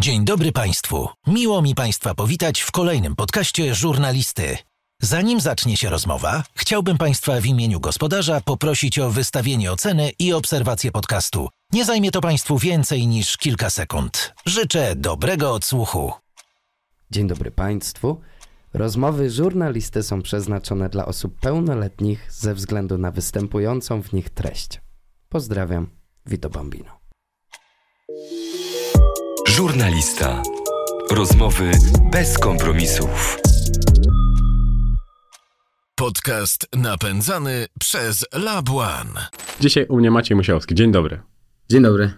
Dzień dobry Państwu. Miło mi Państwa powitać w kolejnym podcaście żurnalisty. Zanim zacznie się rozmowa, chciałbym Państwa w imieniu gospodarza poprosić o wystawienie oceny i obserwację podcastu. Nie zajmie to Państwu więcej niż kilka sekund. Życzę dobrego odsłuchu. Dzień dobry Państwu. Rozmowy żurnalisty są przeznaczone dla osób pełnoletnich ze względu na występującą w nich treść. Pozdrawiam, Vito Bambino. Żurnalista. Rozmowy bez kompromisów. Podcast napędzany przez Lab One. Dzisiaj u mnie Maciej Musiałowski. Dzień dobry. Dzień dobry.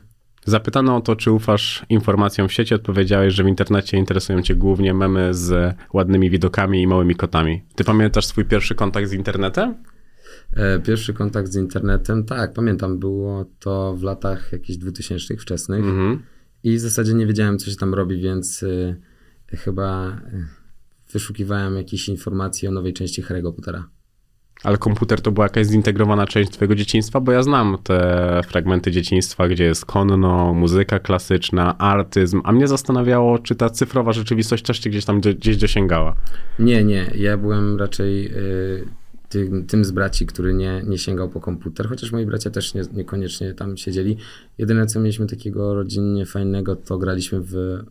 Zapytano o to, czy ufasz informacjom w sieci. Odpowiedziałeś, że w internecie interesują cię głównie memy z ładnymi widokami i małymi kotami. Ty pamiętasz swój pierwszy kontakt z internetem? E, Pierwszy kontakt z internetem, tak, pamiętam, było to w latach jakichś 2000 wczesnych Mhm. I w zasadzie nie wiedziałem, co się tam robi, więc y, chyba y, wyszukiwałem jakieś informacje o nowej części Harry'ego Pottera. Ale komputer to była jakaś zintegrowana część twojego dzieciństwa, bo ja znam te fragmenty dzieciństwa, gdzie jest konno, muzyka klasyczna, artyzm, a mnie zastanawiało, czy ta cyfrowa rzeczywistość też cię gdzieś tam gdzieś dosięgała. Nie, nie, ja byłem raczej y, tym, tym z braci, który nie, nie sięgał po komputer, chociaż moi bracia też nie, niekoniecznie tam siedzieli. Jedyne, co mieliśmy takiego rodzinnie fajnego, to graliśmy w y,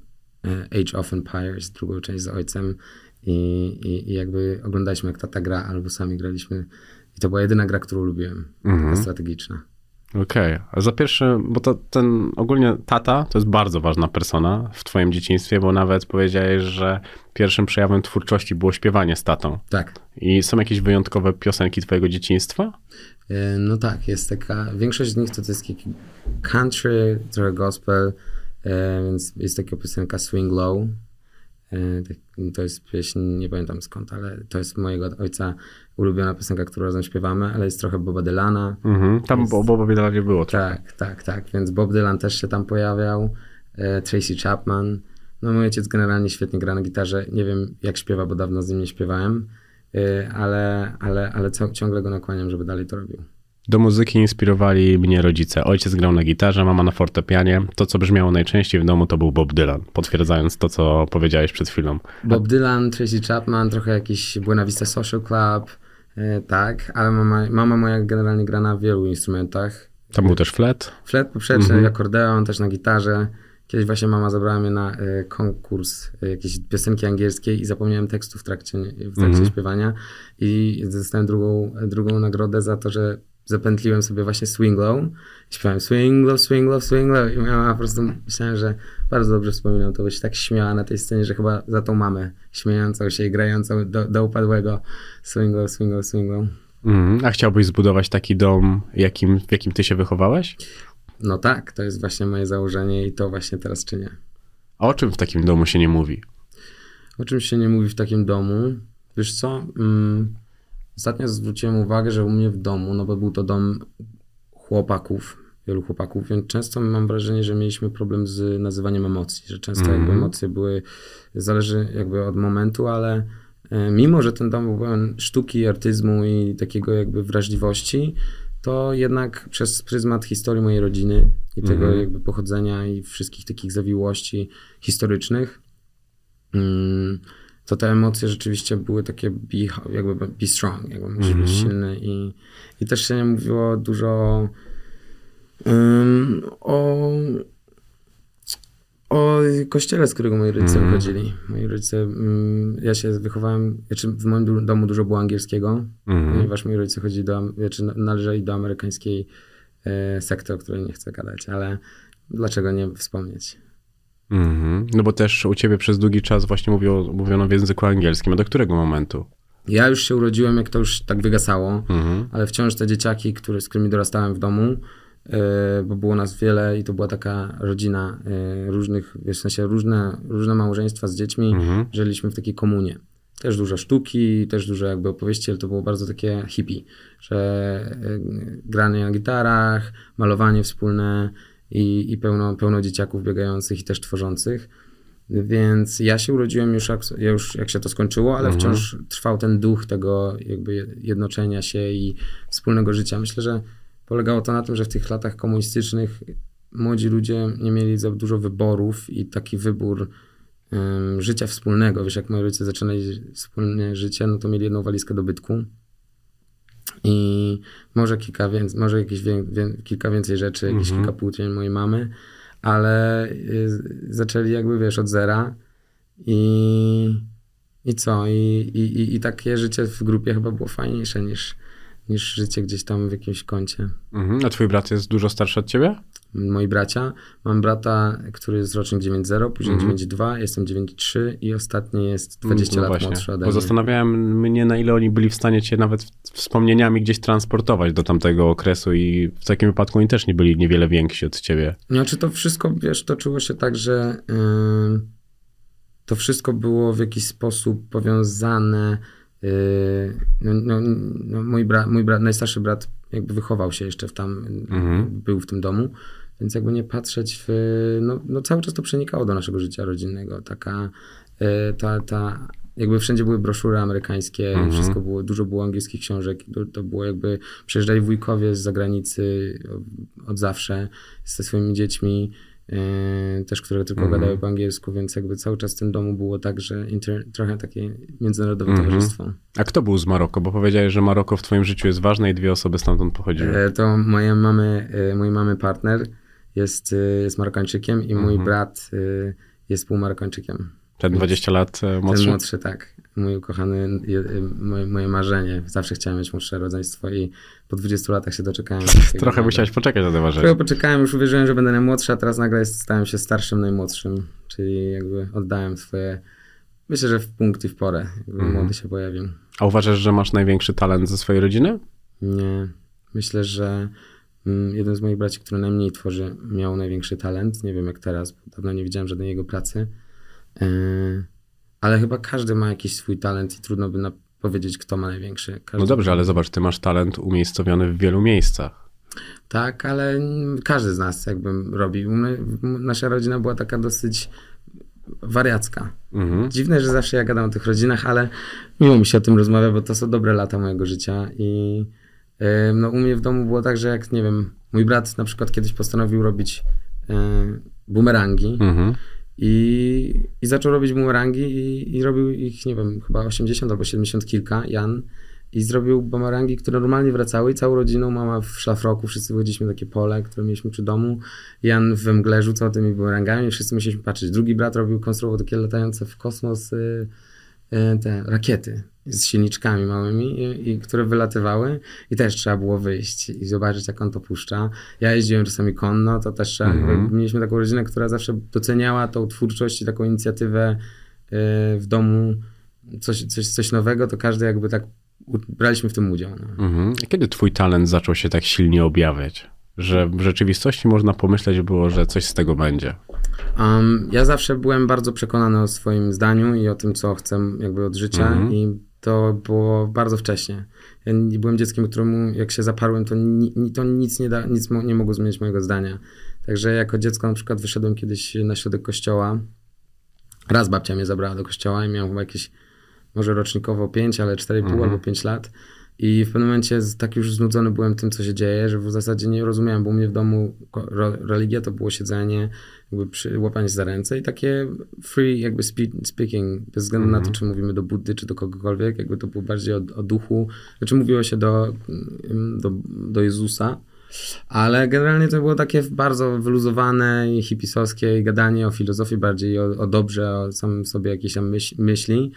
Age of Empires, drugą część z ojcem i, i, i jakby oglądaliśmy, jak tata gra, albo sami graliśmy. I to była jedyna gra, którą lubiłem, taka strategiczna. Okej, a za pierwszy, bo to ten ogólnie tata to jest bardzo ważna persona w twoim dzieciństwie, bo nawet powiedziałeś, że pierwszym przejawem twórczości było śpiewanie z tatą. Tak. I są jakieś wyjątkowe piosenki twojego dzieciństwa? E, No tak, jest taka, większość z nich to, to jest taki country, trochę gospel, e, więc jest taka piosenka Swing Low. E, tak- To jest pieśń, nie pamiętam skąd, ale to jest mojego ojca ulubiona piosenka, którą razem śpiewamy, ale jest trochę Boba Dylana. Mhm. Tam bo Boba Dylana nie było. Tak, tak, tak, więc Bob Dylan też się tam pojawiał, e, Tracy Chapman. No mój ojciec generalnie świetnie gra na gitarze, nie wiem jak śpiewa, bo dawno z nim nie śpiewałem, e, ale, ale, ale ciągle go nakłaniam, żeby dalej to robił. Do muzyki inspirowali mnie rodzice. Ojciec grał na gitarze, mama na fortepianie. To, co brzmiało najczęściej w domu, to był Bob Dylan, potwierdzając to, co powiedziałeś przed chwilą. Bob Dylan, Tracy Chapman, trochę jakiś Buena Vista Social Club, tak, ale mama, mama moja generalnie gra na wielu instrumentach. Tam był też flet. Flet poprzeczny, akordeon, też na gitarze. Kiedyś właśnie mama zabrała mnie na e, konkurs e, jakiejś piosenki angielskiej i zapomniałem tekstu w trakcie, w trakcie śpiewania i dostałem drugą, drugą nagrodę za to, że zapętliłem sobie właśnie Swing Low. I śpiewałem Swing Low, Swing Low, Swing Low i mama po prostu myślałem, że bardzo dobrze wspominam to, bo się tak śmiała na tej scenie, że chyba za tą mamę śmiejącą się i grającą do, do upadłego Swing Low, Swing Low, Swing Low. Mhm. A chciałbyś zbudować taki dom, jakim, w jakim ty się wychowałeś? No tak, to jest właśnie moje założenie i to właśnie teraz czynię. A o czym w takim domu się nie mówi? O czym się nie mówi w takim domu? Wiesz co? Mm, ostatnio zwróciłem uwagę, że u mnie w domu, no bo był to dom chłopaków, wielu chłopaków, więc często mam wrażenie, że mieliśmy problem z nazywaniem emocji, że często jakby emocje były, zależy jakby od momentu, ale e, mimo, że ten dom był pełen sztuki, artyzmu i takiego jakby wrażliwości, to jednak przez pryzmat historii mojej rodziny i tego jakby pochodzenia i wszystkich takich zawiłości historycznych, Mm, to te emocje rzeczywiście były takie be, jakby be strong, jakby musisz być silny i, i też się nie mówiło dużo ym, o, o kościele, z którego moi rodzice wychodzili. Moi rodzice, ja się wychowałem, znaczy w moim du- domu dużo było angielskiego, ponieważ moi rodzice chodzili do, znaczy należeli do amerykańskiej e, sekty, o której nie chcę gadać, ale dlaczego nie wspomnieć? Mhm. No bo też u ciebie przez długi czas właśnie mówiło, mówiono w języku angielskim. A do którego momentu? Ja już się urodziłem, jak to już tak wygasało, Mhm. ale wciąż te dzieciaki, które, z którymi dorastałem w domu, e, bo było nas wiele i to była taka rodzina e, różnych, w sensie różne, różne małżeństwa z dziećmi, żyliśmy w takiej komunie. Też dużo sztuki, też dużo jakby opowieści, ale to było bardzo takie hippie, że e, granie na gitarach, malowanie wspólne i, i pełno, pełno dzieciaków biegających i też tworzących. Więc ja się urodziłem już jak, ja już jak się to skończyło, ale wciąż trwał ten duch tego jakby jednoczenia się i wspólnego życia. Myślę, że polegało to na tym, że w tych latach komunistycznych młodzi ludzie nie mieli za dużo wyborów i taki wybór em, życia wspólnego. Wiesz, jak moi rodzice zaczynali wspólne życie, no to mieli jedną walizkę dobytku i może kilka, więc, może jakieś wię, wię, kilka więcej rzeczy, jakieś kilka płótien mojej mamy, ale y, zaczęli jakby, wiesz, od zera i, i co? I, i, i- I takie życie w grupie chyba było fajniejsze niż, niż życie gdzieś tam w jakimś kącie. Mhm. A twój brat jest dużo starszy od ciebie? Moi bracia, mam brata, który jest rocznik 9.0, później Mhm. 9.2, jestem 9.3 i ostatni jest 20 No lat właśnie, młodszy ode Bo mnie. zastanawiałem mnie, na ile oni byli w stanie cię nawet wspomnieniami gdzieś transportować do tamtego okresu i w takim wypadku oni też nie byli niewiele więksi od ciebie. Znaczy to wszystko, wiesz, toczyło się tak, że yy, to wszystko było w jakiś sposób powiązane. Yy, no, no, no, mój, brat, mój brat, najstarszy brat jakby wychował się jeszcze w tam, Mhm. był w tym domu, więc jakby nie patrzeć w, no, no cały czas to przenikało do naszego życia rodzinnego, taka, yy, ta, ta, jakby wszędzie były broszury amerykańskie, Mhm. wszystko było, dużo było angielskich książek, to, to było jakby, przyjeżdżali wujkowie z zagranicy od zawsze ze swoimi dziećmi, też które tylko Mhm. gadały po angielsku, więc jakby cały czas w tym domu było tak, że inter, trochę takie międzynarodowe Mhm. towarzystwo. A kto był z Maroko? Bo powiedziałeś, że Maroko w twoim życiu jest ważne i dwie osoby stamtąd pochodziły. E, To moje mamy, e, mojej mamy partner jest, e, jest Marokańczykiem i mój Mhm. brat e, jest półmarokańczykiem. Ten 20 lat e, Ten młodszy? młodszy, tak. Mój ukochany, e, moje, moje marzenie. Zawsze chciałem mieć młodsze rodzeństwo i po 20 latach się doczekałem. Trochę nagle. musiałeś poczekać na te Trochę ważenie. poczekałem, już uwierzyłem, że będę najmłodszy, a teraz nagle stałem się starszym najmłodszym. Czyli jakby oddałem swoje, myślę, że w punkt i w porę. Jakby Mhm. młody się pojawił. A uważasz, że masz największy talent ze swojej rodziny? Nie. Myślę, że mm, jeden z moich braci, który najmniej tworzy, miał największy talent. Nie wiem jak teraz, bo dawno nie widziałem żadnej jego pracy. Yy, ale chyba każdy ma jakiś swój talent i trudno by na- powiedzieć, kto ma największy. Każdy No dobrze, ale zobacz, ty masz talent umiejscowiony w wielu miejscach. Tak, ale każdy z nas jakby robi. Nasza rodzina była taka dosyć wariacka. Mhm. Dziwne, że zawsze ja gadam o tych rodzinach, ale miło mi się o tym rozmawia, bo to są dobre lata mojego życia i e, no, u mnie w domu było tak, że jak, nie wiem, mój brat na przykład kiedyś postanowił robić e, bumerangi Mhm. I, i zaczął robić bumerangi i, i robił ich, nie wiem, chyba 80 albo 70 kilka, Jan, i zrobił bumerangi, które normalnie wracały i całą rodziną, mama w szlafroku, wszyscy wychodziliśmy takie pole, które mieliśmy przy domu, Jan we mgle rzucał tymi bumerangami wszyscy musieliśmy patrzeć. Drugi brat robił, konstruował takie latające w kosmos y, te rakiety z silniczkami małymi, i, i, które wylatywały i też trzeba było wyjść i zobaczyć, jak on to puszcza. Ja jeździłem czasami konno, to też trzeba, Mhm. mieliśmy taką rodzinę, która zawsze doceniała tą twórczość i taką inicjatywę y, w domu, coś, coś, coś nowego, to każdy jakby tak braliśmy w tym udział. No. Mhm. A Kiedy twój talent zaczął się tak silnie objawiać? Że w rzeczywistości można pomyśleć było, że coś z tego będzie. Um, ja zawsze byłem bardzo przekonany o swoim zdaniu i o tym, co chcę jakby od życia Mhm. i to było bardzo wcześnie. Ja byłem dzieckiem, któremu jak się zaparłem, to, ni, ni- to nic, nie, da, nic mo, nie mogło zmienić mojego zdania. Także jako dziecko na przykład wyszedłem kiedyś na środek kościoła. Raz babcia mnie zabrała do kościoła i miałem chyba jakieś może rocznikowo 5, ale 4,5 Mhm. albo 5 lat. I w pewnym momencie tak już znudzony byłem tym, co się dzieje, że w zasadzie nie rozumiałem, bo u mnie w domu religia to było siedzenie, jakby przy, łapanie za ręce i takie free jakby spe- speaking, bez względu na to, czy mówimy do Buddy, czy do kogokolwiek, jakby to było bardziej o, o duchu, znaczy mówiło się do, mm, do, do Jezusa, ale generalnie to było takie bardzo wyluzowane i hipisowskie gadanie o filozofii bardziej, o, o dobrze, o samym sobie jakieś tam myśl, myśli.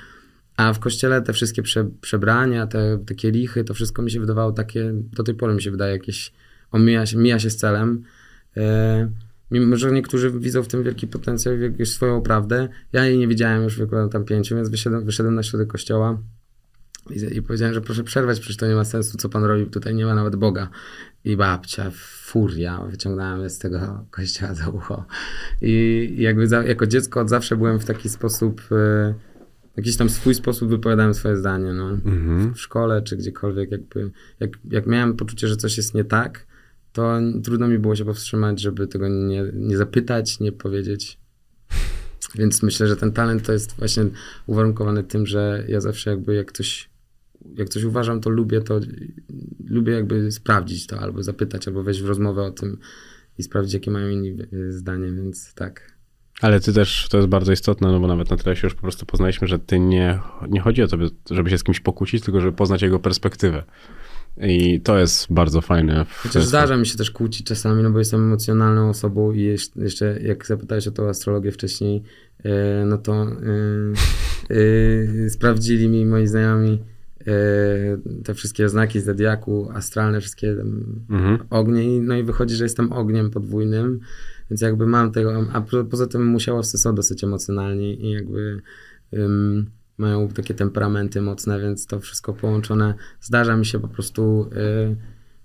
A w kościele te wszystkie prze, przebrania, te, te kielichy, to wszystko mi się wydawało takie, do tej pory mi się wydaje jakieś, omija się, mija się z celem. E, mimo, że niektórzy widzą w tym wielki potencjał jakąś swoją prawdę. Ja jej nie widziałem już w tam pięciu, więc wyszedłem, wyszedłem na środek kościoła i, i powiedziałem, że proszę przerwać, przecież to nie ma sensu, co pan robi, tutaj nie ma nawet Boga. I babcia, furia, wyciągnąłem z tego kościoła za ucho. I, jakby za, jako dziecko od zawsze byłem w taki sposób, e, jakiś tam swój sposób wypowiadałem swoje zdanie, no. Mhm. W szkole czy gdziekolwiek, jakby, jak, jak miałem poczucie, że coś jest nie tak, to trudno mi było się powstrzymać, żeby tego nie, nie zapytać, nie powiedzieć. Więc myślę, że ten talent to jest właśnie uwarunkowany tym, że ja zawsze jakby jak coś, jak coś uważam, to lubię to, lubię jakby sprawdzić to, albo zapytać, albo wejść w rozmowę o tym. i sprawdzić, jakie mają inni y, zdanie, więc tak. Ale ty też, to jest bardzo istotne, no bo nawet na tyle się już po prostu poznaliśmy, że ty nie, nie chodzi o to, żeby się z kimś pokłócić, tylko żeby poznać jego perspektywę. I to jest bardzo fajne. Chociaż zdarza mi się też kłócić czasami, no bo jestem emocjonalną osobą i jeszcze, jak zapytałeś o tą astrologię wcześniej, e, no to yy, yy, sprawdzili mi moi znajomi te wszystkie znaki zodiaku, astralne, wszystkie mhm. ognie, no i wychodzi, że jestem ogniem podwójnym, więc jakby mam tego, a poza tym musiałowcy są dosyć emocjonalni i jakby mają takie temperamenty mocne, więc to wszystko połączone. Zdarza mi się po prostu y,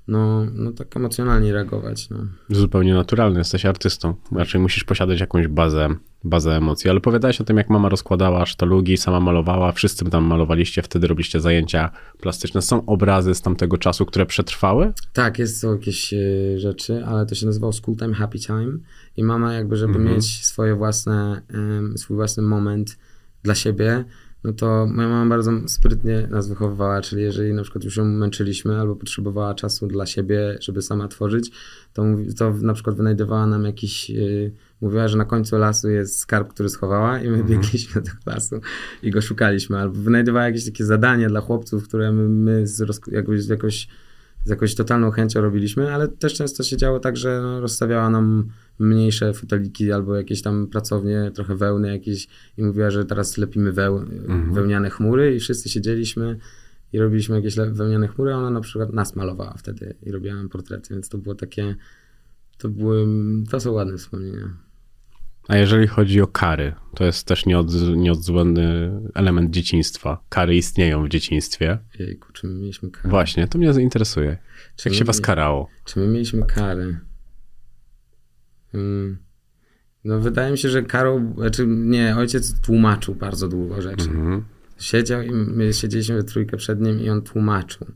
no, no tak emocjonalnie reagować. No. Zupełnie naturalny, jesteś artystą. Raczej musisz posiadać jakąś bazę, bazę emocji. Ale opowiadałeś o tym, jak mama rozkładała sztalugi, sama malowała, wszyscy tam malowaliście, wtedy robiliście zajęcia plastyczne. Są obrazy z tamtego czasu, które przetrwały? Tak, jest, są jakieś y, rzeczy, ale to się nazywało School Time, Happy Time i mama jakby, żeby mhm. mieć swoje własne, swój własny moment dla siebie, no to moja mama bardzo sprytnie nas wychowywała, czyli jeżeli na przykład już ją męczyliśmy albo potrzebowała czasu dla siebie, żeby sama tworzyć, to, to na przykład wynajdowała nam jakiś, yy, mówiła, że na końcu lasu jest skarb, który schowała i my mhm. biegliśmy do tego lasu i go szukaliśmy, albo wynajdowała jakieś takie zadanie dla chłopców, które my, my z, jakoś, jakoś z jakąś totalną chęcią robiliśmy, ale też często się działo tak, że no, rozstawiała nam mniejsze foteliki albo jakieś tam pracownie, trochę wełny jakieś i mówiła, że teraz lepimy weł, mhm. wełniane chmury i wszyscy siedzieliśmy i robiliśmy jakieś wełniane chmury, a ona na przykład nas malowała wtedy i robiła nam portrety, więc to było takie, to były, to są ładne wspomnienia. A jeżeli chodzi o kary, to jest też nieod, nieodzwonny element dzieciństwa. Kary istnieją w dzieciństwie. Jejku, czy my mieliśmy kary? Właśnie, to mnie zainteresuje. Czy Jak się was karało? Czy my mieliśmy kary? Hmm. No wydaje mi się, że karą, znaczy nie, ojciec tłumaczył bardzo długo rzeczy. Mhm. Siedział i my siedzieliśmy we trójkę przed nim i on tłumaczył.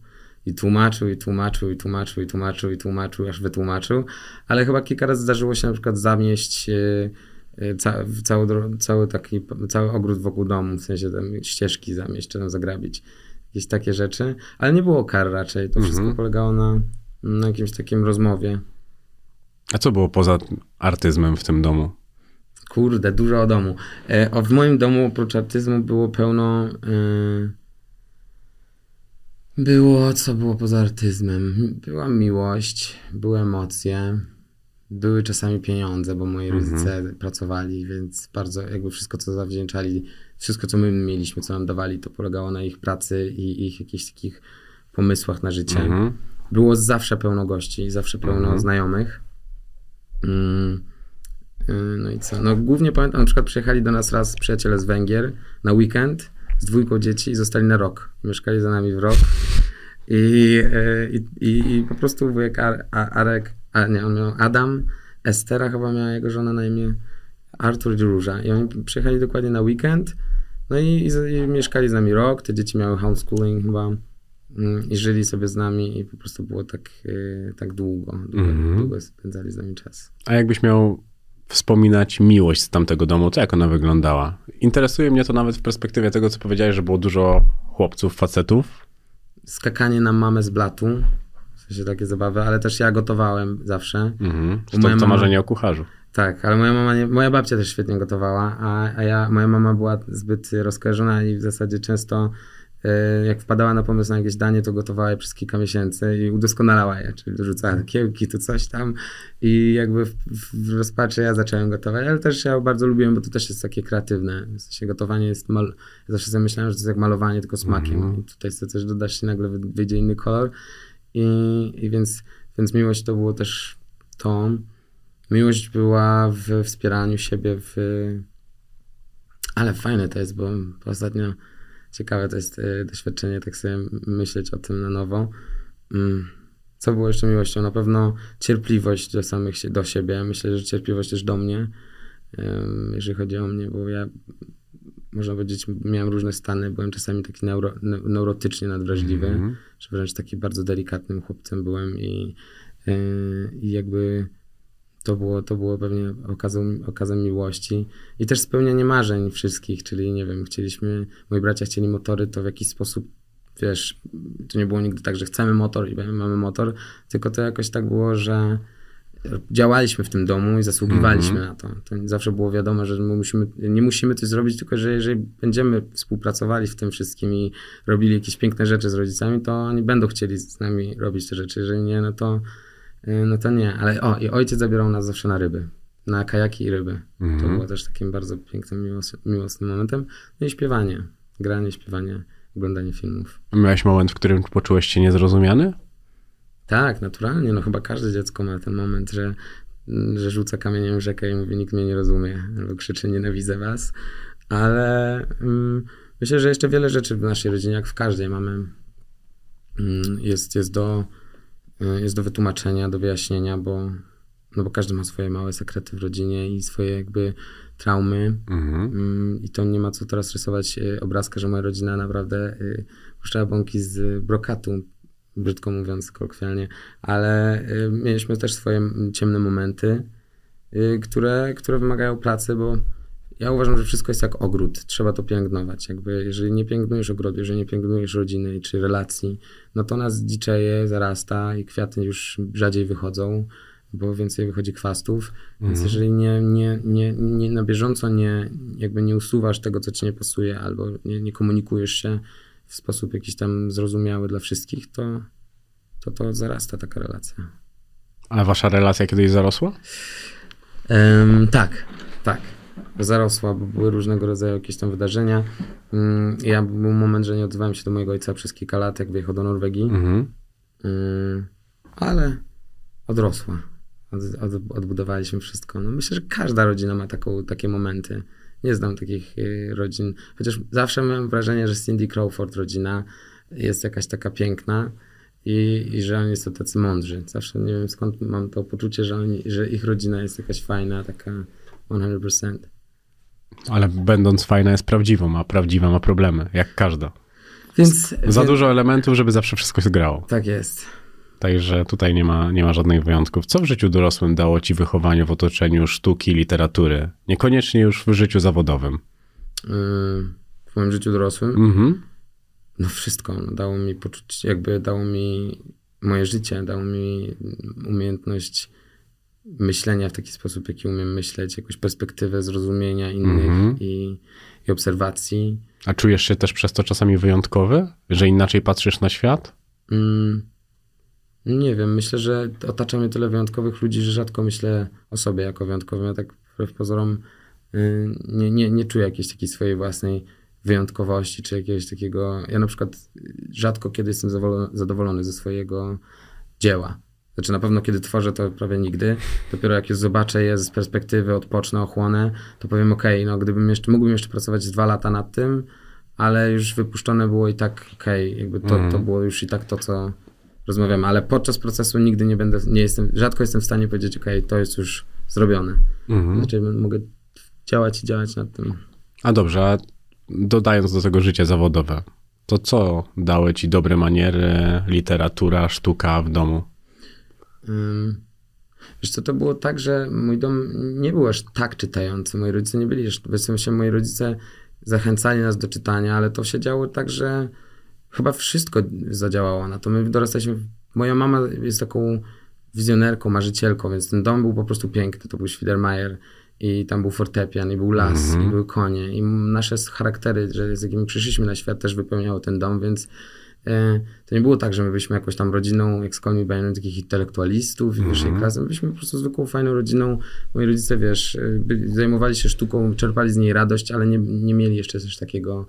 I tłumaczył, i tłumaczył, i tłumaczył, i tłumaczył, i tłumaczył, aż wytłumaczył. Ale chyba kilka razy zdarzyło się na przykład zamieść yy, ca, cały, cały taki, cały ogród wokół domu, w sensie tam ścieżki zamieść, czy tam zagrabić, jakieś takie rzeczy, ale nie było kar raczej, to wszystko mhm. polegało na, na jakimś takim rozmowie. A co było poza artyzmem w tym domu? Kurde, dużo o domu. E, w moim domu oprócz artyzmu było pełno... E, było, co było poza artyzmem? Była miłość, były emocje, były czasami pieniądze, bo moi mhm. rodzice pracowali, więc bardzo jakby wszystko, co zawdzięczali, wszystko, co my mieliśmy, co nam dawali, to polegało na ich pracy i ich jakichś takich pomysłach na życie. Mhm. Było zawsze pełno gości, zawsze pełno mhm. znajomych. Mm. Y, no i co? No głównie pamiętam, na przykład przyjechali do nas raz przyjaciele z Węgier na weekend z dwójką dzieci i zostali na rok. Mieszkali za nami w rok. I, y, i, i po prostu wujek Arek a nie, on miał Adam, Estera chyba miała jego żona na imię, Artur i Róża. I oni przyjechali dokładnie na weekend, no i, i, i mieszkali z nami rok, te dzieci miały homeschooling chyba mm, i żyli sobie z nami i po prostu było tak, yy, tak długo, długo, mm -hmm. długo spędzali z nami czas. A jakbyś miał wspominać miłość z tamtego domu, to jak ona wyglądała? Interesuje mnie to nawet w perspektywie tego, co powiedziałeś, że było dużo chłopców, facetów. Skakanie na mamę z blatu, sensie takie zabawy, ale też ja gotowałem zawsze. Mhm. To, to mama... marzenie o kucharzu. Tak, ale moja mama nie, moja babcia też świetnie gotowała, a, a ja, moja mama była zbyt rozkojarzona i w zasadzie często y, jak wpadała na pomysł na jakieś danie, to gotowała je przez kilka miesięcy i udoskonalała je, czyli dorzucała kiełki, tu coś tam i jakby w, w rozpaczy ja zacząłem gotować, ale też ja bardzo lubiłem, bo to też jest takie kreatywne. W sensie gotowanie jest, mal... ja zawsze sobie myślałem, że to jest jak malowanie, tylko smakiem mm -hmm. i tutaj sobie też dodać i nagle wyjdzie inny kolor i, i więc, więc miłość to było też to. Miłość była w wspieraniu siebie, w... ale fajne to jest, bo ostatnio ciekawe to jest e, doświadczenie, tak sobie myśleć o tym na nowo. Mm, co było jeszcze miłością? Na pewno cierpliwość do samych do siebie. Myślę, że cierpliwość też do mnie, jeżeli chodzi o mnie, bo ja można powiedzieć, miałem różne stany, byłem czasami taki neuro, neurotycznie nadwrażliwy, mm -hmm. że wręcz taki bardzo delikatnym chłopcem byłem i, yy, i jakby to było, to było pewnie okazą, okazem miłości i też spełnianie marzeń wszystkich, czyli nie wiem, chcieliśmy, moi bracia chcieli motory, to w jakiś sposób wiesz, to nie było nigdy tak, że chcemy motor i mamy motor, tylko to jakoś tak było, że działaliśmy w tym domu i zasługiwaliśmy Mhm. na to. To zawsze było wiadomo, że my musimy, nie musimy coś zrobić, tylko że jeżeli będziemy współpracowali w tym wszystkim i robili jakieś piękne rzeczy z rodzicami, to oni będą chcieli z nami robić te rzeczy. Jeżeli nie, no to, y, no to nie. Ale o, i ojciec zabierał nas zawsze na ryby. Na kajaki i ryby. To Mhm. było też takim bardzo pięknym, miłos, miłosnym momentem. No i śpiewanie. Granie, śpiewanie, oglądanie filmów. Miałeś moment, w którym poczułeś się niezrozumiany? Tak, naturalnie. No chyba każde dziecko ma ten moment, że, że rzuca kamieniem w rzekę i mówi nikt mnie nie rozumie, albo krzyczy nienawidzę was. Ale mm, myślę, że jeszcze wiele rzeczy w naszej rodzinie, jak w każdej mamy, mm, jest, jest, do, y, jest do wytłumaczenia, do wyjaśnienia, bo, no bo każdy ma swoje małe sekrety w rodzinie i swoje jakby traumy. Mhm. Mm, I to nie ma co teraz rysować y, obrazka, że moja rodzina naprawdę y, puszczała bąki z brokatu, brzydko mówiąc kolokwialnie, ale y, mieliśmy też swoje ciemne momenty, y, które, które wymagają pracy, bo ja uważam, że wszystko jest jak ogród, trzeba to pielęgnować. Jakby jeżeli nie pielęgnujesz ogrodu, jeżeli nie pielęgnujesz rodziny czy relacji, no to nas dziczeje, zarasta i kwiaty już rzadziej wychodzą, bo więcej wychodzi kwastów. Więc jeżeli nie, nie, nie, nie na bieżąco nie, jakby nie usuwasz tego, co ci nie pasuje, albo nie, nie komunikujesz się w sposób jakiś tam zrozumiały dla wszystkich, to to, to zarasta taka relacja. A wasza relacja kiedyś zarosła? Em, tak, tak. Zarosła, bo były różnego rodzaju jakieś tam wydarzenia. Mm, Ja był moment, że nie odzywałem się do mojego ojca przez kilka lat, jak wyjechał do Norwegii. Mhm. Mm, ale odrosła. Od, od, odbudowaliśmy wszystko. No myślę, że każda rodzina ma taką, takie momenty. Nie znam takich y, rodzin. Chociaż zawsze miałem wrażenie, że Cindy Crawford rodzina jest jakaś taka piękna i, i że oni są tacy mądrzy. Zawsze nie wiem skąd mam to poczucie, że, oni, że ich rodzina jest jakaś fajna, taka 100%. Ale będąc fajna jest prawdziwą, a prawdziwa ma problemy, jak każda. Więc Za wie- dużo elementów, żeby zawsze wszystko zgrało. Tak jest. Także tutaj nie ma, nie ma żadnych wyjątków. Co w życiu dorosłym dało ci wychowanie w otoczeniu sztuki, literatury? Niekoniecznie już w życiu zawodowym. Yy, w moim życiu dorosłym. Mhm. no wszystko, no, dało mi poczuć, jakby dało mi moje życie, dało mi umiejętność myślenia w taki sposób, jaki umiem myśleć, jakąś perspektywę zrozumienia innych Mhm. i, i obserwacji. A czujesz się też przez to czasami wyjątkowy? Że inaczej patrzysz na świat? Mm, nie wiem, myślę, że otacza mnie tyle wyjątkowych ludzi, że rzadko myślę o sobie jako wyjątkowym. Ja tak wbrew pozorom y, nie, nie, nie czuję jakiejś takiej swojej własnej wyjątkowości, czy jakiegoś takiego... Ja na przykład rzadko kiedy jestem zadowolony, ze swojego dzieła. Znaczy na pewno kiedy tworzę, to prawie nigdy. Dopiero jak już zobaczę je z perspektywy, odpocznę, ochłonę, to powiem okej, no gdybym jeszcze, mógłbym jeszcze pracować z dwa lata nad tym, ale już wypuszczone było i tak okej, jakby to, to było już i tak to, co rozmawiamy, ale podczas procesu nigdy nie będę, nie jestem, rzadko jestem w stanie powiedzieć, okej, to jest już zrobione. Mhm. Znaczy mogę działać i działać nad tym. A dobrze, a dodając do tego życie zawodowe, to co dały ci dobre maniery, literatura, sztuka w domu? Ym, Wiesz co, to było tak, że mój dom nie był aż tak czytający. Moi rodzice nie byli, w sensie moi rodzice zachęcali nas do czytania, ale to się działo tak, że chyba wszystko zadziałało na to. My dorastaliśmy, moja mama jest taką wizjonerką, marzycielką, więc ten dom był po prostu piękny. To był Schwiedermajer i tam był fortepian i był las i były konie i nasze charaktery, że z jakimi przyszliśmy na świat też wypełniały ten dom, więc e, to nie było tak, że my byliśmy jakąś tam rodziną, jak z Name, takich intelektualistów i wyższej klasy. My byliśmy po prostu zwykłą, fajną rodziną. Moi rodzice, wiesz, e, byli, zajmowali się sztuką, czerpali z niej radość, ale nie, nie mieli jeszcze też takiego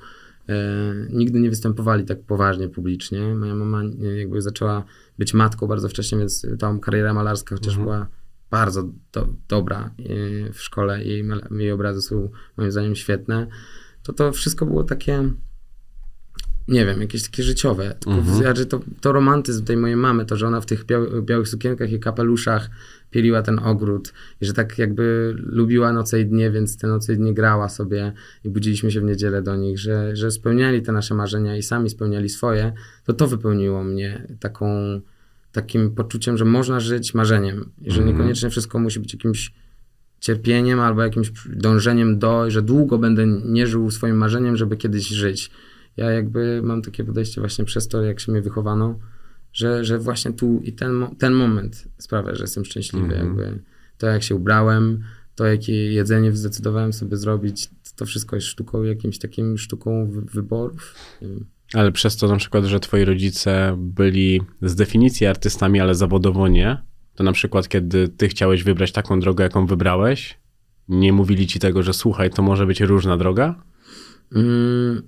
nigdy nie występowali tak poważnie publicznie. Moja mama e, jakby zaczęła być matką bardzo wcześnie, więc tam kariera malarska chociaż była bardzo do, dobra e, w szkole i jej, jej obrazy są moim zdaniem świetne. To to wszystko było takie nie wiem, jakieś takie życiowe. Tylko znaczy to, to romantyzm tej mojej mamy, to, że ona w tych biał, białych sukienkach i kapeluszach pieliła ten ogród i że tak jakby lubiła noce i dnie, więc te noce i dnie grała sobie i budziliśmy się w niedzielę do nich, że, że spełniali te nasze marzenia i sami spełniali swoje, to to wypełniło mnie taką, takim poczuciem, że można żyć marzeniem i że niekoniecznie wszystko musi być jakimś cierpieniem albo jakimś dążeniem do, że długo będę nie żył swoim marzeniem, żeby kiedyś żyć. Ja jakby mam takie podejście właśnie przez to, jak się mnie wychowano, że, że właśnie tu i ten, ten moment sprawia, że jestem szczęśliwy. Mhm. Jakby to, jak się ubrałem, to, jakie jedzenie zdecydowałem sobie zrobić, to wszystko jest sztuką, jakimś takim sztuką wy- wyborów. Ale przez to na przykład, że twoi rodzice byli z definicji artystami, ale zawodowo nie, to na przykład kiedy ty chciałeś wybrać taką drogę, jaką wybrałeś, nie mówili ci tego, że słuchaj, to może być różna droga? Mm,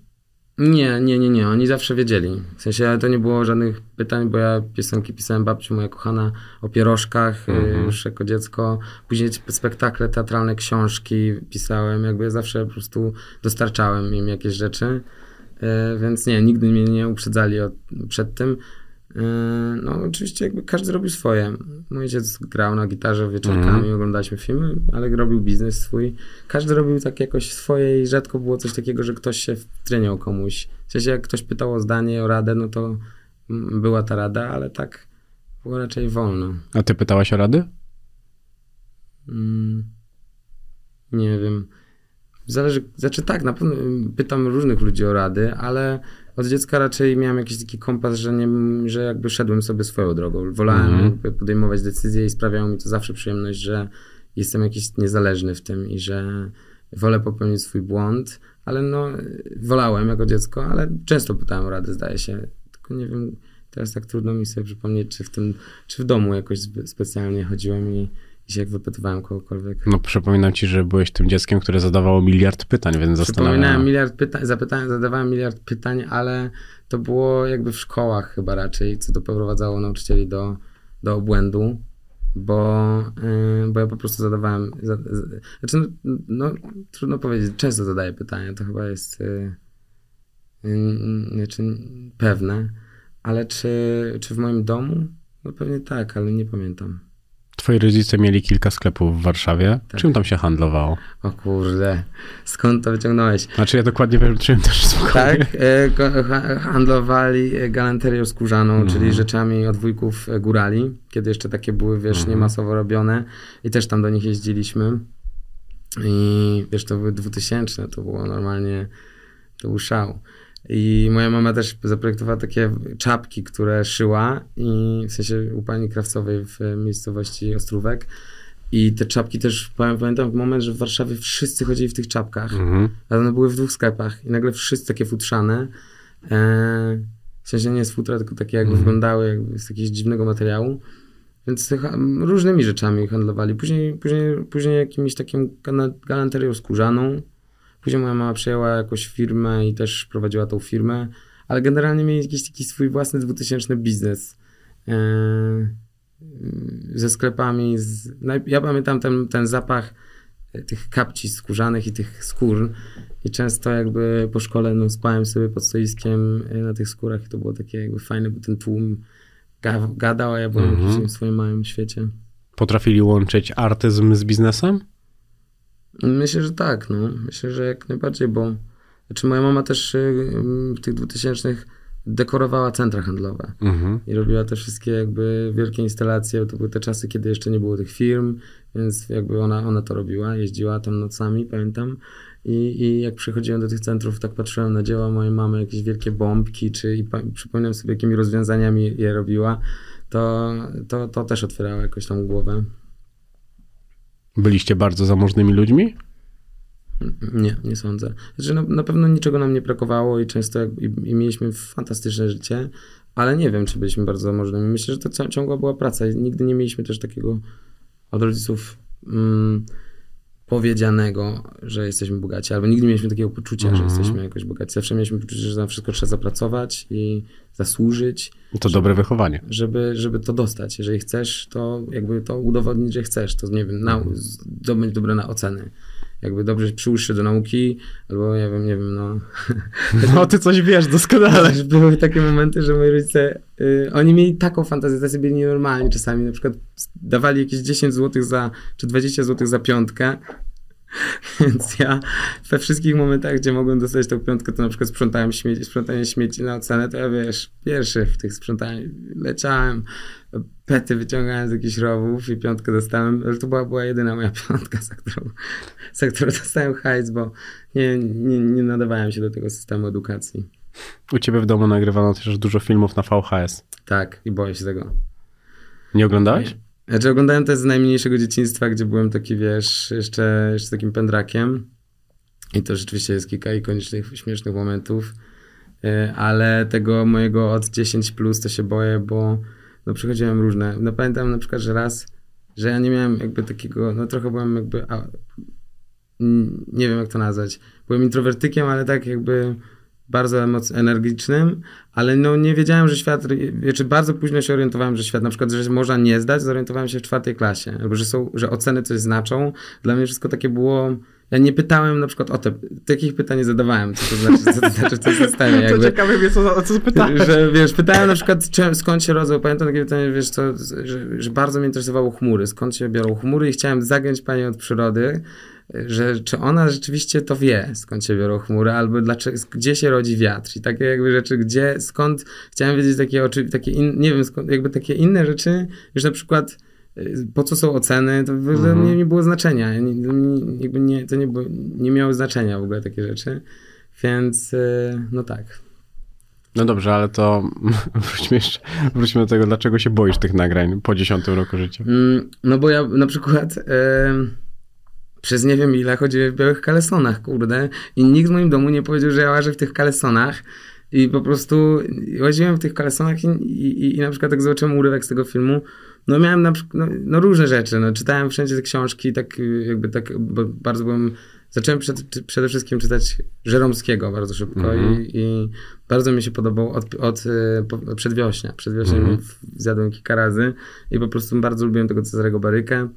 nie, nie, nie, nie. Oni zawsze wiedzieli. W sensie to nie było żadnych pytań, bo ja piosenki pisałem babci moja kochana o pierożkach Mhm. y, już jako dziecko. Później spektakle teatralne, książki pisałem. Jakby zawsze po prostu dostarczałem im jakieś rzeczy. Y, więc nie, nigdy mnie nie uprzedzali od, przed tym. Y, No, oczywiście jakby każdy robił swoje. Mój ojciec grał na gitarze wieczorkami, Mhm. oglądaliśmy filmy, ale robił biznes swój. Każdy robił tak jakoś swoje i rzadko było coś takiego, że ktoś się wtryniał komuś. W sensie jak ktoś pytał o zdanie, o radę, no to mm, była ta rada, ale tak było raczej wolno. A ty pytałaś o rady? Mm, nie wiem. Zależy, znaczy tak, na pewno mm, pytam różnych ludzi o rady, ale od dziecka raczej miałem jakiś taki kompas, że, nie, że jakby szedłem sobie swoją drogą. Wolałem Mhm. podejmować decyzje i sprawiało mi to zawsze przyjemność, że jestem jakiś niezależny w tym i że wolę popełnić swój błąd, ale no wolałem jako dziecko, ale często pytałem o radę, zdaje się. Tylko nie wiem, teraz tak trudno mi sobie przypomnieć, czy w tym, czy w domu jakoś spe- specjalnie chodziłem i, i się jak wypytywałem kogokolwiek. No przypominam ci, że byłeś tym dzieckiem, które zadawało miliard pytań, więc Przypominałem zastanawiam miliard pytań, zapytałem, zadawałem miliard pytań, ale to było jakby w szkołach chyba raczej, co doprowadzało nauczycieli do, do obłędu, bo, yy, bo ja po prostu zadawałem, za, z, znaczy no, no, trudno powiedzieć, często zadaję pytania, to chyba jest yy, yy, znaczy pewne, ale czy, czy w moim domu? No pewnie tak, ale nie pamiętam. Twoi rodzice mieli kilka sklepów w Warszawie. Tak. Czym tam się handlowało? O kurde, skąd to wyciągnąłeś? Znaczy ja dokładnie wiem, czym też spokojnie. Tak, e, handlowali e, galanterią skórzaną, Mhm. czyli rzeczami od wujków e, górali, kiedy jeszcze takie były, wiesz, Mhm. nie masowo robione i też tam do nich jeździliśmy i wiesz, to były 2000, to było normalnie, to był szał. I moja mama też zaprojektowała takie czapki, które szyła i w sensie u pani krawcowej w miejscowości Ostrówek i te czapki też, pamię- pamiętam moment, że w Warszawie wszyscy chodzili w tych czapkach Mhm. ale one były w dwóch sklepach i nagle wszyscy takie futrzane. E, w sensie nie z futra, tylko takie jakby Mhm. wyglądały jakby z jakiegoś dziwnego materiału. Więc różnymi rzeczami handlowali. Później, później, później jakimiś takim galanterią skórzaną. Później moja mama przejęła jakąś firmę i też prowadziła tą firmę, ale generalnie mieli jakiś taki swój własny dwutysięczny biznes. E, ze sklepami. Z, ja pamiętam ten, ten zapach e, tych kapci skórzanych i tych skór i często jakby po szkole no, spałem sobie pod stoiskiem e, na tych skórach i to było takie jakby fajne, bo ten tłum ga, gadał, a ja byłem Mhm. w swoim małym świecie. Potrafili łączyć artyzm z biznesem? Myślę, że tak, no. Myślę, że jak najbardziej, bo znaczy moja mama też y, w tych dwutysięcznych dekorowała centra handlowe. Mhm. i robiła te wszystkie jakby wielkie instalacje. To były te czasy, kiedy jeszcze nie było tych firm, więc jakby ona, ona to robiła, jeździła tam nocami, pamiętam. I, I jak przychodziłem do tych centrów, tak patrzyłem na dzieła mojej mamy, jakieś wielkie bombki, czy i przypominam sobie, jakimi rozwiązaniami je robiła, to, to, to też otwierało jakoś tam głowę. Byliście bardzo zamożnymi ludźmi? Nie, nie sądzę. Znaczy, na, na pewno niczego nam nie brakowało i często i, i mieliśmy fantastyczne życie, ale nie wiem, czy byliśmy bardzo zamożnymi. Myślę, że to ciągła była praca nigdy nie mieliśmy też takiego od rodziców mm, powiedzianego, że jesteśmy bogaci, albo nigdy nie mieliśmy takiego poczucia, że Mhm. jesteśmy jakoś bogaci. Zawsze mieliśmy poczucie, że na wszystko trzeba zapracować i zasłużyć, To dobre wychowanie. żeby, żeby to dostać. Jeżeli chcesz, to jakby to udowodnić, że chcesz. To nie wiem, nau- zdobądź dobre na oceny. Jakby dobrze przyłóż się do nauki, albo nie wiem, nie wiem, no. No ty coś wiesz doskonale. Ale były takie momenty, że moi rodzice, y, oni mieli taką fantazję, tacy byli nienormalni czasami, na przykład dawali jakieś 10 zł za, czy 20 zł za piątkę, więc ja we wszystkich momentach, gdzie mogłem dostać tą piątkę, to na przykład sprzątałem śmieci, sprzątanie śmieci na ocenę, to ja wiesz, pierwszy w tych sprzątaniach leciałem, pety wyciągałem z jakichś rowów i piątkę dostałem, ale to była, była jedyna moja piątka, za którą, za którą dostałem hajs, bo nie, nie, nie nadawałem się do tego systemu edukacji. U ciebie w domu nagrywano też dużo filmów na VHS. Tak, i boję się tego. Nie oglądałeś? Znaczy oglądałem to z najmniejszego dzieciństwa, gdzie byłem taki, wiesz, jeszcze, jeszcze takim pędrakiem. I to rzeczywiście jest kilka ikonicznych, śmiesznych momentów. Y, Ale tego mojego od 10 plus to się boję, bo no przechodziłem różne. No pamiętam na przykład, że raz, że ja nie miałem jakby takiego, no trochę byłem jakby, a, nie wiem jak to nazwać. Byłem introwertykiem, ale tak jakby bardzo energicznym, ale no nie wiedziałem, że świat, znaczy bardzo późno się orientowałem, że świat, na przykład, że można nie zdać, zorientowałem się w czwartej klasie, albo że są, że oceny coś znaczą. Dla mnie wszystko takie było, ja nie pytałem na przykład o te, takich pytań nie zadawałem, co to znaczy, co to znaczy, co systemie, To jakby. ciekawe mnie, co, co zapytałeś. Że wiesz, pytałem na przykład, czy, skąd się rodzą. Pamiętam takie pytanie, wiesz, co, że, że bardzo mnie interesowało chmury, skąd się biorą chmury i chciałem zagiąć panią od przyrody, że czy ona rzeczywiście to wie, skąd się biorą chmury, albo dlaczego, gdzie się rodzi wiatr i takie jakby rzeczy, gdzie, skąd, chciałem wiedzieć takie, oczy, takie in, nie wiem, skąd, jakby takie inne rzeczy, już na przykład y, po co są oceny, to w ogóle Mhm. nie, nie było znaczenia, nie, jakby nie, to nie, było, nie miało znaczenia w ogóle takie rzeczy, więc y, no tak. No dobrze, ale to wróćmy jeszcze, wróćmy do tego, dlaczego się boisz tych nagrań po 10 roku życia. Mm, No bo ja na przykład em, przez nie wiem ile chodziłem w białych kalesonach, kurde, i nikt w moim domu nie powiedział, że ja łażę w tych kalesonach i po prostu łaziłem w tych kalesonach i, i, i na przykład tak zobaczyłem urywek z tego filmu, no miałem na przykład, no, no różne rzeczy, no czytałem wszędzie te książki, tak jakby tak, bo bardzo byłem, zacząłem przed, przede wszystkim czytać Żeromskiego bardzo szybko Mhm. i, i bardzo mi się podobał od, od y, po- przedwiośnia, przedwiośnia Mhm. mi w- zjadłem kilka razy i po prostu bardzo lubiłem tego Cezarego Barykę.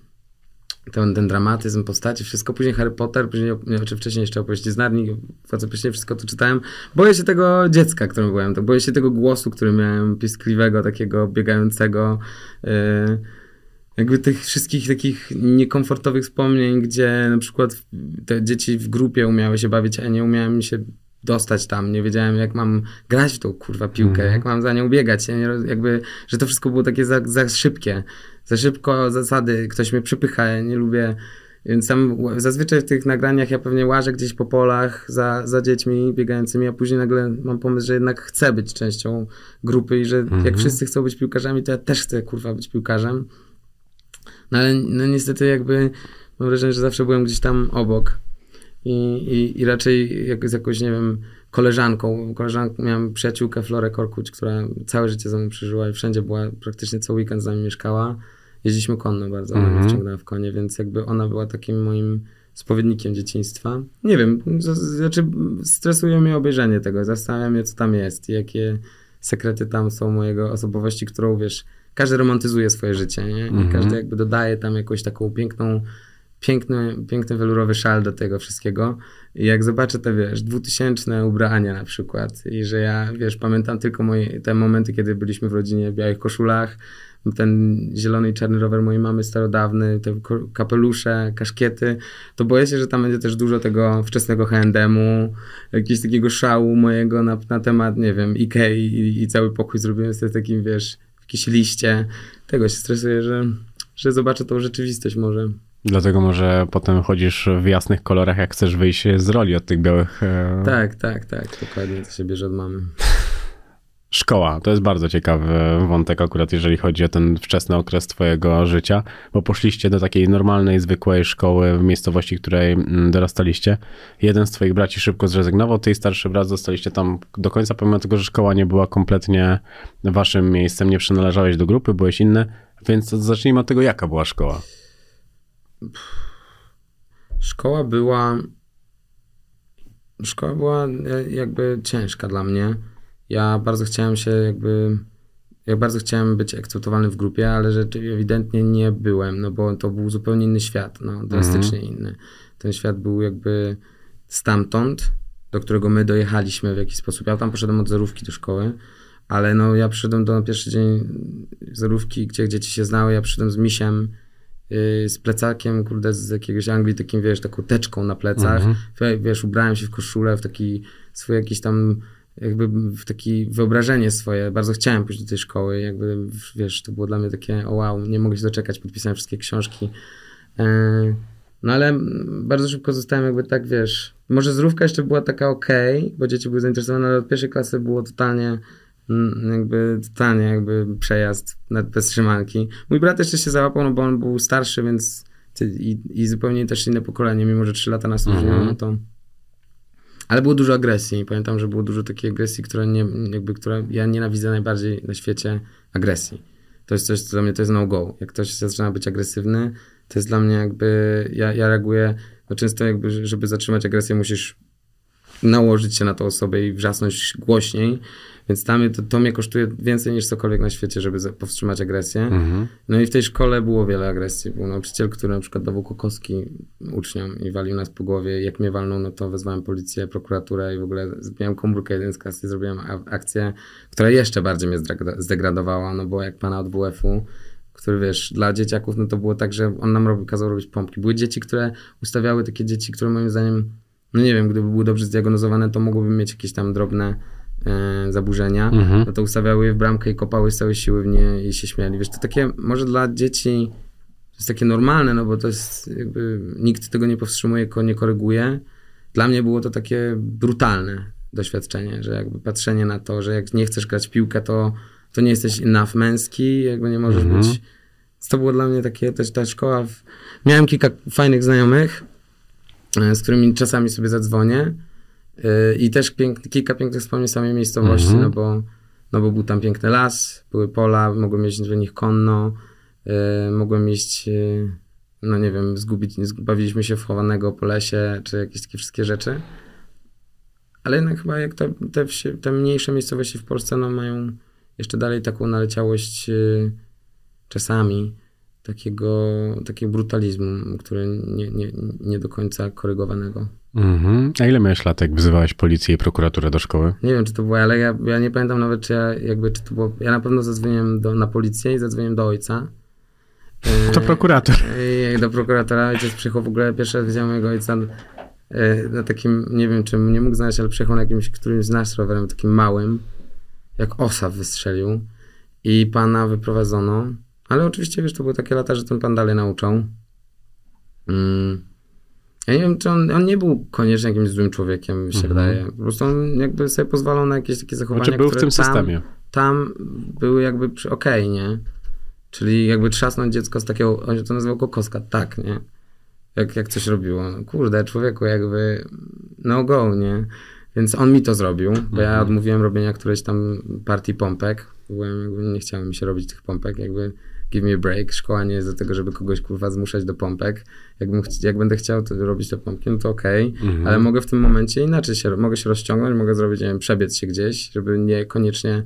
Ten, ten dramatyzm postaci, wszystko. Później Harry Potter, później, nie, czy wcześniej jeszcze opowieści z Narni, bardzo później wszystko to czytałem. Boję się tego dziecka, którym byłem, to boję się tego głosu, który miałem, piskliwego, takiego biegającego. Yy, jakby tych wszystkich takich niekomfortowych wspomnień, gdzie na przykład te dzieci w grupie umiały się bawić, a nie umiałem się dostać tam, nie wiedziałem jak mam grać w tą kurwa piłkę, Mhm. jak mam za nią biegać, ja nie, jakby, że to wszystko było takie za, za szybkie, za szybko zasady, ktoś mnie przypycha, ja nie lubię, więc tam zazwyczaj w tych nagraniach ja pewnie łażę gdzieś po polach za, za dziećmi biegającymi, a później nagle mam pomysł, że jednak chcę być częścią grupy i że Mhm. jak wszyscy chcą być piłkarzami, to ja też chcę kurwa być piłkarzem. No ale no niestety jakby mam wrażenie, że zawsze byłem gdzieś tam obok. I, i, i raczej jak, z jakąś, nie wiem, koleżanką. koleżanką. Miałem przyjaciółkę Florę Korkuć, która całe życie ze mną przeżyła i wszędzie była, praktycznie co weekend z nami mieszkała. Jeździliśmy konno bardzo, ona mnie Mhm. wciągnęła w konie, więc jakby ona była takim moim spowiednikiem dzieciństwa. Nie wiem, z- znaczy stresuje mnie obejrzenie tego, zastanawiam się, co tam jest i jakie sekrety tam są mojego osobowości, którą, wiesz, każdy romantyzuje swoje życie, nie? I Mhm. każdy jakby dodaje tam jakąś taką piękną, piękny, piękny welurowy szal do tego wszystkiego. I jak zobaczę te, wiesz, dwutysięczne ubrania na przykład i że ja, wiesz, pamiętam tylko moje, te momenty, kiedy byliśmy w rodzinie w białych koszulach, ten zielony i czarny rower mojej mamy starodawny, te kapelusze, kaszkiety, to boję się, że tam będzie też dużo tego wczesnego H&M-u, jakiegoś takiego szału mojego na, na temat, nie wiem, Ikei i, i cały pokój zrobiłem sobie takim, wiesz, w jakieś liście. Tego się stresuję, że, że zobaczę tą rzeczywistość może. Dlatego może potem chodzisz w jasnych kolorach, jak chcesz wyjść z roli od tych białych. E... Tak, tak, tak, dokładnie, to się bierze od mamy. Szkoła, to jest bardzo ciekawy wątek akurat, jeżeli chodzi o ten wczesny okres twojego życia, bo poszliście do takiej normalnej, zwykłej szkoły w miejscowości, w której mm, dorastaliście. Jeden z twoich braci szybko zrezygnował, ty i starszy brat zostaliście tam do końca, pomimo tego, że szkoła nie była kompletnie waszym miejscem, nie przynależałeś do grupy, byłeś inny, więc zacznijmy od tego, jaka była szkoła. Szkoła była. Szkoła była e, jakby ciężka dla mnie. Ja bardzo chciałem się jakby. Ja bardzo chciałem być akceptowalny w grupie, ale rzeczywiście ewidentnie nie byłem, no bo to był zupełnie inny świat, no drastycznie inny. Ten świat był jakby stamtąd, do którego my dojechaliśmy w jakiś sposób. Ja tam poszedłem od zerówki do szkoły, ale no ja przyszedłem do na pierwszy dzień zerówki, gdzie dzieci się znały, ja przyszedłem z misiem, yy, z plecakiem, kurde, z jakiegoś Anglii, takim, wiesz, taką teczką na plecach. Mhm. Wiesz, ubrałem się w koszulę, w taki swój jakiś tam jakby w taki wyobrażenie swoje. Bardzo chciałem pójść do tej szkoły, jakby, wiesz, to było dla mnie takie, o wow, nie mogę się doczekać, podpisałem wszystkie książki. Yy, No ale bardzo szybko zostałem jakby tak, wiesz, może zrówka jeszcze była taka okej, bo dzieci były zainteresowane, ale od pierwszej klasy było totalnie mm, jakby totalnie jakby przejazd bez trzymanki. Mój brat jeszcze się załapał, no bo on był starszy, więc i, i zupełnie też inne pokolenie, mimo że 3 lata nas różniło, Mhm. no to ale było dużo agresji. Pamiętam, że było dużo takiej agresji, która nie, jakby, która ja nienawidzę najbardziej na świecie agresji. To jest coś, co dla mnie to jest no-go. Jak ktoś zaczyna być agresywny, to jest dla mnie jakby, ja, ja reaguję, no często jakby, żeby zatrzymać agresję, musisz nałożyć się na tą osobę i wrzasnąć głośniej, więc tam to, to mnie kosztuje więcej niż cokolwiek na świecie, żeby powstrzymać agresję. Mhm. No i w tej szkole było wiele agresji. Był nauczyciel, który na przykład dawał kokoski uczniom i walił nas po głowie. Jak mnie walnął, no to wezwałem policję, prokuraturę i w ogóle miałem komórkę jeden z klasy, zrobiłem akcję, która jeszcze bardziej mnie zdegra- zdegradowała, no bo jak pana od WF-u, który wiesz, dla dzieciaków, no to było tak, że on nam robi, kazał robić pompki. Były dzieci, które ustawiały takie dzieci, które moim zdaniem, no nie wiem, gdyby były dobrze zdiagnozowane, to mogłyby mieć jakieś tam drobne e, zaburzenia, Mhm. no to ustawiały je w bramkę i kopały z całej siły w nie i się śmiali. Wiesz, to takie, może dla dzieci to jest takie normalne, no bo to jest jakby, nikt tego nie powstrzymuje, nie koryguje. Dla mnie było to takie brutalne doświadczenie, że jakby patrzenie na to, że jak nie chcesz grać w piłkę, to, to nie jesteś enough męski, jakby nie możesz Mhm. być... To było dla mnie takie, też ta szkoła... W... Miałem kilka fajnych znajomych, z którymi czasami sobie zadzwonię e, i też pięk, kilka pięknych wspomnień samej miejscowości, Mhm. no, bo, no bo był tam piękny las, były pola, mogłem jeździć do nich konno, e, mogłem e, no nie wiem, zgubić, zg- bawiliśmy się w chowanego po lesie, czy jakieś takie wszystkie rzeczy. Ale jednak chyba jak te, te, te mniejsze miejscowości w Polsce no, mają jeszcze dalej taką naleciałość e, czasami takiego, takiego brutalizmu, który nie, nie, nie do końca korygowanego. Mhm. A ile miałeś lat, jak wzywałeś policję i prokuraturę do szkoły? Nie wiem, czy to było, ale ja, ja nie pamiętam nawet, czy ja jakby, czy to było, ja na pewno zadzwoniłem do, na policję i zadzwoniłem do ojca. E, To prokurator. I do prokuratora ojciec przyjechał w ogóle, pierwszy raz widziałem mojego ojca e, na takim, nie wiem czym, nie mógł znaleźć, ale przyjechał na jakimś, którymś z nas rowerem, takim małym, jak osa wystrzelił i pana wyprowadzono, ale oczywiście, wiesz, to były takie lata, że ten pan dalej nauczał. Mm. Ja nie wiem, czy on, on nie był koniecznie jakimś złym człowiekiem, mi się Mhm. wydaje. Po prostu on jakby sobie pozwalał na jakieś takie zachowania, Znaczy był w które tym tam, systemie. tam były jakby okej, nie? Czyli jakby trzasnąć dziecko z takiego, on się to nazywał kokoska, tak, nie? Jak, jak coś robiło. No, kurde, człowieku jakby no go, nie? Więc on mi to zrobił, bo ja odmówiłem robienia którejś tam partii pompek. Byłem, jakby nie chciałem mi się robić tych pompek, jakby give me a break. Szkoła nie jest do tego, żeby kogoś kurwa zmuszać do pompek. Jakbym, jak będę chciał to robić te pompki, no to okej, Mhm. ale mogę w tym momencie inaczej się, mogę się rozciągnąć, mogę zrobić, nie wiem, przebiec się gdzieś, żeby nie koniecznie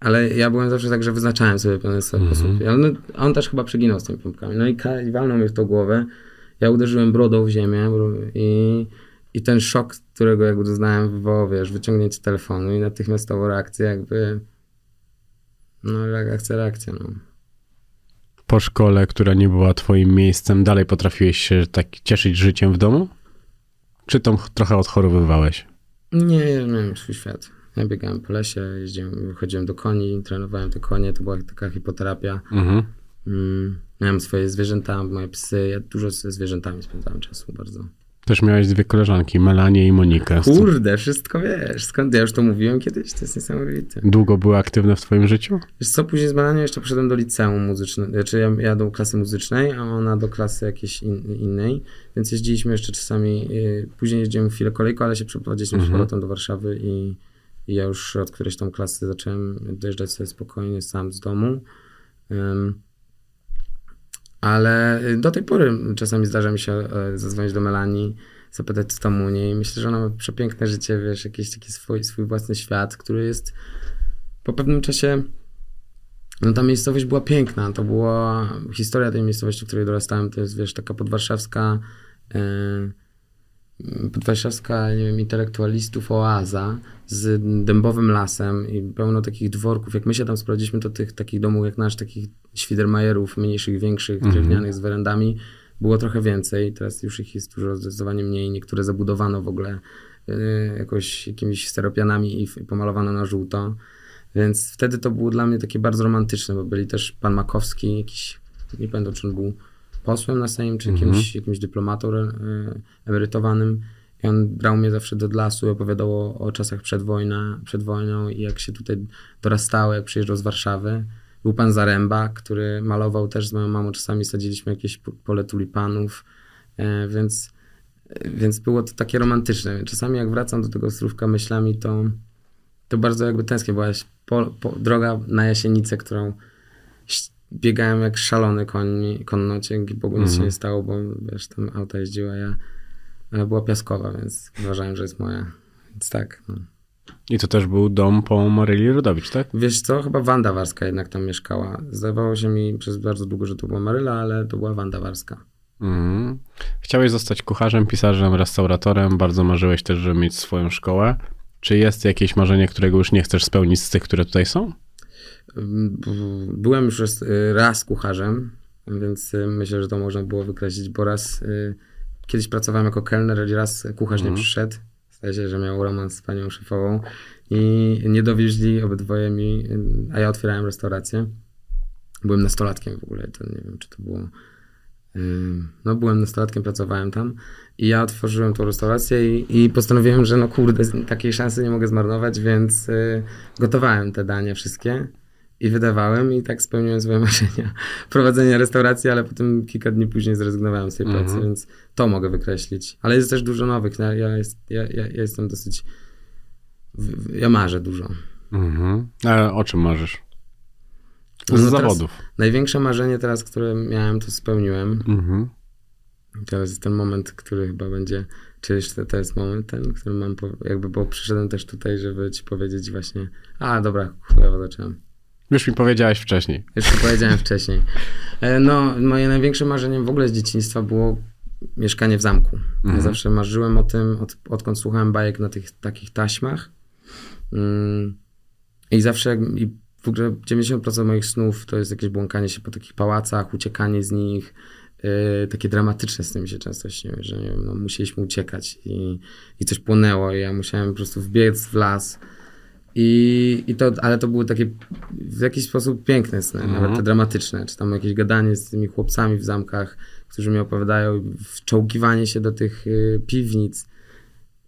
ale ja byłem zawsze tak, że wyznaczałem sobie pewien Mhm. sposób. Ale no, on też chyba przeginał z tymi pompkami. No i, i walnął mnie w tą głowę. Ja uderzyłem brodą w ziemię i, i ten szok, którego jakby doznałem, wywołał, wiesz, wyciągnięcie telefonu i natychmiastowo reakcja jakby no reakcja, reakcja, no. Po szkole, która nie była twoim miejscem, dalej potrafiłeś się tak cieszyć życiem w domu? Czy to trochę odchorowywałeś? Nie, ja miałem swój świat. Ja biegałem po lesie, jeździłem, chodziłem do koni, trenowałem te konie, to była taka hipoterapia. Mhm. Mm, miałem swoje zwierzęta, moje psy, ja dużo ze zwierzętami spędzałem czasu bardzo. Też miałeś dwie koleżanki, Melanię i Monikę. Kurde, wszystko wiesz. Skąd ja już to mówiłem kiedyś? To jest niesamowite. Długo były aktywne w twoim życiu? Wiesz co, później z Melanią jeszcze poszedłem do liceum muzycznego, znaczy ja, ja do klasy muzycznej, a ona do klasy jakiejś in, innej, więc jeździliśmy jeszcze czasami, y, później jeździłem chwilę kolejką, ale się przeprowadziliśmy z powrotem do Warszawy i, i ja już od którejś tam klasy zacząłem dojeżdżać sobie spokojnie sam z domu. Ym, ale y, do tej pory czasami zdarza mi się e, zadzwonić do Melanii, zapytać co tam u niej. Myślę, że ona ma przepiękne życie, wiesz, jakiś taki swój, swój własny świat, który jest po pewnym czasie no ta miejscowość była piękna, to była historia tej miejscowości, w której dorastałem, to jest, wiesz, taka podwarszawska e, podwarszawska, nie wiem, intelektualistów oaza z dębowym lasem i pełno takich dworków. Jak my się tam sprawdziliśmy, to tych takich domów jak nasz, takich świdermajerów, mniejszych, większych, drewnianych z werendami, było trochę więcej. Teraz już ich jest dużo zdecydowanie mniej. Niektóre zabudowano w ogóle e, jakoś jakimiś steropianami i, i pomalowano na żółto. Więc wtedy to było dla mnie takie bardzo romantyczne, bo byli też pan Makowski, jakiś, nie pamiętam czy on był posłem na Sejm, czy Mhm. jakimś, jakimś dyplomatą e, emerytowanym. I on brał mnie zawsze do lasu i opowiadał o, o czasach przed, wojna, przed wojną i jak się tutaj dorastało, jak przyjeżdżał z Warszawy. Był pan Zaręba, który malował też z moją mamą. Czasami sadziliśmy jakieś po- pole tulipanów, e, więc, więc było to takie romantyczne. Czasami jak wracam do tego Ostrówka myślami, to, to bardzo jakby tęsknię. Była po, po, droga na Jasienicę, którą biegałem jak szalony koń, konno. Dzięki Bogu nic się nie stało, bo wiesz, tam auta jeździła, ja ale była piaskowa, więc uważałem, że jest moja. Więc tak. No. I to też był dom po Maryli Rodowicz, tak? Wiesz co, chyba Wanda Warska jednak tam mieszkała. Zdawało się mi przez bardzo długo, że to była Maryla, ale to była Wanda Warska. Mhm. Chciałeś zostać kucharzem, pisarzem, restauratorem, bardzo marzyłeś też, żeby mieć swoją szkołę. Czy jest jakieś marzenie, którego już nie chcesz spełnić z tych, które tutaj są? Byłem już raz, y, raz kucharzem, więc y, myślę, że to można było wykreślić, bo raz y, kiedyś pracowałem jako kelner, i raz kucharz nie przyszedł. Zdaje się, że miał romans z panią szefową i nie dowieźli obydwoje mi, a ja otwierałem restaurację. Byłem nastolatkiem w ogóle, to nie wiem, czy to było... No, byłem nastolatkiem, pracowałem tam i ja otworzyłem tą restaurację i, i postanowiłem, że no kurde, takiej szansy nie mogę zmarnować, więc y, gotowałem te dania wszystkie i wydawałem i tak spełniłem swoje marzenia prowadzenia restauracji, ale potem kilka dni później zrezygnowałem z tej Mhm. pracy, więc to mogę wykreślić. Ale jest też dużo nowych, ja, ja, jest, ja, ja, jestem dosyć, ja marzę dużo. Mhm. A o czym marzysz? Z No zawodów. Największe marzenie teraz, które miałem, to spełniłem. Mhm. Teraz jest ten moment, który chyba będzie, czy jeszcze to jest moment ten, który mam, jakby, bo przyszedłem też tutaj, żeby ci powiedzieć właśnie, a dobra, chujowo zacząłem. Już mi powiedziałeś wcześniej. Już to powiedziałem wcześniej. E, No, moje największe marzeniem w ogóle z dzieciństwa było mieszkanie w zamku. Ja zawsze marzyłem o tym, od, odkąd słuchałem bajek na tych takich taśmach. Mm, I zawsze, i w ogóle 90% moich snów to jest jakieś błąkanie się po takich pałacach, uciekanie z nich. e, takie dramatyczne sny mi się często śniły, że nie wiem, no, musieliśmy uciekać i, i coś płonęło i ja musiałem po prostu wbiec w las. I, i to, ale to były takie w jakiś sposób piękne sny, nawet te dramatyczne, czy tam jakieś gadanie z tymi chłopcami w zamkach, którzy mi opowiadają, wczołgiwanie się do tych y, piwnic.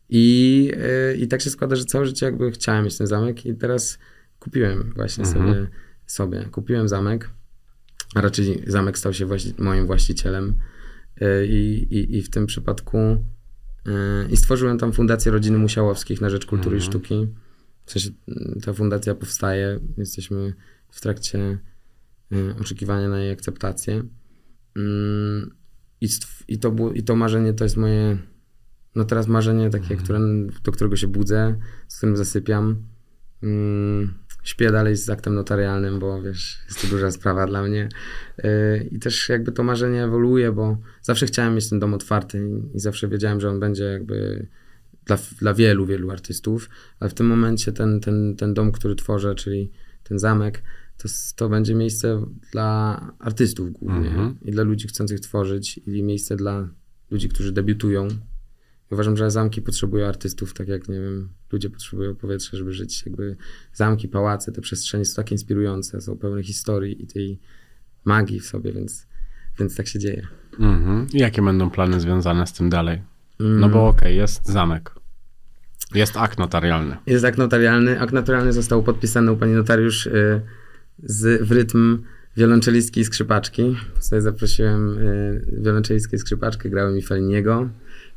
I, y, I tak się składa, że całe życie jakby chciałem mieć ten zamek i teraz kupiłem właśnie sobie, sobie. Kupiłem zamek, a raczej zamek stał się właści- moim właścicielem y, i, i, w tym przypadku y, i stworzyłem tam Fundację Rodziny Musiałowskich na rzecz kultury i sztuki. W sensie y, ta fundacja powstaje, jesteśmy w trakcie y, oczekiwania na jej akceptację. Mm, I, i, to było, I to marzenie to jest moje, no teraz marzenie takie, które, do którego się budzę, z którym zasypiam. Mm, śpię dalej z aktem notarialnym, bo wiesz, jest to duża sprawa dla mnie. Yy, I też jakby to marzenie ewoluuje, bo zawsze chciałem mieć ten dom otwarty i zawsze wiedziałem, że on będzie jakby dla, dla wielu, wielu artystów, ale w tym momencie ten, ten, ten dom, który tworzę, czyli ten zamek, to, to będzie miejsce dla artystów głównie Mhm. i dla ludzi chcących tworzyć i miejsce dla ludzi, którzy debiutują. Uważam, że zamki potrzebują artystów, tak jak, nie wiem, ludzie potrzebują powietrza, żeby żyć. Jakby zamki, pałace, te przestrzenie są takie inspirujące, są pełne historii i tej magii w sobie, więc, więc tak się dzieje. Mhm. I jakie będą plany związane z tym dalej? Mm. No bo okej, jest zamek. Jest akt notarialny. Jest akt notarialny. Akt notarialny został podpisany u pani notariusz y, z, w rytm wiolonczelistki i skrzypaczki. Sobie zaprosiłem y, wiolonczelistkę i skrzypaczkę, grały mi Feliniego,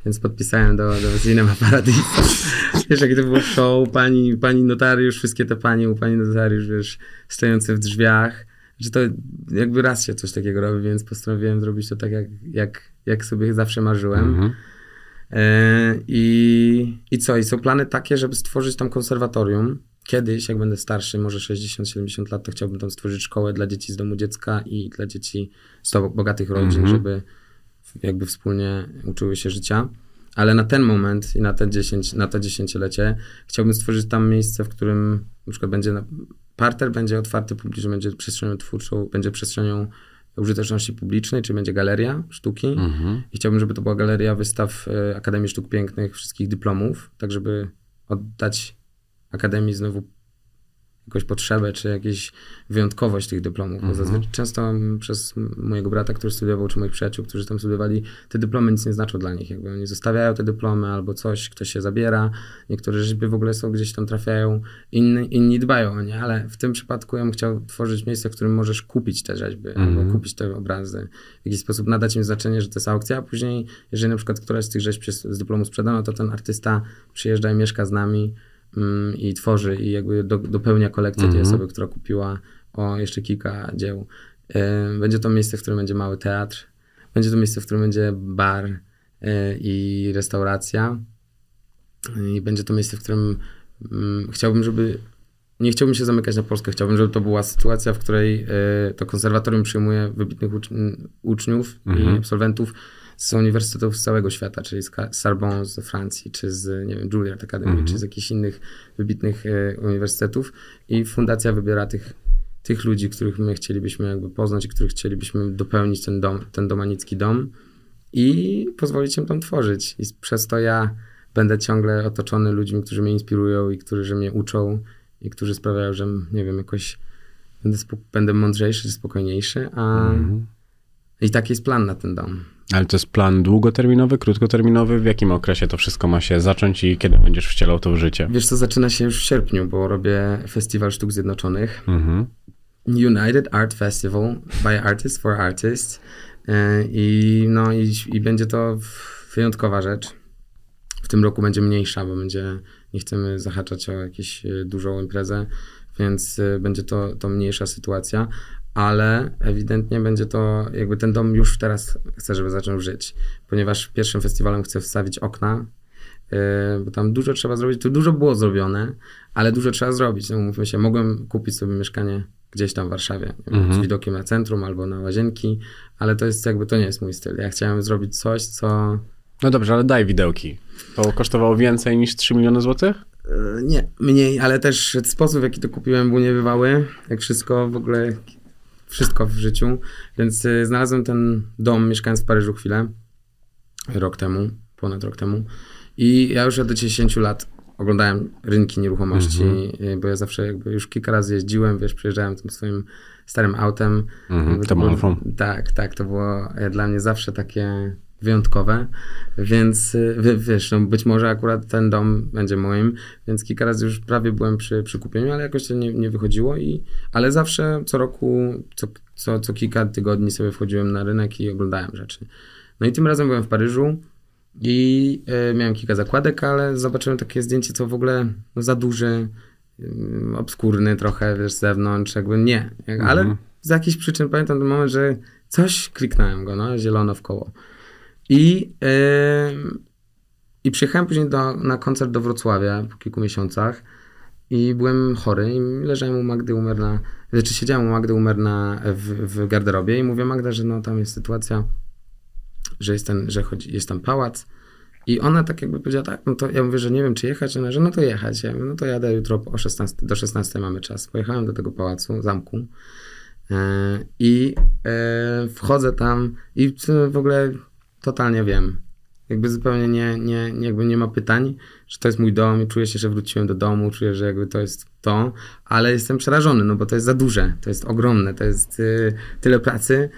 więc podpisałem do, do Cinema Paradiso. Wiesz, jakie to było show, pani, pani notariusz, wszystkie te panie u pani notariusz, wiesz, stojące w drzwiach. Że to jakby raz się coś takiego robi, więc postanowiłem zrobić to tak, jak, jak, jak sobie zawsze marzyłem. Mhm. E, I, I co? I są plany takie, żeby stworzyć tam konserwatorium. Kiedyś, jak będę starszy, może 60-70 lat, to chciałbym tam stworzyć szkołę dla dzieci z domu dziecka i dla dzieci z bogatych rodzin, Mhm. żeby jakby wspólnie uczyły się życia. Ale na ten moment i na, te 10, na to dziesięciolecie chciałbym stworzyć tam miejsce, w którym na przykład będzie na, parter będzie otwarty publicznie, będzie przestrzenią twórczą, będzie przestrzenią użyteczności publicznej, czyli będzie galeria sztuki. Mhm. I chciałbym, żeby to była galeria wystaw e, Akademii Sztuk Pięknych, wszystkich dyplomów, tak żeby oddać Akademii znowu jakąś potrzebę, czy jakieś wyjątkowość tych dyplomów. Bo Mhm. zazwyczaj często przez mojego brata, który studiował, czy moich przyjaciół, którzy tam studiowali, te dyplomy nic nie znaczą dla nich. Jakby oni zostawiają te dyplomy albo coś, ktoś się zabiera. Niektóre rzeczy w ogóle są gdzieś tam trafiają, inni, inni dbają o nie, ale w tym przypadku ja bym chciał tworzyć miejsce, w którym możesz kupić te rzeźby Mhm. albo kupić te obrazy. W jakiś sposób nadać im znaczenie, że to jest aukcja, a później, jeżeli na przykład któraś z tych rzeźb z dyplomu sprzedano, to ten artysta przyjeżdża i mieszka z nami i tworzy i jakby do, dopełnia kolekcję tej Mhm. osoby, która kupiła o jeszcze kilka dzieł. Będzie to miejsce, w którym będzie mały teatr, będzie to miejsce, w którym będzie bar e, i restauracja i będzie to miejsce, w którym mm, chciałbym, żeby nie chciałbym się zamykać na Polskę, chciałbym, żeby to była sytuacja, w której e, to konserwatorium przyjmuje wybitnych ucz uczniów Mhm. i absolwentów z uniwersytetów z całego świata, czyli z Sorbonne z Francji, czy z, nie wiem, Juilliard Academy, Mhm. czy z jakichś innych wybitnych e, uniwersytetów i fundacja wybiera tych, tych ludzi, których my chcielibyśmy jakby poznać których chcielibyśmy dopełnić ten dom, ten domanicki dom i pozwolić im tam tworzyć. I przez to ja będę ciągle otoczony ludźmi, którzy mnie inspirują i którzy mnie uczą i którzy sprawiają, że nie wiem, jakoś będę, będę mądrzejszy czy spokojniejszy, a Mhm. i taki jest plan na ten dom. Ale to jest plan długoterminowy, krótkoterminowy? W jakim okresie to wszystko ma się zacząć i kiedy będziesz wcielał to w życie? Wiesz co, zaczyna się już w sierpniu, bo robię Festiwal Sztuk Zjednoczonych. Mhm. United Art Festival by Artists for Artists. E, I, no, i, i będzie to wyjątkowa rzecz. W tym roku będzie mniejsza, bo będzie, nie chcemy zahaczać o jakąś e, dużą imprezę, więc e, będzie to, to mniejsza sytuacja, ale ewidentnie będzie to, jakby ten dom już teraz chcę, żeby zaczął żyć, ponieważ pierwszym festiwalem chcę wstawić okna, e, bo tam dużo trzeba zrobić, tu dużo było zrobione, ale dużo trzeba zrobić. No, mówmy się, mogłem kupić sobie mieszkanie gdzieś tam w Warszawie, Mhm. z widokiem na centrum albo na łazienki, ale to jest jakby, to nie jest mój styl. Ja chciałem zrobić coś, co... No dobrze, ale daj widełki. To kosztowało więcej niż 3 miliony złotych? E, Nie, mniej, ale też sposób, w jaki to kupiłem, był niebywały. Jak wszystko w ogóle, wszystko w życiu. Więc y, znalazłem ten dom, mieszkając w Paryżu chwilę, rok temu, ponad rok temu. I ja już od 10 lat oglądałem rynki nieruchomości, y, bo ja zawsze jakby już kilka razy jeździłem, wiesz, przyjeżdżałem tym swoim starym autem. Mhm, to było-. Tak, tak, to było e, dla mnie zawsze takie wyjątkowe, więc y, wiesz, no być może akurat ten dom będzie moim, więc kilka razy już prawie byłem przy, przy kupieniu, ale jakoś to nie, nie wychodziło i, ale zawsze co roku, co, co, co kilka tygodni sobie wchodziłem na rynek i oglądałem rzeczy. No i tym razem byłem w Paryżu i y, miałem kilka zakładek, ale zobaczyłem takie zdjęcie, co w ogóle no, za duży, y, obskurny trochę, wiesz, z zewnątrz, jakby nie, ale Mhm. z jakichś przyczyn pamiętam ten moment, że coś kliknąłem go, no, zielono w koło. I, ym, i przyjechałem później do, na koncert do Wrocławia po kilku miesiącach i byłem chory i leżałem u Magdy Umer na, znaczy siedziałem u Magdy Umer na, w, w garderobie i mówię Magda, że no tam jest sytuacja, że jest, ten, że chodzi, jest tam pałac i ona tak jakby powiedziała tak, no to ja mówię, że nie wiem czy jechać, ona, że no to jechać. Ja mówię, no to jadę jutro o 16, do 16 mamy czas. Pojechałem do tego pałacu, zamku e, i e, wchodzę tam i w ogóle totalnie wiem. Jakby zupełnie nie, nie, jakby nie ma pytań, że to jest mój dom i czuję się, że wróciłem do domu, czuję, że jakby to jest to, ale jestem przerażony, no bo to jest za duże, to jest ogromne, to jest y, tyle pracy.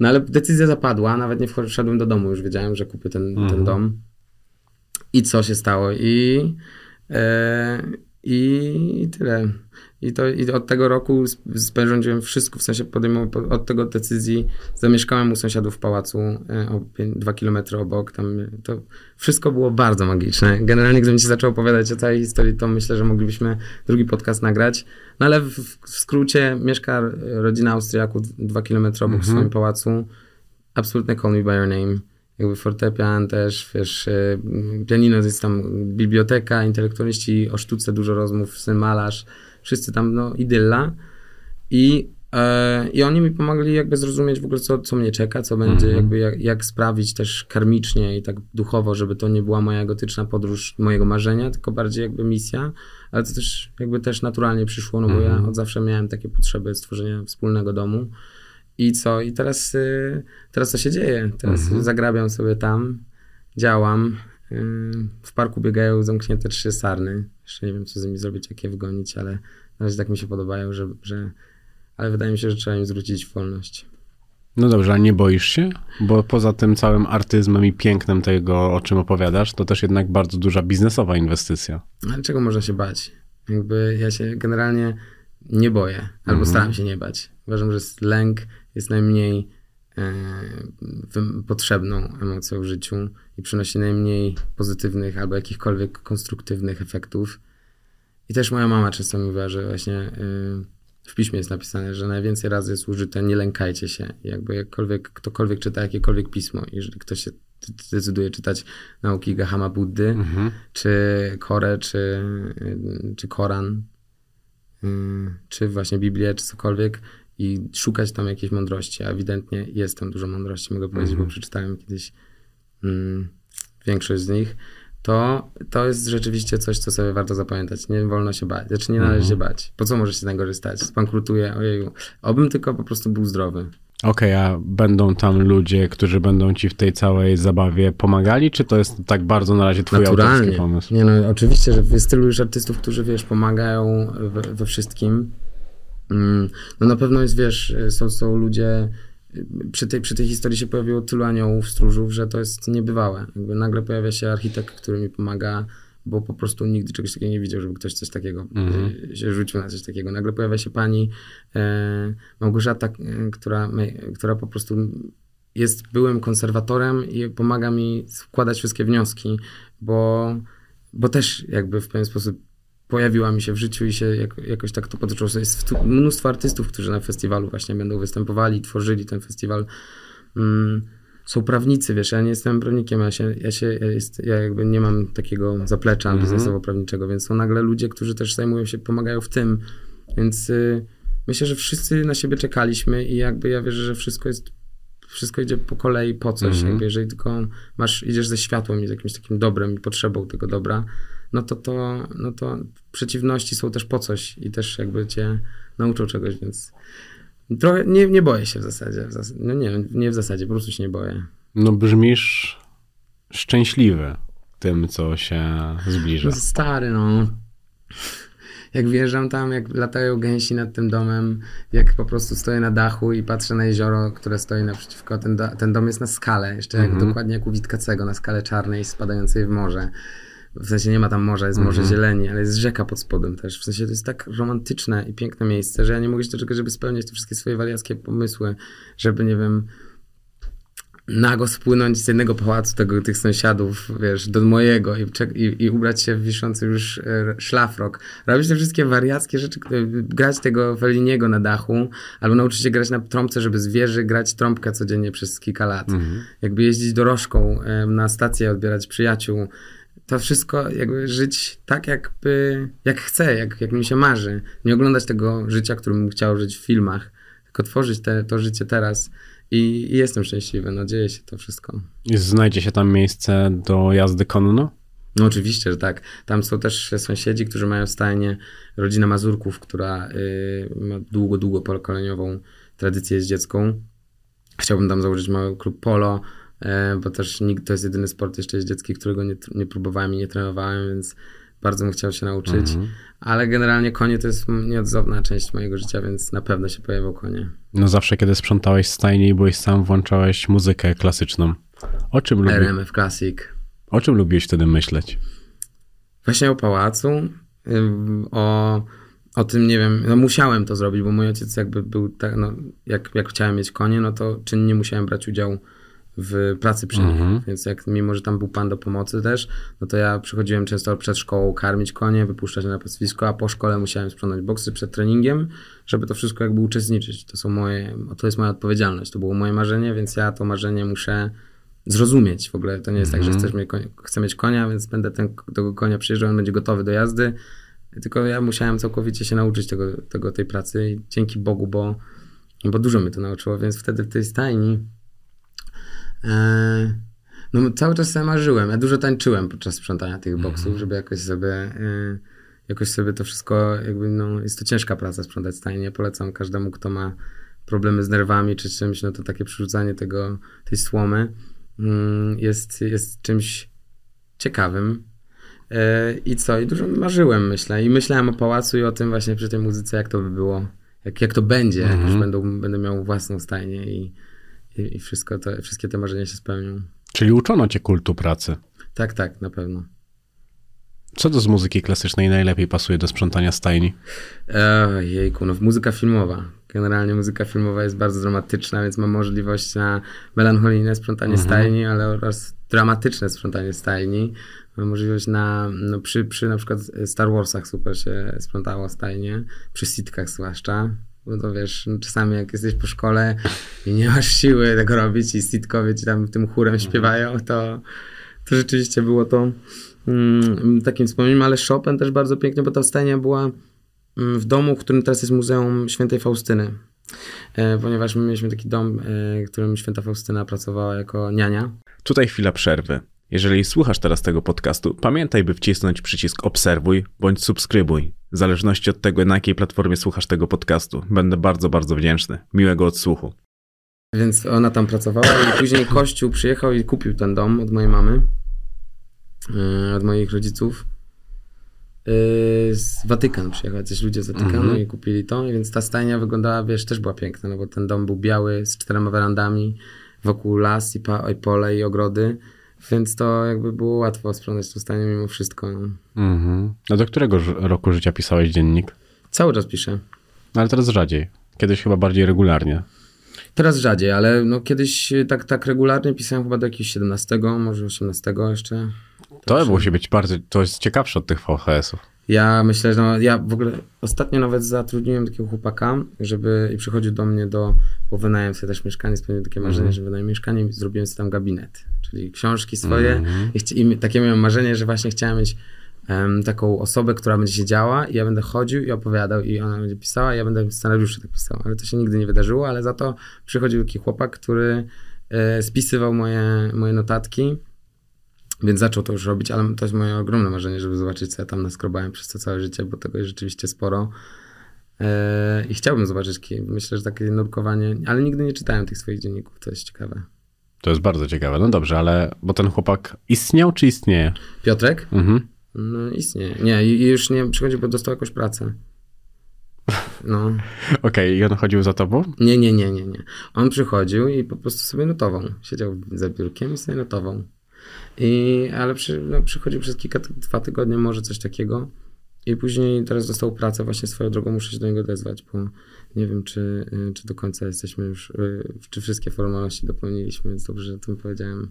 No ale decyzja zapadła, nawet nie wszedłem do domu, już wiedziałem, że kupię ten, ten Mhm. dom. I co się stało? I, e, i tyle. I, to, I od tego roku sp- spędziłem wszystko, w sensie podejmował po- od tego decyzji, zamieszkałem u sąsiadów w pałacu, e, o pię- dwa kilometry obok, tam to wszystko było bardzo magiczne. Generalnie gdybym ci zaczął opowiadać o całej historii, to myślę, że moglibyśmy drugi podcast nagrać. No ale w, w skrócie mieszka rodzina Austriaków dwa kilometry obok w Mhm. swoim pałacu. Absolutnie call me by your name. Jakby fortepian też, wiesz, e, pianino, jest tam biblioteka, intelektualiści, o sztuce dużo rozmów, syn malarz, wszyscy tam, no, idylla. I, e, I oni mi pomogli jakby zrozumieć w ogóle, co, co mnie czeka, co będzie, Mhm. jakby jak, jak sprawić też karmicznie i tak duchowo, żeby to nie była moja gotyczna podróż mojego marzenia, tylko bardziej jakby misja, ale to też jakby też naturalnie przyszło, no bo Mhm. ja od zawsze miałem takie potrzeby stworzenia wspólnego domu. I co? I teraz, y, teraz co się dzieje? Teraz Mhm. zagrabiam sobie tam, działam. y, W parku biegają zamknięte trzy sarny. Jeszcze nie wiem, co z nimi zrobić, jak je wgonić, ale na razie tak mi się podobają, że, że ale wydaje mi się, że trzeba im zwrócić wolność. No dobrze, a nie boisz się? Bo poza tym całym artyzmem i pięknem tego, o czym opowiadasz, to też jednak bardzo duża biznesowa inwestycja. Ale czego można się bać? Jakby ja się generalnie nie boję, albo Mhm. staram się nie bać. Uważam, że lęk jest najmniej potrzebną emocją w życiu i przynosi najmniej pozytywnych albo jakichkolwiek konstruktywnych efektów. I też moja mama często mówiła, że właśnie y, w piśmie jest napisane, że najwięcej razy jest użyte nie lękajcie się. Jakby jakkolwiek, ktokolwiek czyta jakiekolwiek pismo, jeżeli ktoś się decyduje czytać nauki Gahama Buddy, Mhm. czy Korę, czy, y, czy Koran, czy właśnie Biblię, czy cokolwiek i szukać tam jakiejś mądrości, a ewidentnie jest tam dużo mądrości, mogę powiedzieć, bo przeczytałem kiedyś mm, większość z nich, to, to jest rzeczywiście coś, co sobie warto zapamiętać. Nie wolno się bać, znaczy nie należy się bać. Po co może się najgorzej stać? Spankrutuję, ojeju. Obym tylko po prostu był zdrowy. Okej, a będą tam ludzie, którzy będą ci w tej całej zabawie pomagali, czy to jest tak bardzo na razie twój autorski Naturalnie. pomysł? Nie no, oczywiście, że jest tylu już artystów, którzy, wiesz, pomagają we, we wszystkim. Mm, No na pewno jest, wiesz, są, są ludzie, przy tej, przy tej historii się pojawiło tylu aniołów, stróżów, że to jest niebywałe. Jakby nagle pojawia się architekt, który mi pomaga, bo po prostu nigdy czegoś takiego nie widział, żeby ktoś coś takiego y, się rzucił na coś takiego. Nagle pojawia się pani e, Małgorzata, e, która, która po prostu jest byłym konserwatorem i pomaga mi składać wszystkie wnioski, bo, bo też jakby w pewien sposób pojawiła mi się w życiu i się jak, jakoś tak to potoczyło. Jest mnóstwo artystów, którzy na festiwalu właśnie będą występowali, tworzyli ten festiwal. Mm, są prawnicy, wiesz, ja nie jestem prawnikiem, ja się, ja się ja, jest, ja jakby nie mam takiego zaplecza biznesowo-prawniczego, więc są nagle ludzie, którzy też zajmują się, pomagają w tym, więc y, myślę, że wszyscy na siebie czekaliśmy i jakby ja wierzę, że wszystko jest wszystko idzie po kolei po coś. Mhm. Jakby jeżeli tylko masz, idziesz ze światłem i z jakimś takim dobrem i potrzebą tego dobra, no to, to, no to przeciwności są też po coś i też jakby cię nauczą czegoś, więc trochę nie, nie boję się w zasadzie. W zas- no nie, nie w zasadzie, po prostu się nie boję. No brzmisz szczęśliwy tym, co się zbliża. No stary, no. Jak wjeżdżam tam, jak latają gęsi nad tym domem, jak po prostu stoję na dachu i patrzę na jezioro, które stoi naprzeciwko. Ten, ten dom jest na skale, jeszcze jak, dokładnie jak u Witkacego, na skale czarnej spadającej w morze. W sensie nie ma tam morza, jest morze zieleni, ale jest rzeka pod spodem też. W sensie to jest tak romantyczne i piękne miejsce, że ja nie mogę się doczekać, żeby spełniać te wszystkie swoje wariackie pomysły, żeby, nie wiem, nago spłynąć z jednego pałacu tego, tych sąsiadów, wiesz, do mojego i, i, i ubrać się w wiszący już e, szlafrok. Robić te wszystkie wariackie rzeczy, grać tego Felliniego na dachu, albo nauczyć się grać na trąbce, żeby z wieży grać trąbkę codziennie przez kilka lat. Jakby jeździć dorożką e, na stację, odbierać przyjaciół. To wszystko jakby żyć tak jakby, jak chcę, jak, jak mi się marzy. Nie oglądać tego życia, którym bym chciał żyć w filmach, tylko tworzyć te, to życie teraz. I, I jestem szczęśliwy, no dzieje się to wszystko. I Znajdzie się tam miejsce do jazdy konno? No oczywiście, że tak. Tam są też sąsiedzi, którzy mają stajnie, rodzina Mazurków, która y, ma długo, długo pokoleniową tradycję jeździecką. Chciałbym tam założyć mały klub polo, bo też nikt, to jest jedyny sport jeszcze jeździecki, którego nie, nie próbowałem i nie trenowałem, więc bardzo bym chciał się nauczyć. Ale generalnie konie to jest nieodzowna część mojego życia, więc na pewno się pojawią konie. No zawsze, kiedy sprzątałeś stajnie i byłeś sam, włączałeś muzykę klasyczną. O czym, lubi... RMF Classic. o czym lubiłeś wtedy myśleć? Właśnie o pałacu, o, o tym, nie wiem, no musiałem to zrobić, bo mój ojciec jakby był, tak, no, jak, jak chciałem mieć konie, no to czynnie musiałem brać udział w pracy przy nich, więc jak, mimo, że tam był pan do pomocy też, no to ja przychodziłem często przed szkołą karmić konie, wypuszczać na pastwisko, a po szkole musiałem sprzątać boksy przed treningiem, żeby to wszystko jakby uczestniczyć. To są moje, to jest moja odpowiedzialność, to było moje marzenie, więc ja to marzenie muszę zrozumieć w ogóle. To nie jest tak, że chcesz mieć konia, chcę mieć konia, więc będę ten, tego konia przyjeżdżał, on będzie gotowy do jazdy. Tylko ja musiałem całkowicie się nauczyć tego, tego tej pracy i dzięki Bogu, bo, bo dużo mnie to nauczyło, więc wtedy w tej stajni no cały czas sobie marzyłem. Ja dużo tańczyłem podczas sprzątania tych boksów, żeby jakoś sobie e, jakoś sobie to wszystko jakby, no jest to ciężka praca sprzątać stajnie. Polecam każdemu, kto ma problemy z nerwami czy czymś, no to takie przerzucanie tego, tej słomy mm, jest, jest czymś ciekawym. I co? I dużo marzyłem, myślę. I myślałem o pałacu i o tym właśnie przy tej muzyce, jak to by było. Jak, jak to będzie, jak Mhm. już będą, będę miał własną stajnię i, i, i wszystko to, wszystkie te marzenia się spełnią. Czyli uczono cię kultu pracy. Tak, tak, na pewno. Co do z muzyki klasycznej najlepiej pasuje do sprzątania stajni? Jejku, no muzyka filmowa. Generalnie muzyka filmowa jest bardzo dramatyczna, więc mam możliwość na melancholijne sprzątanie stajni, ale oraz dramatyczne sprzątanie stajni. Mam możliwość na, no przy, przy na przykład Star Warsach super się sprzątało stajnie, przy sitkach zwłaszcza. Bo to wiesz, no czasami jak jesteś po szkole i nie masz siły tego robić i sitkowie ci tam tym chórem śpiewają, to, to rzeczywiście było to mm, takim wspomnieniem, ale Chopin też bardzo pięknie, bo ta stajnia była mm, w domu, w którym teraz jest Muzeum Świętej Faustyny. E, ponieważ my mieliśmy taki dom, e, w którym Święta Faustyna pracowała jako niania. Tutaj chwila przerwy. Jeżeli słuchasz teraz tego podcastu, pamiętaj, by wcisnąć przycisk obserwuj bądź subskrybuj. W zależności od tego, na jakiej platformie słuchasz tego podcastu. Będę bardzo, bardzo wdzięczny. Miłego odsłuchu. Więc ona tam pracowała i później Kościół przyjechał i kupił ten dom od mojej mamy, e, od moich rodziców. E, Z Watykan przyjechał, jacyś ludzie z Watykanu Mhm. i kupili to, więc ta stajnia wyglądała, wiesz, też była piękna, no bo ten dom był biały, z czterema werandami, wokół las i, pa, i pole i ogrody, więc to jakby było łatwo sprzątać tą stajnię mimo wszystko. No. Mhm. No do którego roku życia pisałeś dziennik? Cały czas piszę. No ale teraz rzadziej. Kiedyś chyba bardziej regularnie. Teraz rzadziej, ale no kiedyś e, tak, tak regularnie pisałem chyba do jakiegoś 17, może 18 jeszcze. To musi być bardzo, to jest ciekawsze od tych VHS-ów. Ja myślę, że no, ja w ogóle ostatnio nawet zatrudniłem takiego chłopaka, żeby i przychodził do mnie do, bo wynająłem sobie też mieszkanie, spełniłem takie marzenie, że wynajem mieszkanie i zrobiłem sobie tam gabinet, czyli książki swoje i, chci, i takie miałem marzenie, że właśnie chciałem mieć em, taką osobę, która będzie siedziała i ja będę chodził i opowiadał i ona będzie pisała i ja będę scenariusze tak pisał, ale to się nigdy nie wydarzyło, ale za to przychodził taki chłopak, który e, spisywał moje, moje notatki więc zaczął to już robić, ale to jest moje ogromne marzenie, żeby zobaczyć, co ja tam naskrobałem przez to całe życie, bo tego jest rzeczywiście sporo. Eee, I chciałbym zobaczyć, myślę, że takie nurkowanie, ale nigdy nie czytałem tych swoich dzienników, to jest ciekawe. To jest bardzo ciekawe. No dobrze, ale bo ten chłopak istniał czy istnieje? Piotrek? Mhm. No istnieje. Nie, i już nie przychodzi, bo dostał jakąś pracę. No. Okej, i on chodził za tobą? Nie, nie, nie, nie, nie. On przychodził i po prostu sobie notował. Siedział za biurkiem i sobie notował. I, ale przy, no, przychodził przez kilka, dwa tygodnie może coś takiego. I później teraz dostał pracę właśnie swoją drogą, muszę się do niego odezwać, bo nie wiem, czy, y, czy do końca jesteśmy już, y, czy wszystkie formalności dopełniliśmy, więc dobrze, że o tym powiedziałem.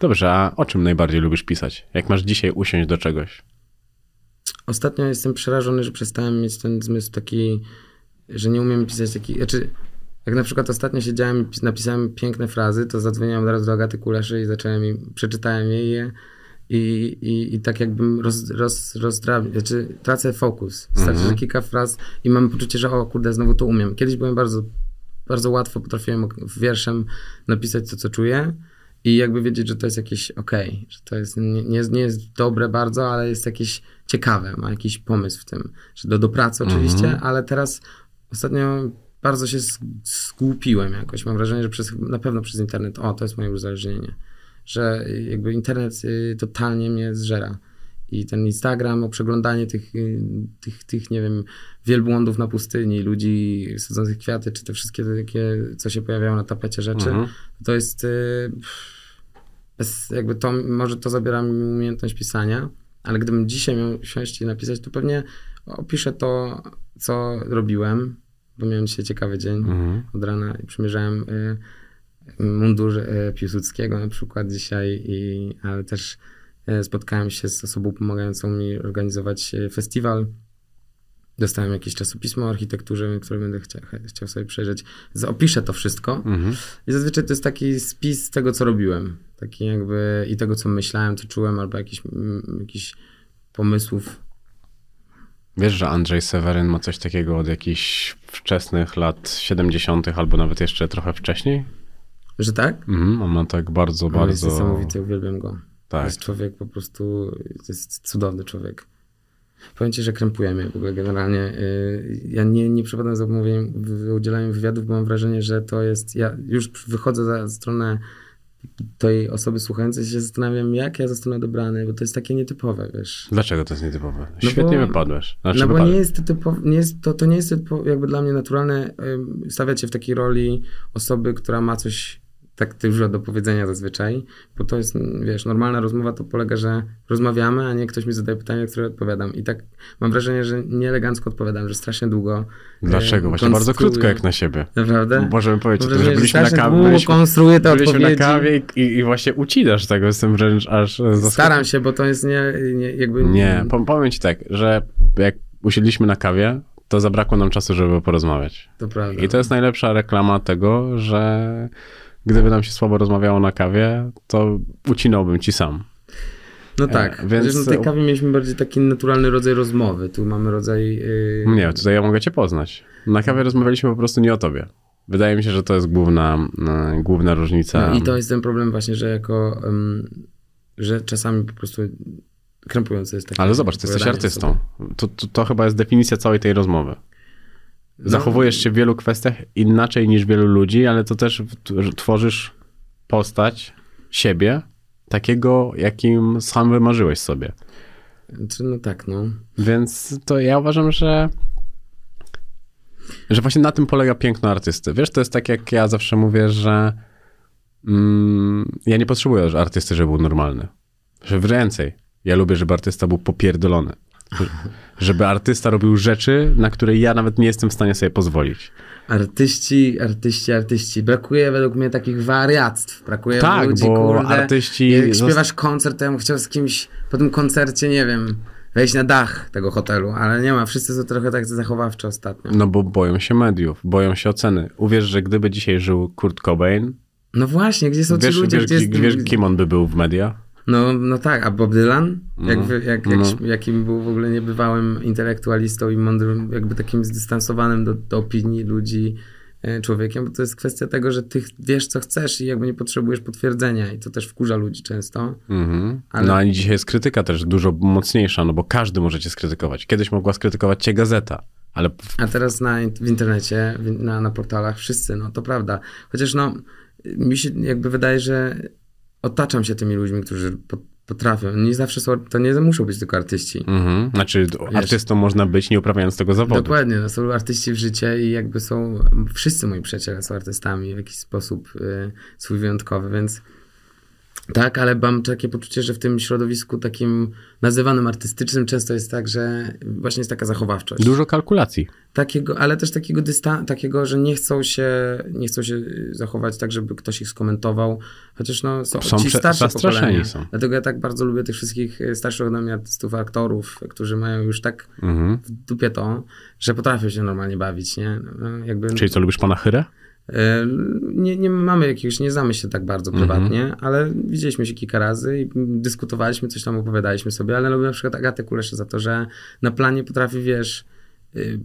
Dobrze, a o czym najbardziej lubisz pisać? Jak masz dzisiaj usiąść do czegoś? Ostatnio jestem przerażony, że przestałem mieć ten zmysł taki, że nie umiem pisać taki, znaczy jak na przykład ostatnio siedziałem i pis- napisałem piękne frazy, to zadzwoniłem teraz do Agaty Kuleszy i zacząłem jej, przeczytałem jej je i, i, i tak jakbym roz, roz, rozdrabiał, znaczy tracę fokus. Wystarczy, że kilka fraz i mam poczucie, że o kurde, znowu to umiem. Kiedyś byłem bardzo, bardzo łatwo, potrafiłem wierszem napisać to, co czuję i jakby wiedzieć, że to jest jakieś okej, że to jest, nie, nie, jest, nie jest dobre bardzo, ale jest jakieś ciekawe, ma jakiś pomysł w tym, że do, do pracy oczywiście, ale teraz ostatnio bardzo się zgłupiłem jakoś. Mam wrażenie, że przez, na pewno przez internet, o, to jest moje uzależnienie, że jakby internet y, totalnie mnie zżera. I ten Instagram, o przeglądanie tych, y, tych, tych, nie wiem, wielbłądów na pustyni, ludzi sadzących kwiaty, czy te wszystkie takie, co się pojawiają na tapecie rzeczy, Mhm. to jest y, bez, jakby to, może to zabiera mi umiejętność pisania, ale gdybym dzisiaj miał siąść i napisać, to pewnie opiszę to, co robiłem, bo miałem dzisiaj ciekawy dzień Mhm. od rana i przymierzałem y, mundur y, Piłsudskiego na przykład dzisiaj, i, ale też y, spotkałem się z osobą pomagającą mi organizować y, festiwal. Dostałem jakieś czasopismo o architekturze, które będę chciał, chciał sobie przejrzeć. Opiszę to wszystko. Mhm. I zazwyczaj to jest taki spis tego, co robiłem. Taki jakby i tego, co myślałem, co czułem, albo jakiś, mm, jakiś pomysłów. Wiesz, że Andrzej Seweryn ma coś takiego od jakichś wczesnych lat 70., albo nawet jeszcze trochę wcześniej? Że tak? Mhm, on ma tak bardzo, On jest bardzo. niesamowity, uwielbiam go. To Tak. jest człowiek po prostu, to jest cudowny człowiek. Powiem ci, że krępuje mnie w ogóle generalnie. y, Ja nie, nie przepadam za mówieniem, w udzielaniem wywiadów, bo mam wrażenie, że to jest, ja już wychodzę za stronę tej osoby słuchającej się zastanawiam, jak ja zostanę dobrany, bo to jest takie nietypowe, wiesz. Dlaczego to jest nietypowe? Świetnie bo- wypadłeś. Znaczy, no bo wypadłeś. nie jest, to, typo, nie jest to, to nie jest typo, jakby dla mnie naturalne stawiać się w takiej roli osoby, która ma coś tak dużo do powiedzenia zazwyczaj, bo to jest, wiesz, normalna rozmowa to polega, że rozmawiamy, a nie ktoś mi zadaje pytanie, na które odpowiadam. I tak mam wrażenie, że nieelegancko odpowiadam, że strasznie długo. Dlaczego? e, Właśnie bardzo krótko jak na siebie. Naprawdę? Możemy powiedzieć o Mam tym, że wrażenie, byliśmy na strasznie kawie. długo Byliśmy, konstruuję te byliśmy na odpowiedzi. kawie i, i właśnie ucinasz tego. Jestem wręcz aż e, zaskoczony. Staram się, bo to jest nie, nie jakby... Nie, po- powiem ci tak, że jak usiedliśmy na kawie, to zabrakło nam czasu, żeby porozmawiać. To prawda. I to jest najlepsza reklama tego, że gdyby nam się słabo rozmawiało na kawie, to ucinałbym ci sam. No tak, więc- więc... na tej kawie mieliśmy bardziej taki naturalny rodzaj rozmowy. Tu mamy rodzaj... Yy... Nie, tutaj ja mogę cię poznać. Na kawie rozmawialiśmy po prostu nie o tobie. Wydaje mi się, że to jest główna, e, główna różnica. No i to jest ten problem właśnie, że jako... ym, że czasami po prostu krępujące jest takie... Ale zobacz, ty jesteś artystą. To, to, to chyba jest definicja całej tej rozmowy. No. Zachowujesz się w wielu kwestiach inaczej niż wielu ludzi, ale to też tworzysz postać siebie, takiego, jakim sam wymarzyłeś sobie. Czy no tak, no. Więc to ja uważam, że że właśnie na tym polega piękno artysty. Wiesz, to jest tak, jak ja zawsze mówię, że mm, ja nie potrzebuję że artysty, żeby był normalny. Że więcej. Ja lubię, żeby artysta był popierdolony. Żeby artysta robił rzeczy, na które ja nawet nie jestem w stanie sobie pozwolić. Artyści, artyści, artyści. Brakuje według mnie takich wariactw. Brakuje Tak, ludzi, bo kurde. artyści Jak śpiewasz koncert, to ja bym chciał z kimś po tym koncercie, nie wiem, wejść na dach tego hotelu, ale nie ma. Wszyscy są trochę tak zachowawczy ostatnio. No bo boją się mediów, boją się oceny. Uwierz, że gdyby dzisiaj żył Kurt Cobain, No właśnie, gdzie są wiesz, ci ludzie? wiesz, gdzie jest... wiesz kim on by był w mediach? No, no tak, a Bob Dylan? Jak, wy- jak, jak, No. Jakim był w ogóle niebywałym intelektualistą i mądrym, jakby takim zdystansowanym do, do opinii ludzi e, człowiekiem, bo to jest kwestia tego, że ty wiesz, co chcesz i jakby nie potrzebujesz potwierdzenia i to też wkurza ludzi często. Mhm. Ale- No i dzisiaj jest krytyka też dużo mocniejsza, no bo każdy może cię skrytykować. Kiedyś mogła skrytykować cię gazeta, ale A teraz na, w internecie, na, na portalach wszyscy, no to prawda. Chociaż no, mi się jakby wydaje, że otaczam się tymi ludźmi, którzy po, potrafią. Nie zawsze są, to nie muszą być tylko artyści. mhm. znaczy artystą można być nie uprawiając tego zawodu. Dokładnie, no, są artyści w życie i jakby są, wszyscy moi przyjaciele są artystami w jakiś sposób y, swój wyjątkowy, więc tak, ale mam takie poczucie, że w tym środowisku takim nazywanym artystycznym często jest tak, że właśnie jest taka zachowawczość. Dużo kalkulacji. Takiego, ale też takiego dystan- takiego, że nie chcą się, nie chcą się zachować tak, żeby ktoś ich skomentował, chociaż no, są, Są ci starsze pokolenia. są. Dlatego ja tak bardzo lubię tych wszystkich y, starszych ode mnie artystów, aktorów, którzy mają już tak Mhm. w dupie to, że potrafią się normalnie bawić, nie? No, Jakby, Czyli co, lubisz pana Chyrę? Nie, nie mamy jakiegoś, nie znamy się tak bardzo Mhm. prywatnie, ale widzieliśmy się kilka razy i dyskutowaliśmy, coś tam opowiadaliśmy sobie, ale lubię na przykład Agatę Kuleszę za to, że na planie potrafi, wiesz,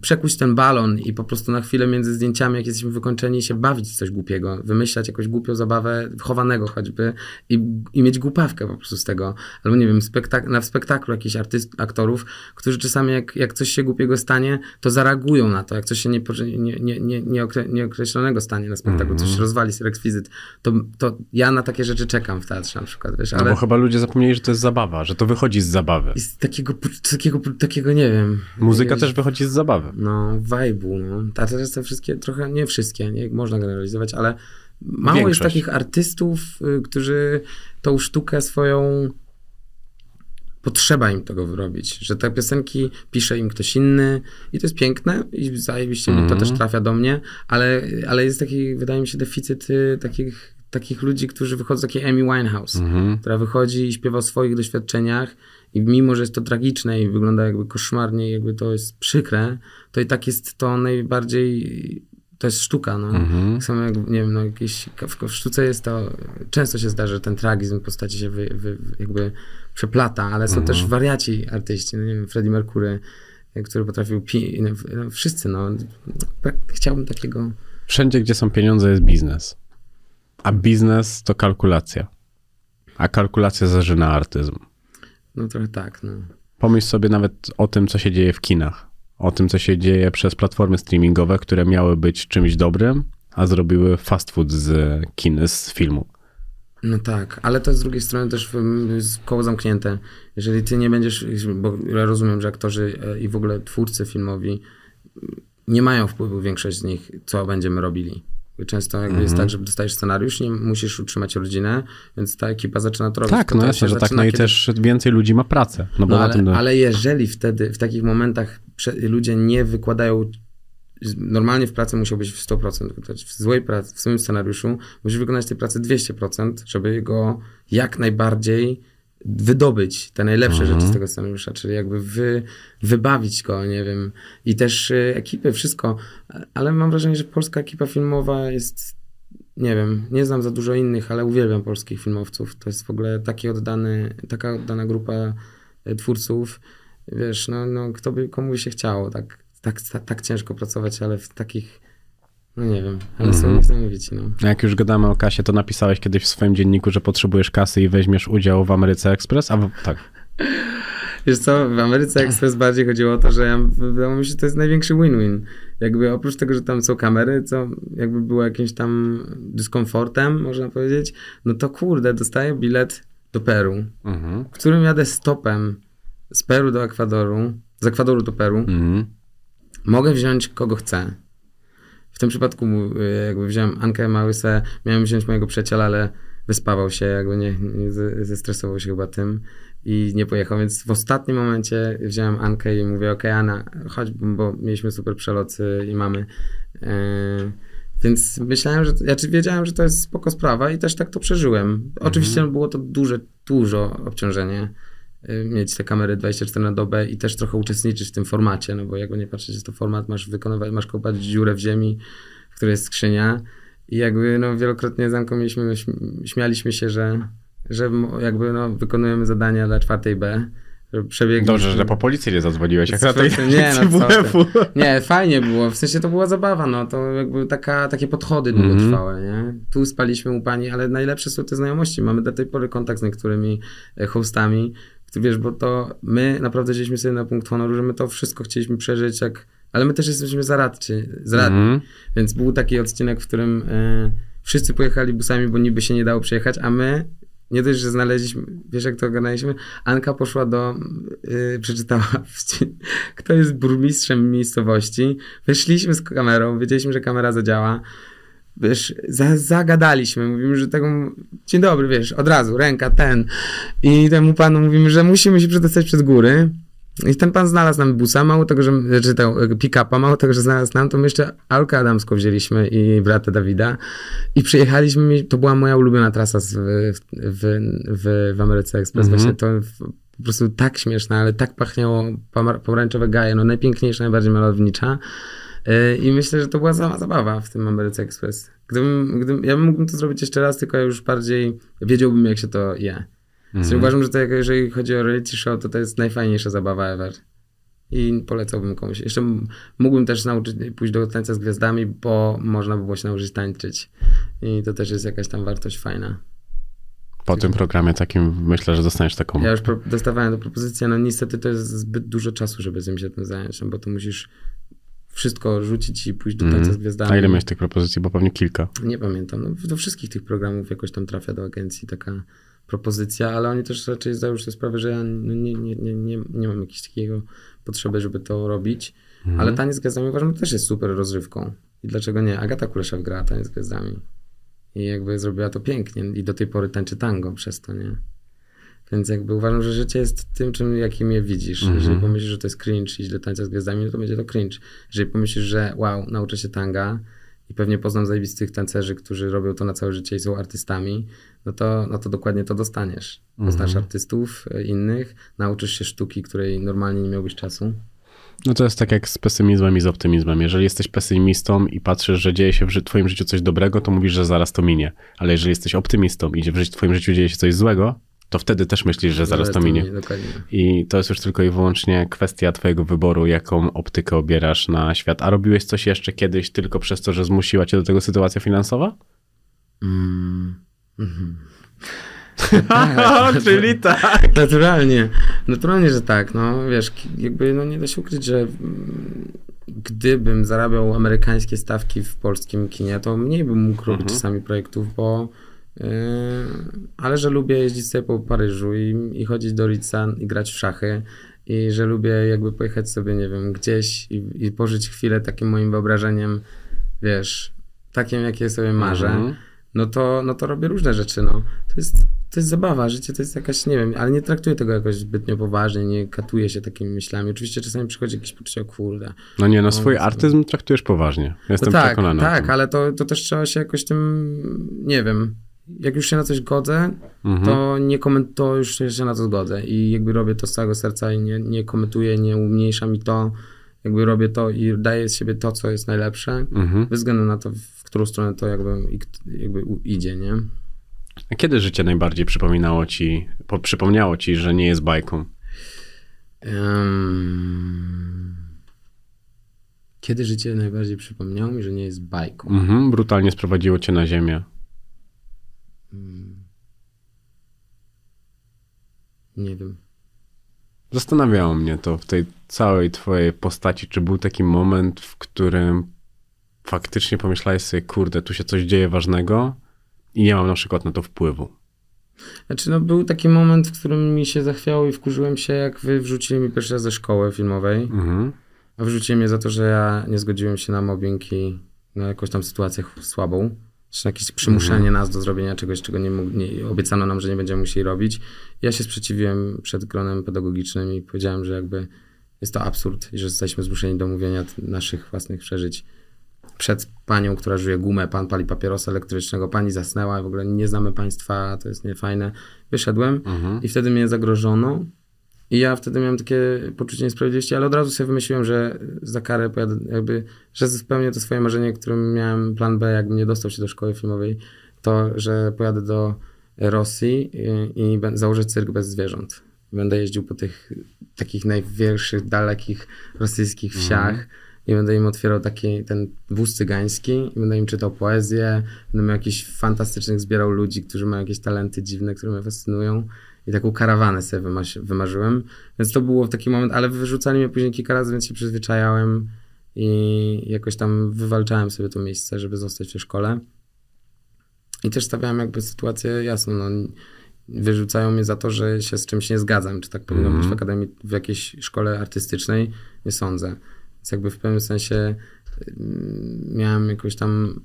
przekuć ten balon i po prostu na chwilę między zdjęciami, jak jesteśmy wykończeni, się bawić coś głupiego, wymyślać jakąś głupią zabawę, chowanego choćby i, i mieć głupawkę po prostu z tego. Albo nie wiem, spektak- na spektaklu jakichś artyst, aktorów, którzy czasami jak, jak coś się głupiego stanie, to zareagują na to, jak coś się nie, nie, nie, nie, nieokre- nieokreślonego stanie na spektaklu, coś się rozwali, rekwizyt, to, to ja na takie rzeczy czekam w teatrze na przykład, wiesz, No ale bo chyba ludzie zapomnieli, że to jest zabawa, że to wychodzi z zabawy. i z takiego, takiego, takiego, nie wiem. Muzyka też wychodzi z zabawy. no, vibe'u, no. A teraz te wszystkie, trochę, nie wszystkie, nie można generalizować, ale mało jest Większość. takich artystów, y, którzy tą sztukę swoją potrzeba im tego wyrobić, że te piosenki pisze im ktoś inny i to jest piękne i zajebiście mi to też trafia do mnie, ale, ale jest taki, wydaje mi się, deficyt y, takich, takich ludzi, którzy wychodzą z takiej Amy Winehouse, która wychodzi i śpiewa o swoich doświadczeniach i mimo, że jest to tragiczne i wygląda jakby koszmarnie, i jakby to jest przykre, to i tak jest to najbardziej to jest sztuka, no. Tak samo jak, nie wiem, no jakieś, w, w sztuce jest to, często się zdarza, że ten tragizm postaci się wy, wy, jakby przeplata, ale są też wariaci artyści, no nie wiem, Freddie Mercury, który potrafił, pi, no, no, wszyscy, no. Tak, chciałbym takiego, Wszędzie, gdzie są pieniądze, jest biznes. A biznes to kalkulacja. A kalkulacja zażyna artyzm. No trochę tak, no. Pomyśl sobie nawet o tym, co się dzieje w kinach. O tym, co się dzieje przez platformy streamingowe, które miały być czymś dobrym, a zrobiły fast food z kin, z filmu. No tak, ale to z drugiej strony też koło zamknięte. Jeżeli ty nie będziesz, bo ja rozumiem, że aktorzy e, i w ogóle twórcy filmowi nie mają wpływu, większość z nich, co będziemy robili. Często jakby jest tak, że dostajesz scenariusz, nie musisz utrzymać rodzinę, więc ta ekipa zaczyna to robić. Tak, no jasne, że tak, no i kiedy- też więcej ludzi ma pracę. No bo no na ale, tym... ale jeżeli wtedy, w takich momentach ludzie nie wykładają, normalnie w pracy musiałbyś w 100%, wykładać. w złej pracy, w swoim scenariuszu musisz wykonać tej pracy 200%, żeby go jak najbardziej wydobyć te najlepsze Mhm. rzeczy z tego scenariusza, czyli jakby wy, wybawić go, nie wiem, i też y, ekipy, wszystko, ale mam wrażenie, że polska ekipa filmowa jest, nie wiem, nie znam za dużo innych, ale uwielbiam polskich filmowców, to jest w ogóle taki oddany, taka oddana grupa y, twórców, wiesz, no, no kto by, komu by się chciało tak, tak, tak, tak ciężko pracować, ale w takich, no nie wiem, ale są Mhm. niesamowici, no. A Jak już gadamy o kasie, to napisałeś kiedyś w swoim dzienniku, że potrzebujesz kasy i weźmiesz udział w Ameryce Express? A w... tak. Wiesz co, w Ameryce Express bardziej chodziło o to, że ja, wydawało mi się, że to jest największy win-win. Jakby oprócz tego, że tam są kamery, co jakby było jakimś tam dyskomfortem, można powiedzieć, no to kurde, dostaję bilet do Peru, Mhm. w którym jadę stopem z Peru do Ekwadoru, z Ekwadoru do Peru. Mhm. Mogę wziąć kogo chcę. W tym przypadku y, jakby wziąłem Ankę Małysę, miałem wziąć mojego przyjaciela, ale wyspawał się, jakby nie, nie ze- zestresował się chyba tym i nie pojechał, więc w ostatnim momencie wziąłem Ankę i mówię, okej Anna, chodź, bo mieliśmy super przelot y, i mamy. Yy, więc myślałem, że, ja czy wiedziałem, że to jest spoko sprawa i też tak to przeżyłem. Oczywiście było to duże, dużo obciążenie mieć te kamery 24 na dobę i też trochę uczestniczyć w tym formacie, no bo jakby nie patrzeć, jest to format, masz wykonywać, masz kopać dziurę w ziemi, w której jest skrzynia i jakby no wielokrotnie z Anką mieliśmy, śm- śmialiśmy się, że, że jakby no wykonujemy zadania dla czwartej B, że przebiegliśmy. Dobrze, że po policję nie zadzwoniłeś, jak na tej? Nie, no. Nie, fajnie było, w sensie to była zabawa, no to jakby taka, takie podchody długotrwałe, nie? Tu spaliśmy u pani, ale najlepsze są te znajomości. Mamy do tej pory kontakt z niektórymi e, hostami, wiesz, bo to my naprawdę wzięliśmy sobie na punkt honoru, że my to wszystko chcieliśmy przeżyć, jak, ale my też jesteśmy zaradczy, zaradni, Mhm. więc był taki odcinek, w którym e, wszyscy pojechali busami, bo niby się nie dało przejechać, a my nie dość, że znaleźliśmy, wiesz jak to ogarnęliśmy? Anka poszła do, yy, przeczytała, kto jest burmistrzem miejscowości. Wyszliśmy z kamerą, wiedzieliśmy, że kamera zadziała. Wiesz, za, zagadaliśmy, mówimy, że tego, dzień dobry, wiesz, od razu, ręka, ten. I temu panu mówimy, że musimy się przedostać przez góry. I ten pan znalazł nam busa, mało tego, że, czy tę pick-upa, mało tego, że znalazł nam, to my jeszcze Alkę Adamską wzięliśmy i brata Dawida i przyjechaliśmy, to była moja ulubiona trasa z, w, w, w, Ameryce Express, Mhm. właśnie to po prostu tak śmieszne, ale tak pachniało pomar- pomarańczowe gaje, no najpiękniejsza, najbardziej malownicza. I myślę, że to była sama zabawa w tym Ameryce Express. Gdybym, gdybym, ja bym mógł to zrobić jeszcze raz, tylko ja już bardziej wiedziałbym, jak się to je. Mhm. Więc uważam, że to, jeżeli chodzi o reality show, to to jest najfajniejsza zabawa ever. I polecałbym komuś. Jeszcze mógłbym też nauczyć, pójść do tańca z gwiazdami, bo można by było się nauczyć tańczyć. I to też jest jakaś tam wartość fajna. Po tym programie takim myślę, że dostaniesz taką... Ja już dostawałem do propozycji, no niestety to jest zbyt dużo czasu, żeby z tym się tym zająć, no bo to musisz wszystko rzucić i pójść do tańca z Mhm. gwiazdami. A ile miałeś tych propozycji? Bo pewnie kilka. Nie pamiętam. No, do wszystkich tych programów jakoś tam trafia do agencji taka propozycja, ale oni też raczej zdają sobie sprawę, że ja no, nie, nie, nie, nie, nie mam jakiejś takiego potrzeby, żeby to robić. Mhm. Ale Taniec z Gwiazdami uważam, że też jest super rozrywką. I dlaczego nie? Agata Kulesza grała Taniec z Gwiazdami. I jakby zrobiła to pięknie. I do tej pory tańczy tango przez to, nie? Więc jakby uważam, że życie jest tym, czym, jakim je widzisz. Mhm. Jeżeli pomyślisz, że to jest cringe i źle tańca z gwiazdami, no to będzie to cringe. Jeżeli pomyślisz, że wow, nauczę się tanga i pewnie poznam zajebistych tancerzy, którzy robią to na całe życie i są artystami, no to, no to dokładnie to dostaniesz. Poznasz Mhm. artystów e, innych, nauczysz się sztuki, której normalnie nie miałbyś czasu. No to jest tak jak z pesymizmem i z optymizmem. Jeżeli jesteś pesymistą i patrzysz, że dzieje się w twoim życiu coś dobrego, to mówisz, że zaraz to minie. Ale jeżeli jesteś optymistą i w twoim życiu dzieje się coś złego, to wtedy też myślisz, że zaraz to minie. Dokładnie. I to jest już tylko i wyłącznie kwestia twojego wyboru, jaką optykę obierasz na świat. A robiłeś coś jeszcze kiedyś tylko przez to, że zmusiła cię do tego sytuacja finansowa? Mm. Mhm. Czyli tak. Naturalnie, naturalnie, że tak, no wiesz, jakby no nie da się ukryć, że mm, gdybym zarabiał amerykańskie stawki w polskim kinie, to mniej bym mógł robić Mhm. czasami projektów, bo ale że lubię jeździć sobie po Paryżu i, i chodzić do Ritza i grać w szachy i że lubię jakby pojechać sobie, nie wiem, gdzieś i, i pożyć chwilę takim moim wyobrażeniem, wiesz, takim, jakie sobie marzę, Mhm. no, to, no to robię różne rzeczy, no. To jest, to jest zabawa, życie to jest jakaś, nie wiem, ale nie traktuję tego jakoś zbytnio poważnie, nie katuję się takimi myślami. Oczywiście czasami przychodzi jakieś poczucie, o kurde, No nie, no swój No, artyzm traktujesz poważnie. Jestem no tak, przekonany tak, ale to, to też trzeba się jakoś tym, nie wiem, jak już się na coś godzę, Mhm. to nie koment, to już się na to zgodzę i jakby robię to z całego serca i nie, nie komentuję, nie umniejsza mi to, jakby robię to i daję z siebie to, co jest najlepsze, Mhm. bez względu na to, w którą stronę to jakby, jakby idzie, nie? A kiedy życie najbardziej przypominało ci, po, przypomniało ci, że nie jest bajką? Em, Kiedy życie najbardziej przypomniało mi, że nie jest bajką? Mhm, brutalnie sprowadziło cię na ziemię. Nie wiem. Zastanawiało mnie to w tej całej twojej postaci, czy był taki moment, w którym faktycznie pomyślałeś sobie, kurde, tu się coś dzieje ważnego i nie mam na przykład na to wpływu. Znaczy, no był taki moment, w którym mi się zachwiało i wkurzyłem się, jak wy wrzucili mi pierwszy raz ze szkoły filmowej. Mhm. A wrzucili mnie za to, że ja nie zgodziłem się na mobbing i na jakąś tam sytuację słabą. Czy jakieś przymuszenie nas do zrobienia czegoś, czego nie, mógł- nie obiecano nam, że nie będziemy musieli robić. Ja się sprzeciwiłem przed gronem pedagogicznym i powiedziałem, że jakby jest to absurd i że jesteśmy zmuszeni do mówienia naszych własnych przeżyć przed panią, która żuje gumę, pan pali papierosa elektrycznego, pani zasnęła, w ogóle nie znamy państwa, to jest niefajne. Wyszedłem Mhm. i wtedy mnie zagrożono. I ja wtedy miałem takie poczucie niesprawiedliwości, ale od razu sobie wymyśliłem, że za karę pojadę, jakby, że spełnię to swoje marzenie, którym miałem plan B, jakbym nie dostał się do szkoły filmowej, to, że pojadę do Rosji i, i założę cyrk bez zwierząt. Będę jeździł po tych takich największych, dalekich rosyjskich wsiach i będę im otwierał taki ten wóz cygański i będę im czytał poezję, będę miał jakichś fantastycznych, zbierał ludzi, którzy mają jakieś talenty dziwne, które mnie fascynują i taką karawanę sobie wymarzy- wymarzyłem. Więc to było taki moment, ale wyrzucali mnie później kilka razy, więc się przyzwyczajałem i jakoś tam wywalczałem sobie to miejsce, żeby zostać w tej szkole. I też stawiałem jakby sytuację jasno, no, wyrzucają mnie za to, że się z czymś nie zgadzam. Czy tak powinno być w akademii, w jakiejś szkole artystycznej? Nie sądzę. Więc jakby w pewnym sensie ym, miałem jakąś tam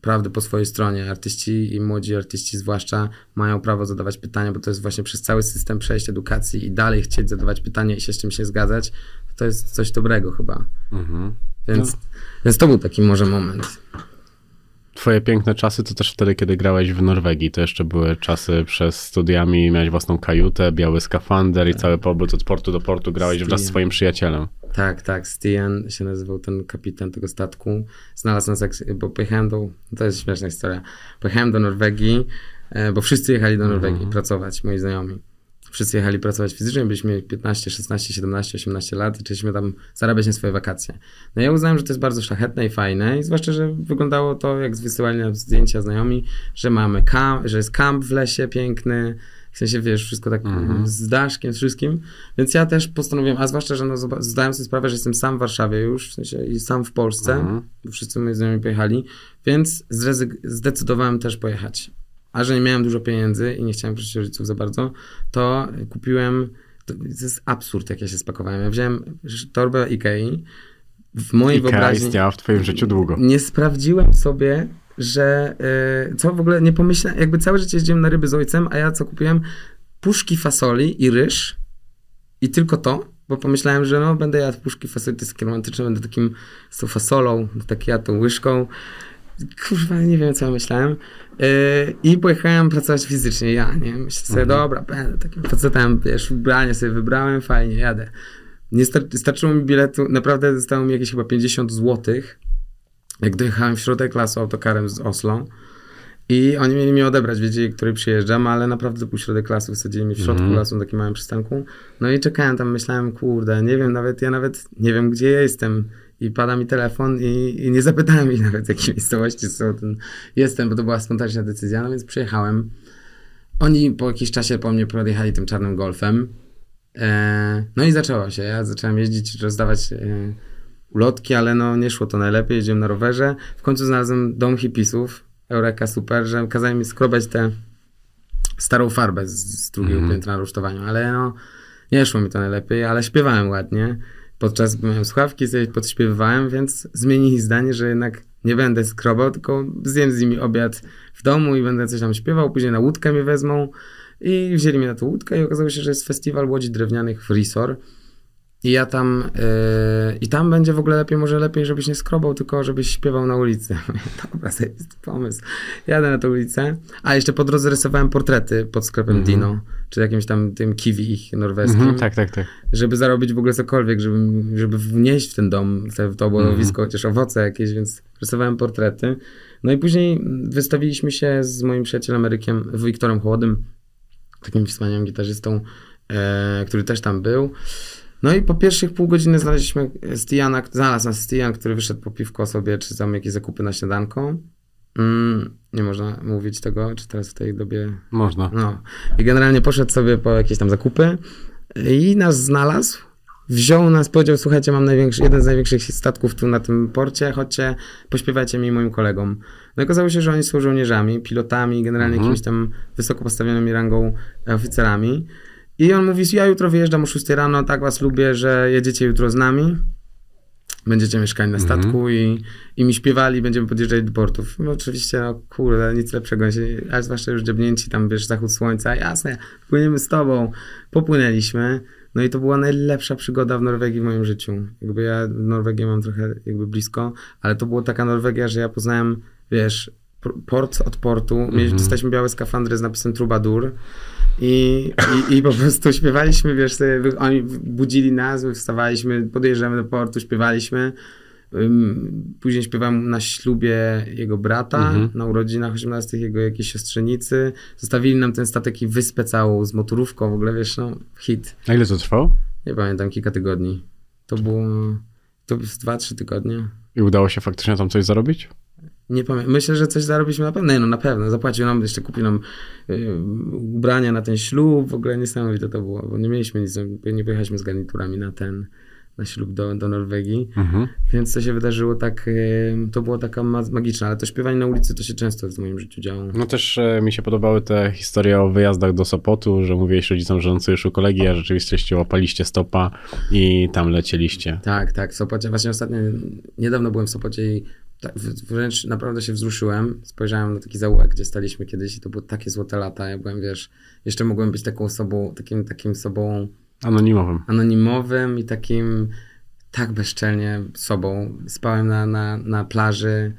prawdę po swojej stronie. Artyści i młodzi artyści zwłaszcza mają prawo zadawać pytania, bo to jest właśnie przez cały system przejść edukacji i dalej chcieć zadawać pytania i się z czymś nie zgadzać, to jest coś dobrego chyba. Mhm. Więc, więc to był taki może moment. Twoje piękne czasy to też wtedy, kiedy grałeś w Norwegii. To jeszcze były czasy przez studiami, miałeś własną kajutę, biały skafander i cały pobyt od portu do portu grałeś wraz z Stian. swoim przyjacielem. Tak, tak. Stian się nazywał ten kapitan tego statku. Znalazł nas, bo pojechałem do, to jest śmieszna historia, pojechałem do Norwegii, e, bo wszyscy jechali do Norwegii pracować, moi znajomi. Wszyscy jechali pracować fizycznie, byliśmy 15, 16, 17, 18 lat i chcieliśmy tam zarabiać na swoje wakacje. No ja uznałem, że to jest bardzo szlachetne i fajne i zwłaszcza, że wyglądało to, jak wysyłali nam zdjęcia znajomi, że mamy kamp, że jest kamp w lesie piękny, w sensie, wiesz, wszystko tak z daszkiem, z wszystkim. Więc ja też postanowiłem, a zwłaszcza, że no, zdałem sobie sprawę, że jestem sam w Warszawie już, w sensie i sam w Polsce, Mhm. bo wszyscy moi znajomi pojechali, więc zdecydowałem też pojechać. A że nie miałem dużo pieniędzy i nie chciałem prosić rodziców za bardzo, to kupiłem, to, jest absurd, jak ja się spakowałem. Ja wziąłem torbę Ikei, w mojej Ikea wyobraźni istniała w twoim życiu długo. nie sprawdziłem sobie, że y, co w ogóle nie pomyślałem, jakby całe życie jeździłem na ryby z ojcem, a ja co kupiłem? Puszki fasoli i ryż i tylko to, bo pomyślałem, że no będę jadł puszki fasoli, to jest takie romantyczne, będę takim z tą fasolą, tak jadł tą łyżką. Kurwa, nie wiem, co ja myślałem. Yy, I pojechałem pracować fizycznie, ja, nie? Myślę sobie, dobra, będę takim facetem, wiesz, ubranie sobie wybrałem, fajnie, jadę. Nie star- starczyło mi biletu, naprawdę zostało mi jakieś chyba 50 złotych, jak dojechałem w środek lasu autokarem z Oslo i oni mieli mnie odebrać, wiedzieli, który przyjeżdżam, ale naprawdę to był środek lasu, wysadzili mnie w środku lasu na takim małym przystanku. No i czekałem tam, myślałem, kurde, nie wiem nawet, ja nawet nie wiem, gdzie ja jestem. I pada mi telefon i, i nie zapytałem ich nawet, z jakiej miejscowości są ten, jestem, bo to była spontaniczna decyzja, no więc przyjechałem. Oni po jakimś czasie po mnie podjechali tym czarnym golfem. E, no i zaczęło się. Ja zacząłem jeździć, rozdawać e, ulotki, ale no nie szło to najlepiej. Jeździłem na rowerze. W końcu znalazłem dom hipisów Eureka, super, że kazali mi skrobać tę starą farbę z, z drugiego Mhm. piętra na rusztowaniu, ale no nie szło mi to najlepiej, ale śpiewałem ładnie. Podczas miałem słuchawki, sobie podśpiewywałem, więc zmienili zdanie, że jednak nie będę skrobał, tylko zjem z nimi obiad w domu i będę coś tam śpiewał, później na łódkę mnie wezmą. I wzięli mnie na tą łódkę i okazało się, że jest festiwal łodzi drewnianych w Risor i ja tam, yy, i tam będzie w ogóle lepiej, może lepiej, żebyś nie skrobał, tylko żebyś śpiewał na ulicy. Dobra, zajebisty pomysł. Jadę na tę ulicę, a jeszcze po drodze rysowałem portrety pod sklepem Mhm. Dino, czy jakimś tam tym kiwi ich norweskim Mhm, tak, tak, tak. żeby zarobić w ogóle cokolwiek, żeby, żeby wnieść w ten dom, te- w to obozowisko, Mhm. chociaż owoce jakieś, więc rysowałem portrety. No i później wystawiliśmy się z moim przyjacielem Erykiem, Wiktorem Chłodym, takim wspaniałym gitarzystą, e, który też tam był. No i po pierwszych pół godziny znaleźliśmy Stiana, znalazł nas Stian, który wyszedł po piwko sobie, czy tam jakieś zakupy na śniadanko. Mm, nie można mówić tego, czy teraz w tej dobie Można. no. I generalnie poszedł sobie po jakieś tam zakupy i nas znalazł. Wziął nas, powiedział, słuchajcie, mam jeden z największych statków tu na tym porcie, chodźcie, pośpiewajcie mi i moim kolegom. No i okazało się, że oni są żołnierzami, pilotami, generalnie Mhm. jakimiś tam wysoko postawionymi rangą oficerami. I on mówi, ja jutro wyjeżdżam o 6 rano, tak was lubię, że jedziecie jutro z nami. Będziecie mieszkali na Mhm. statku i, i mi śpiewali, będziemy podjeżdżać do portów. No oczywiście, no kurde, nic lepszego, a zwłaszcza już dziabnięci, tam wiesz, zachód słońca, jasne, płyniemy z tobą. Popłynęliśmy, no i to była najlepsza przygoda w Norwegii w moim życiu. Jakby ja Norwegię mam trochę jakby blisko, ale to była taka Norwegia, że ja poznałem, wiesz, port od portu, mieliśmy, dostaliśmy białe skafandry z napisem Troubadour i, i, i po prostu śpiewaliśmy, wiesz, sobie, oni budzili nas, my wstawaliśmy, podjeżdżamy do portu, śpiewaliśmy. Później śpiewałem na ślubie jego brata, Mhm. na urodzinach 18 jego jakiejś siostrzenicy. Zostawili nam ten statek i wyspę całą z motorówką, w ogóle wiesz, no hit. A ile to trwało? Nie pamiętam, kilka tygodni. To było, to było z 2-3 tygodnie. I udało się faktycznie tam coś zarobić? Nie pamiętam. Myślę, że coś zarobiliśmy na pewno. Nie, no na pewno. Zapłacił nam, jeszcze kupił nam y, ubrania na ten ślub. W ogóle niesamowite to było, bo nie mieliśmy nic, nie pojechaliśmy z garniturami na ten, na ślub do, do Norwegii. Mhm. Więc to się wydarzyło tak, y, to było taka ma- magiczne, ale to śpiewanie na ulicy to się często w moim życiu działo. No też e, mi się podobały te historie o wyjazdach do Sopotu, że mówiłeś rodzicom, że już u kolegi, a rzeczywiście łapaliście stopa i tam lecieliście. Tak, tak, w Sopocie. Właśnie ostatnio, niedawno byłem w Sopocie i tak, wręcz naprawdę się wzruszyłem. Spojrzałem na taki zaułek, gdzie staliśmy kiedyś i to były takie złote lata. Ja byłem, wiesz, jeszcze mogłem być taką osobą, takim, takim sobą Anonimowym. anonimowym i takim tak bezczelnie sobą. Spałem na, na, na plaży,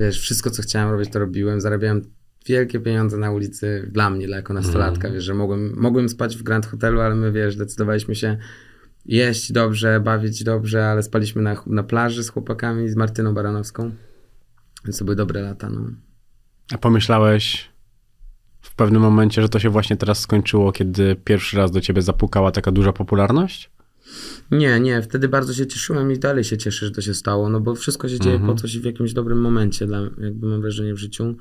wiesz, wszystko co chciałem robić to robiłem, zarabiałem wielkie pieniądze na ulicy dla mnie, dla jako nastolatka, wiesz, że mogłem, mogłem spać w Grand Hotelu, ale my, wiesz, decydowaliśmy się jeść dobrze, bawić dobrze, ale spaliśmy na, na plaży z chłopakami, z Martyną Baranowską, więc to były dobre lata, no. A pomyślałeś w pewnym momencie, że to się właśnie teraz skończyło, kiedy pierwszy raz do ciebie zapukała taka duża popularność? Nie, nie, wtedy bardzo się cieszyłem i dalej się cieszę, że to się stało, no bo wszystko się dzieje po coś w jakimś dobrym momencie, dla, jakby mam wrażenie w życiu,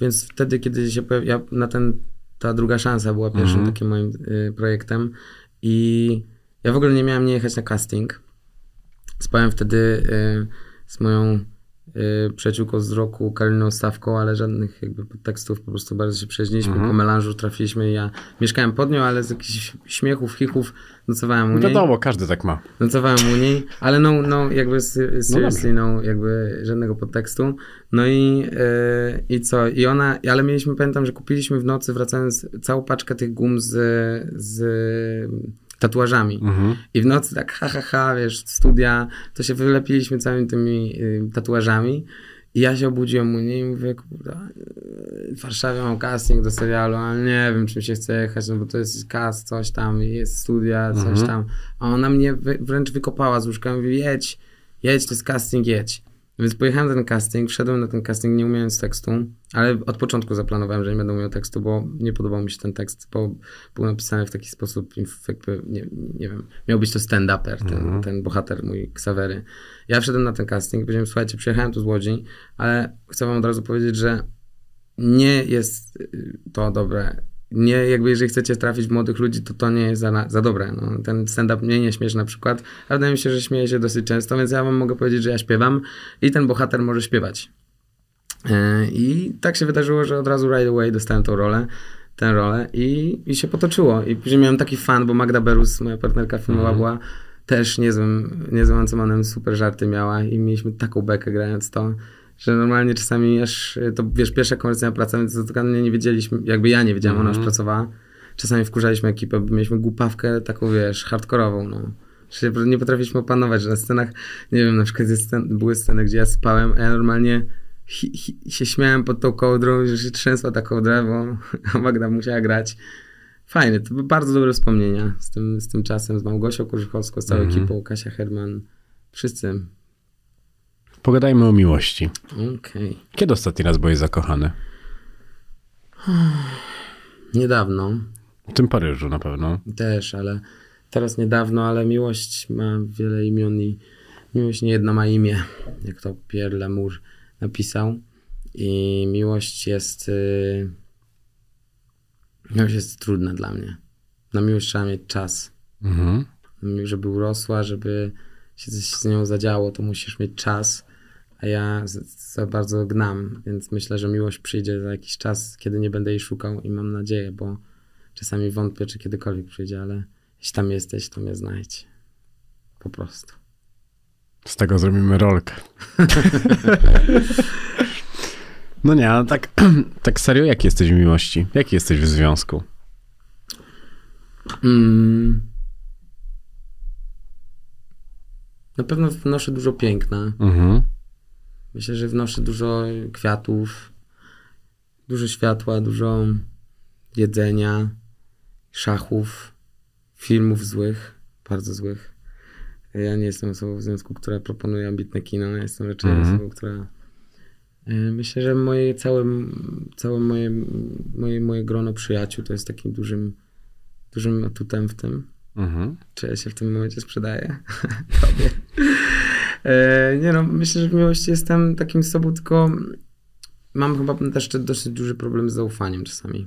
więc wtedy, kiedy się pojawi, ja na ten, ta druga szansa była pierwszym takim moim y, projektem i ja w ogóle nie miałem nie jechać na casting, spałem wtedy y, z moją y, przyjaciółką z roku Karoliną Stawką, ale żadnych jakby podtekstów, po prostu bardzo się przyjaźniliśmy, po melanżu trafiliśmy i ja mieszkałem pod nią, ale z jakichś śmiechów, chichów nocowałem u niej. Wiadomo, każdy tak ma. Nocowałem u niej, ale no, no jakby se- seriously, dobrze. no, jakby żadnego podtekstu. No i, e, i co? I ona, ale mieliśmy, pamiętam, że kupiliśmy w nocy, wracając, całą paczkę tych gum z, z tatuażami. Mhm. I w nocy tak ha, ha, ha, wiesz, studia, to się wylepiliśmy całymi tymi y, tatuażami. I ja się obudziłem u niej i mówię, kurwa, w Warszawie mam casting do serialu, ale nie wiem, czym się chce jechać, no bo to jest cast, coś tam, jest studia, coś Mhm. tam. A ona mnie wręcz wykopała z łóżka i mówi, jedź, jedź, to jest casting, jedź. Więc pojechałem na ten casting, wszedłem na ten casting nie umiejąc tekstu, ale od początku zaplanowałem, że nie będę umiał tekstu, bo nie podobał mi się ten tekst, bo był napisany w taki sposób, jakby, nie, nie wiem, miał być to stand-uper, ten, ten bohater mój, Ksawery. Ja wszedłem na ten casting i powiedziałem, słuchajcie, przyjechałem tu z Łodzi, ale chcę wam od razu powiedzieć, że nie jest to dobre. Nie, jakby jeżeli chcecie trafić młodych ludzi, to to nie jest za, za dobre. No, ten stand-up mnie nie śmieszy na przykład, a wydaje mi się, że śmieje się dosyć często, więc ja wam mogę powiedzieć, że ja śpiewam i ten bohater może śpiewać. E, I tak się wydarzyło, że od razu right away dostałem tą rolę, tę rolę i, i się potoczyło. I później miałem taki fan, bo Magda Berus, moja partnerka filmowa, Mhm. była też niezłym, niezłym Ancomanem, super żarty miała i mieliśmy taką bekę grając to, że normalnie czasami aż, e, to wiesz, pierwsza komercyjna praca, więc totalnie nie wiedzieliśmy, jakby ja nie wiedziałem, ona już pracowała. Czasami wkurzaliśmy ekipę, bo mieliśmy głupawkę taką, wiesz, hardkorową, no. Że nie potrafiliśmy opanować, że na scenach, nie wiem, na przykład scen, były sceny, gdzie ja spałem, a ja normalnie hi, hi, się śmiałem pod tą kołdrą, że się trzęsła ta kołdra, bo Magda musiała grać. Fajne, to były bardzo dobre wspomnienia z tym, z tym czasem, z Małgosią Kurzychowską, z całą ekipą, Kasia Herman, wszyscy. Pogadajmy o miłości. Okej. Kiedy ostatni raz byłeś zakochany? Niedawno W tym Paryżu na pewno. też, ale teraz niedawno, ale miłość ma wiele imion i miłość nie jedna ma imię, jak to Pierre Lamour napisał. I miłość jest. Yy... Miłość jest trudna dla mnie. Na miłość trzeba mieć czas. Mhm. Żeby urosła, żeby się coś z nią zadziało, to musisz mieć czas. A ja za bardzo gnam, więc myślę, że miłość przyjdzie za jakiś czas, kiedy nie będę jej szukał i mam nadzieję, bo czasami wątpię, czy kiedykolwiek przyjdzie, ale jeśli tam jesteś, to mnie znajdź. Po prostu. Z tego zrobimy rolkę. No nie, ale tak, tak serio, jaki jesteś w miłości? Jaki jesteś w związku? Mm. Na pewno wnoszę dużo piękna. Mhm. Myślę, że wnoszę dużo kwiatów, dużo światła, dużo jedzenia, szachów, filmów złych, bardzo złych. Ja nie jestem osobą w związku, która proponuje ambitne kino. Ja jestem raczej Mhm. osobą, która. y, Myślę, że moje całe, całe moje, moje, moje grono przyjaciół to jest takim dużym, dużym atutem w tym. Mhm. Czy ja się w tym momencie sprzedaję? Tobie. E, nie no, myślę, że w miłości jestem takim sobą, tylko mam chyba też dosyć duży problem z zaufaniem czasami.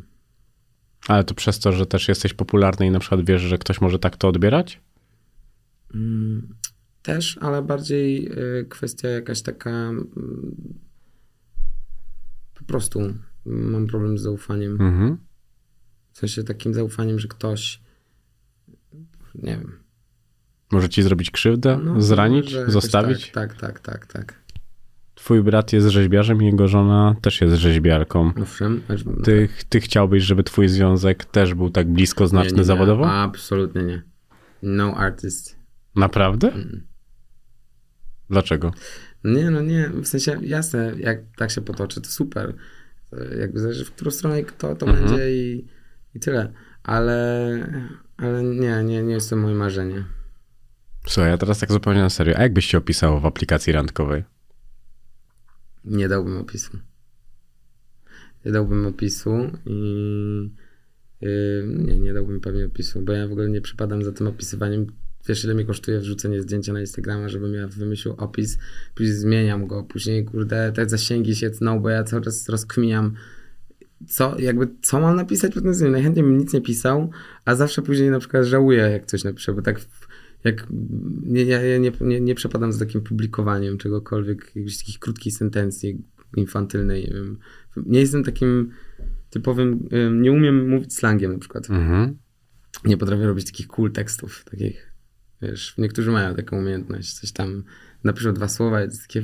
Ale to przez to, że też jesteś popularny i na przykład wiesz, że ktoś może tak to odbierać? Mm, Też, ale bardziej e, kwestia jakaś taka mm, po prostu mam problem z zaufaniem. Mhm. W sensie takim zaufaniem, że ktoś nie wiem. Może ci zrobić krzywdę, no, zranić, zostawić? Tak, tak, tak, tak. tak. Twój brat jest rzeźbiarzem i jego żona też jest rzeźbiarką. Owszem. Ty, ty chciałbyś, żeby twój związek też był tak blisko znaczny Nie, nie, nie, zawodowo? Absolutnie nie. No artist. Naprawdę? Mm. Dlaczego? Nie, no nie, w sensie jasne, jak tak się potoczy, to super. Jakby zależy w którą stronę kto to Mhm. będzie i, i tyle. Ale, ale nie, nie, nie jest to moje marzenie. Słuchaj, ja teraz tak zupełnie na serio. A jak byś się opisał w aplikacji randkowej? Nie dałbym opisu. Nie dałbym opisu i yy, nie, nie dałbym pewnie opisu, bo ja w ogóle nie przypadam za tym opisywaniem. Wiesz, ile mi kosztuje wrzucenie zdjęcia na Instagrama, żebym ja wymyślił opis, później zmieniam go, później kurde, te zasięgi się tną, bo ja czas rozkminiam, co, jakby, co mam napisać tym zdjęciem. Najchętniej bym nic nie pisał, a zawsze później na przykład żałuję, jak coś napiszę, bo tak w- jak nie, ja, nie, nie, nie przepadam za takim publikowaniem czegokolwiek, jakichś takich krótkich sentencji infantylnej, nie wiem. Nie jestem takim typowym, ym, nie umiem mówić slangiem na przykład. Mhm. Nie potrafię robić takich cool tekstów, takich, wiesz, niektórzy mają taką umiejętność, coś tam napiszą dwa słowa i takie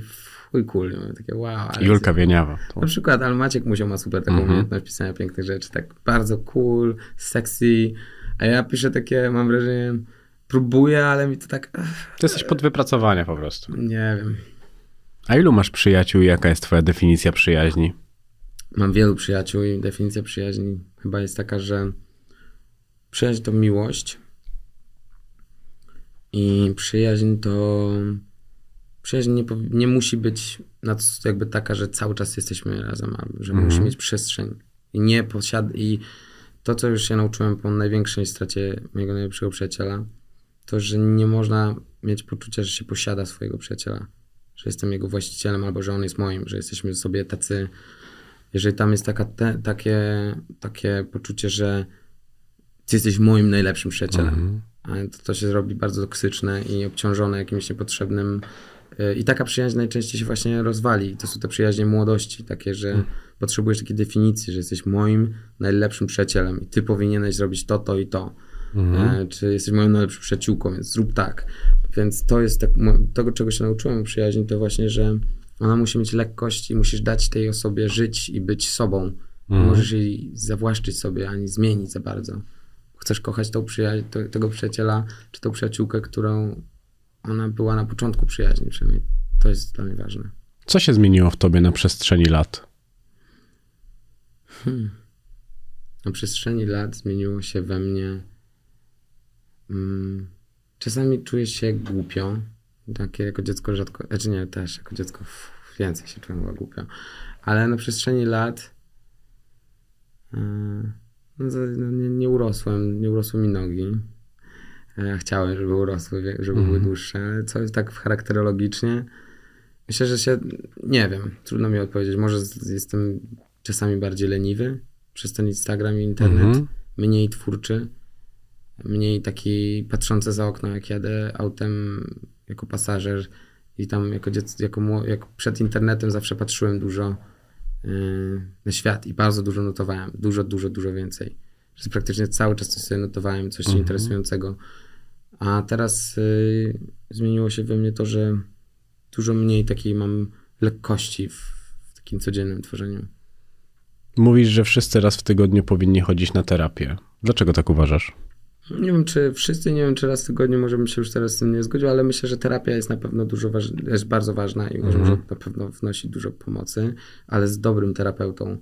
chuj cool, takie wow. Julka Wieniawa. To... na przykład, ale Maciek Musiał ma super taką Mhm. umiejętność pisania pięknych rzeczy, tak bardzo cool, sexy, a ja piszę takie, mam wrażenie, próbuję, ale mi to tak, Ty jesteś pod wypracowania po prostu. nie wiem. A ilu masz przyjaciół i jaka jest twoja definicja przyjaźni? Mam wielu przyjaciół i definicja przyjaźni chyba jest taka, że przyjaźń to miłość i przyjaźń to przyjaźń nie, nie musi być nad- jakby taka, że cały czas jesteśmy razem, że Mhm. musi mieć przestrzeń i nie posiad i to, co już się nauczyłem po największej stracie mojego najlepszego przyjaciela, to, że nie można mieć poczucia, że się posiada swojego przyjaciela, że jestem jego właścicielem albo że on jest moim, że jesteśmy sobie tacy jeżeli tam jest taka te, takie, takie poczucie, że ty jesteś moim najlepszym przyjacielem, Mhm. to, to się robi bardzo toksyczne i obciążone jakimś niepotrzebnym Y, I taka przyjaźń najczęściej się właśnie rozwali. To są te przyjaźnie młodości, takie, że Mhm. potrzebujesz takiej definicji, że jesteś moim najlepszym przyjacielem i ty powinieneś zrobić to, to i to. Mhm. E, Czy jesteś moją najlepszą przyjaciółką, więc zrób tak. Więc to jest tak, tego, czego się nauczyłem przyjaźni, to właśnie, że ona musi mieć lekkość i musisz dać tej osobie żyć i być sobą. Nie Mhm. możesz jej zawłaszczyć sobie ani zmienić za bardzo. Chcesz kochać tą przyja- to, tego przyjaciela czy tą przyjaciółkę, którą ona była na początku przyjaźni przynajmniej. To jest dla mnie ważne. Co się zmieniło w tobie na przestrzeni lat? Na przestrzeni lat zmieniło się we mnie. Mm, czasami czuję się głupio. Takie jako dziecko rzadko. Znaczy nie, też jako dziecko więcej się czułem głupio. Ale na przestrzeni lat. Yy, no, no, nie, nie urosłem, nie urosły mi nogi. Ja chciałem, żeby urosły, żeby były dłuższe, ale co jest tak charakterologicznie. Myślę, że się. Nie wiem, trudno mi odpowiedzieć. Może jestem czasami bardziej leniwy przez ten Instagram i internet, Mhm. mniej twórczy, mniej taki patrzący za okno, jak jadę autem jako pasażer i tam jako dziecko, jako, przed internetem zawsze patrzyłem dużo yy, na świat i bardzo dużo notowałem, dużo, dużo, dużo więcej. Że praktycznie cały czas coś sobie notowałem, coś interesującego. A teraz yy, zmieniło się we mnie to, że dużo mniej takiej mam lekkości w, w takim codziennym tworzeniu. Mówisz, że wszyscy raz w tygodniu powinni chodzić na terapię. Dlaczego tak uważasz? Nie wiem, czy wszyscy, nie wiem, czy raz w tygodniu może bym się już teraz z tym nie zgodził, ale myślę, że terapia jest na pewno dużo waż... jest bardzo ważna i uważam, że na pewno wnosi dużo pomocy, ale z dobrym terapeutą.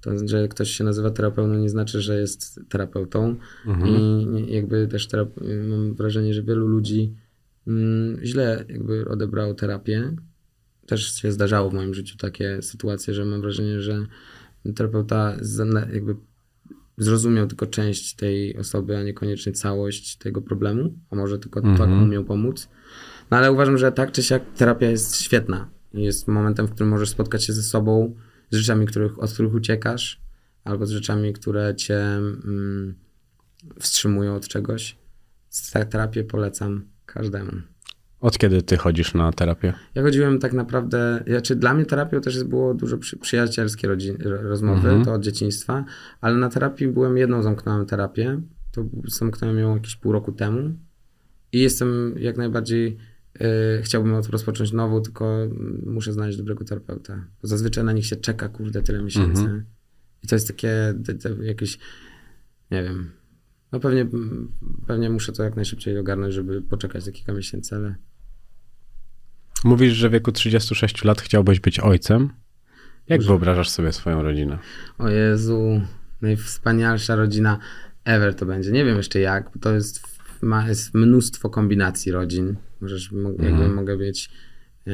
To, że ktoś się nazywa terapeutą, nie znaczy, że jest terapeutą. I nie- jakby też terap... mam wrażenie, że wielu ludzi mm, źle jakby odebrało terapię. Też się zdarzało w moim życiu takie sytuacje, że mam wrażenie, że terapeuta jakby zrozumiał tylko część tej osoby, a niekoniecznie całość tego problemu, a może tylko tak umiał pomóc. No ale uważam, że tak czy siak terapia jest świetna. Jest momentem, w którym możesz spotkać się ze sobą, z rzeczami, których, od których uciekasz, albo z rzeczami, które cię mm, wstrzymują od czegoś. Te- Terapię polecam każdemu. Od kiedy ty chodzisz na terapię? Ja chodziłem tak naprawdę, znaczy dla mnie terapią też było dużo przy, przyjacielskie rodzin, ro- rozmowy, to od dzieciństwa, ale na terapii byłem jedną, zamknąłem terapię, to zamknąłem ją jakieś pół roku temu i jestem jak najbardziej, y, chciałbym od- rozpocząć nową, tylko muszę znaleźć dobrego terapeuta. Bo zazwyczaj na nich się czeka, kurde, tyle miesięcy i to jest takie te, te, jakieś, nie wiem, no pewnie, pewnie muszę to jak najszybciej ogarnąć, żeby poczekać te kilka miesięcy, ale Mówisz, że w wieku 36 lat chciałbyś być ojcem. Jak wyobrażasz sobie swoją rodzinę? O Jezu, najwspanialsza rodzina ever to będzie. Nie wiem jeszcze jak, bo to jest, ma, jest mnóstwo kombinacji rodzin. Możesz, mo, jakby mogę mieć, e,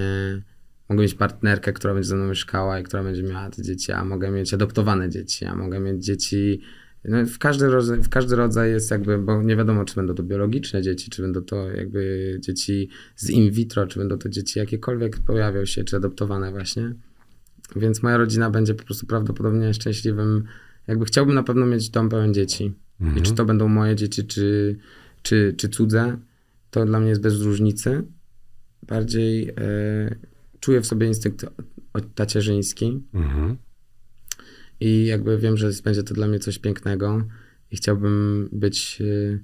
mogę mieć partnerkę, która będzie ze mną mieszkała i która będzie miała te dzieci, a mogę mieć adoptowane dzieci, a mogę mieć dzieci. No, w, każdy rodzaj, w każdy rodzaj jest jakby, bo nie wiadomo, czy będą to biologiczne dzieci, czy będą to jakby dzieci z in vitro, czy będą to dzieci jakiekolwiek pojawią się, czy adoptowane właśnie. Więc moja rodzina będzie po prostu prawdopodobnie szczęśliwym. Jakby chciałbym na pewno mieć dom pełen dzieci. I czy to będą moje dzieci, czy, czy, czy cudze, to dla mnie jest bez różnicy. Bardziej e, czuję w sobie instynkt tacierzyński Mhm. I jakby wiem, że będzie to dla mnie coś pięknego. I chciałbym być y,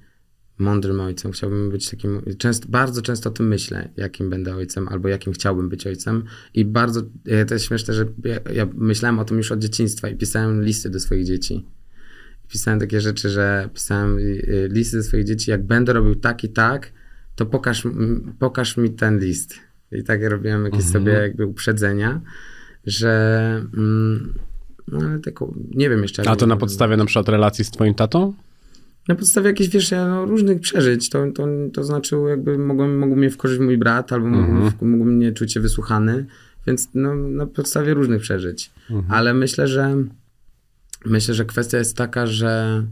mądrym ojcem, chciałbym być takim, często, bardzo często o tym myślę, jakim będę ojcem albo jakim chciałbym być ojcem. I bardzo, e, to jest śmieszne, że ja, ja myślałem o tym już od dzieciństwa i pisałem listy do swoich dzieci. Pisałem takie rzeczy, że pisałem y, y, listy do swoich dzieci, jak będę robił tak i tak, to pokaż, pokaż mi ten list. I tak robiłem jakieś sobie jakby uprzedzenia, że mm, no ale tylko, nie wiem jeszcze. A to na podstawie na przykład relacji z twoim tatą? na podstawie jakichś, wiesz, no, różnych przeżyć. To, to, to znaczyło, jakby mogłem, mógł mnie wkurzyć mój brat, albo mógł, mógł mnie czuć się wysłuchany. Więc no, na podstawie różnych przeżyć. Ale myślę, że myślę, że kwestia jest taka, że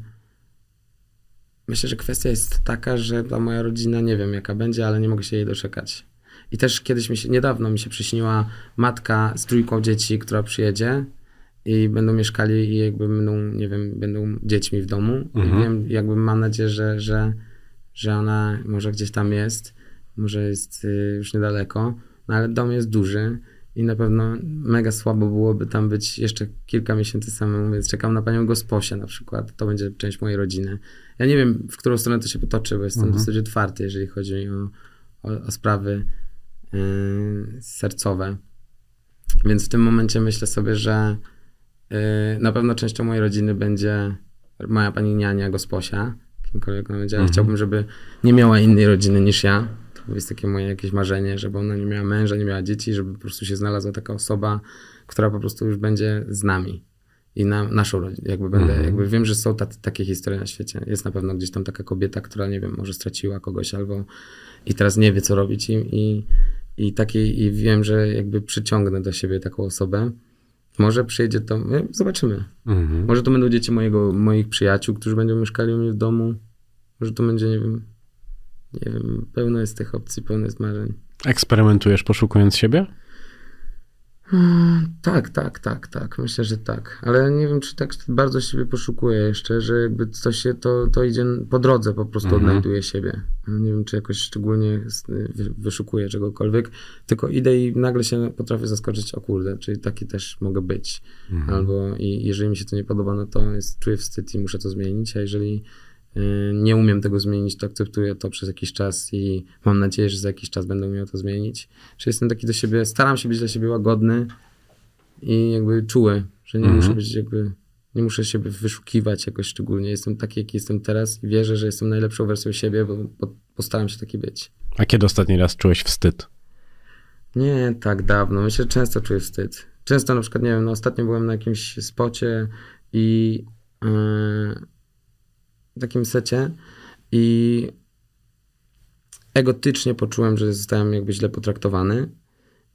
myślę, że kwestia jest taka, że ta moja rodzina, nie wiem jaka będzie, ale nie mogę się jej doczekać. I też kiedyś mi się, niedawno mi się przyśniła matka z trójką dzieci, która przyjedzie i będą mieszkali i jakby będą, nie wiem, będą dziećmi w domu. I wiem, jakby mam nadzieję, że, że, że ona może gdzieś tam jest, może jest y, już niedaleko. No ale dom jest duży i na pewno mega słabo byłoby tam być jeszcze kilka miesięcy samemu, więc czekam na panią Gosposię na przykład. To będzie część mojej rodziny. Ja nie wiem, w którą stronę to się potoczy, bo jestem Mhm. dosyć otwarty, jeżeli chodzi o, o, o sprawy yy, sercowe. Więc w tym momencie myślę sobie, że na pewno częścią mojej rodziny będzie moja pani niania Gosposia, kimkolwiek ona będzie, Mhm. chciałbym, żeby nie miała innej rodziny niż ja. To jest takie moje jakieś marzenie, żeby ona nie miała męża, nie miała dzieci, żeby po prostu się znalazła taka osoba, która po prostu już będzie z nami i na naszą rodzinę. Jakby będę, Mhm. jakby wiem, że są tacy, takie historie na świecie. Jest na pewno gdzieś tam taka kobieta, która nie wiem, może straciła kogoś albo i teraz nie wie, co robić i, i, i takiej, i wiem, że jakby przyciągnę do siebie taką osobę. Może przyjdzie to, e, zobaczymy. Mhm. Może to będą dzieci mojego, moich przyjaciół, którzy będą mieszkali u mnie w domu. Może to będzie, nie wiem, nie wiem, pełno jest tych opcji, pełno jest marzeń. Eksperymentujesz poszukując siebie? Tak, tak, tak, tak. Myślę, że tak. Ale nie wiem, czy tak bardzo siebie poszukuję jeszcze, że jakby coś się, to, to idzie po drodze, po prostu Mhm. odnajduję siebie. Nie wiem, czy jakoś szczególnie wy- wyszukuję czegokolwiek, tylko idę i nagle się potrafię zaskoczyć, o kurde, czyli taki też mogę być. Mhm. Albo i jeżeli mi się to nie podoba, no to jest, czuję wstyd i muszę to zmienić, a jeżeli y, nie umiem tego zmienić, to akceptuję to przez jakiś czas i mam nadzieję, że za jakiś czas będę umiał to zmienić. Że jestem taki do siebie, staram się być dla siebie łagodny i jakby czuły, że nie Mhm. muszę być jakby, nie muszę siebie wyszukiwać jakoś szczególnie. Jestem taki, jaki jestem teraz i wierzę, że jestem najlepszą wersją siebie, bo, bo postaram się taki być. A kiedy ostatni raz czułeś wstyd? Nie tak dawno. Myślę, że często czuję wstyd. Często na przykład, nie wiem, no ostatnio byłem na jakimś spocie i yy, takim secie i egotycznie poczułem, że zostałem jakby źle potraktowany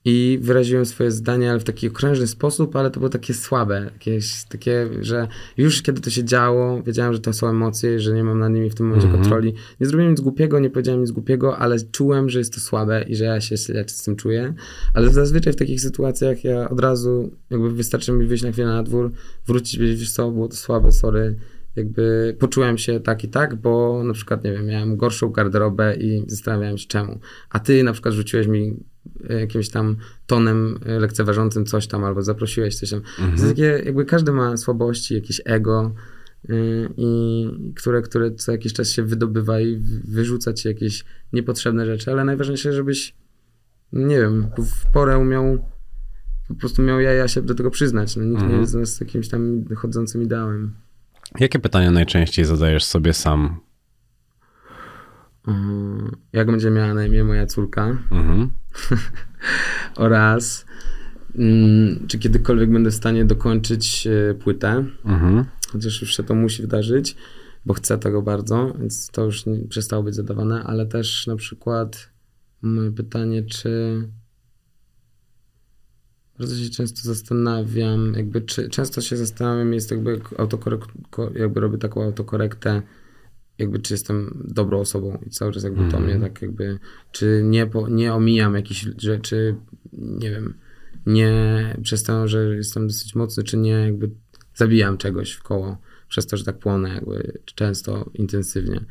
i wyraziłem swoje zdanie, ale w taki okrężny sposób, ale to było takie słabe, jakieś takie, że już kiedy to się działo, wiedziałem, że to są emocje, że nie mam nad nimi w tym momencie Mhm. kontroli. Nie zrobiłem nic głupiego, nie powiedziałem nic głupiego, ale czułem, że jest to słabe i że ja się źle z tym czuję. Ale zazwyczaj w takich sytuacjach ja od razu, jakby wystarczy mi wyjść na chwilę na dwór, wrócić, powiedzieć, wiesz co, było to słabe, sorry, jakby poczułem się tak i tak, bo na przykład, nie wiem, miałem gorszą garderobę i zastanawiałem się czemu. A ty na przykład rzuciłeś mi e, jakimś tam tonem e, lekceważącym coś tam, albo zaprosiłeś coś tam. To jest takie, jakby każdy ma słabości, jakieś ego, y, i które, które co jakiś czas się wydobywa i wyrzuca ci jakieś niepotrzebne rzeczy, ale najważniejsze, żebyś, nie wiem, w porę umiał, po prostu miał jaja się do tego przyznać. No, nikt nie Mhm. jest z nas jakimś tam chodzącym ideałem. Jakie pytania najczęściej zadajesz sobie sam? Mm, Jak będzie miała na imię moja córka Mhm. oraz mm, czy kiedykolwiek będę w stanie dokończyć e, płytę, Mhm. chociaż już się to musi wydarzyć, bo chcę tego bardzo, więc to już nie, przestało być zadawane, ale też na przykład moje pytanie, czy bardzo się często zastanawiam, jakby czy, często się zastanawiam, jest jakby autokorek, ko- jakby robię taką autokorektę, jakby czy jestem dobrą osobą i cały czas jakby to Mhm. mnie tak jakby, czy nie, po, nie omijam jakichś rzeczy, nie wiem, nie przez to, że jestem dosyć mocny, czy nie jakby zabijam czegoś w koło, przez to, że tak płonę jakby często, intensywnie.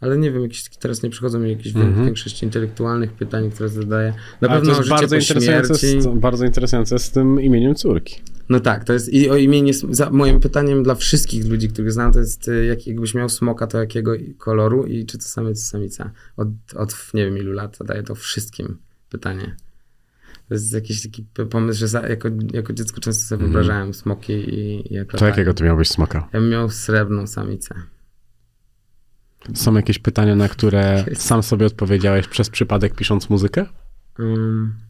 Ale nie wiem, jakieś, teraz nie przychodzą mi jakieś Mhm. większość intelektualnych pytań, które zadaję. Na Ale pewno to jest bardzo interesujące, z, bardzo interesujące z tym imieniem córki. No tak, to jest i o imieniu, za, moim pytaniem dla wszystkich ludzi, których znam, to jest y, jak, jakbyś miał smoka, to jakiego koloru i czy to samiec, czy samica. Od, od nie wiem ilu lat zadaję to wszystkim pytanie. To jest jakiś taki pomysł, że za, jako, jako dziecko często sobie Mhm. wyobrażałem smoki i, i To jakiego ty miałbyś smoka? Ja bym miał srebrną samicę. Są jakieś pytania, na które sam sobie odpowiedziałeś przez przypadek pisząc muzykę? Mm.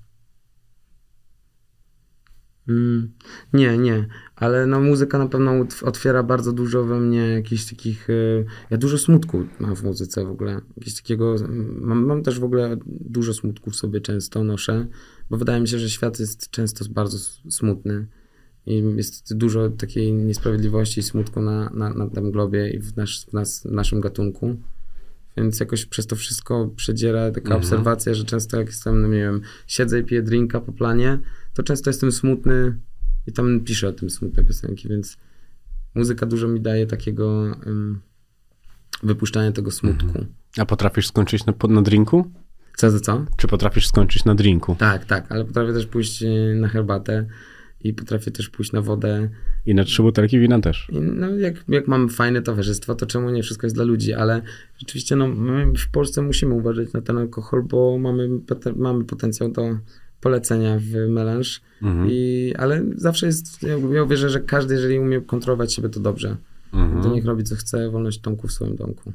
Mm. Nie, nie, ale no muzyka na pewno otwiera bardzo dużo we mnie jakichś takich, y, ja dużo smutku mam w muzyce w ogóle, jakiegoś takiego, mam, mam też w ogóle dużo smutku w sobie często noszę, bo wydaje mi się, że świat jest często bardzo smutny i jest dużo takiej niesprawiedliwości i smutku na, na, na tym globie i w, nasz, w, nas, w naszym gatunku. Więc jakoś przez to wszystko przedziera taka Mhm. obserwacja, że często jak jestem, no nie wiem, siedzę i piję drinka po planie, to często jestem smutny i tam piszę o tym smutne piosenki, więc muzyka dużo mi daje takiego um, wypuszczania tego smutku. A potrafisz skończyć na, na drinku? Co za co? Czy potrafisz skończyć na drinku? Tak, tak, ale potrafię też pójść e, na herbatę i potrafię też pójść na wodę. I na trzy butelki wina też. I no, jak, jak mamy fajne towarzystwo, to czemu nie wszystko jest dla ludzi, ale rzeczywiście no, my w Polsce musimy uważać na ten alkohol, bo mamy, mamy potencjał do polecenia w melanż, Mhm. I, ale zawsze jest, ja, ja wierzę, że każdy, jeżeli umie kontrolować siebie, to dobrze. Mhm. To niech robi co chce, wolność Tomku w swoim domku.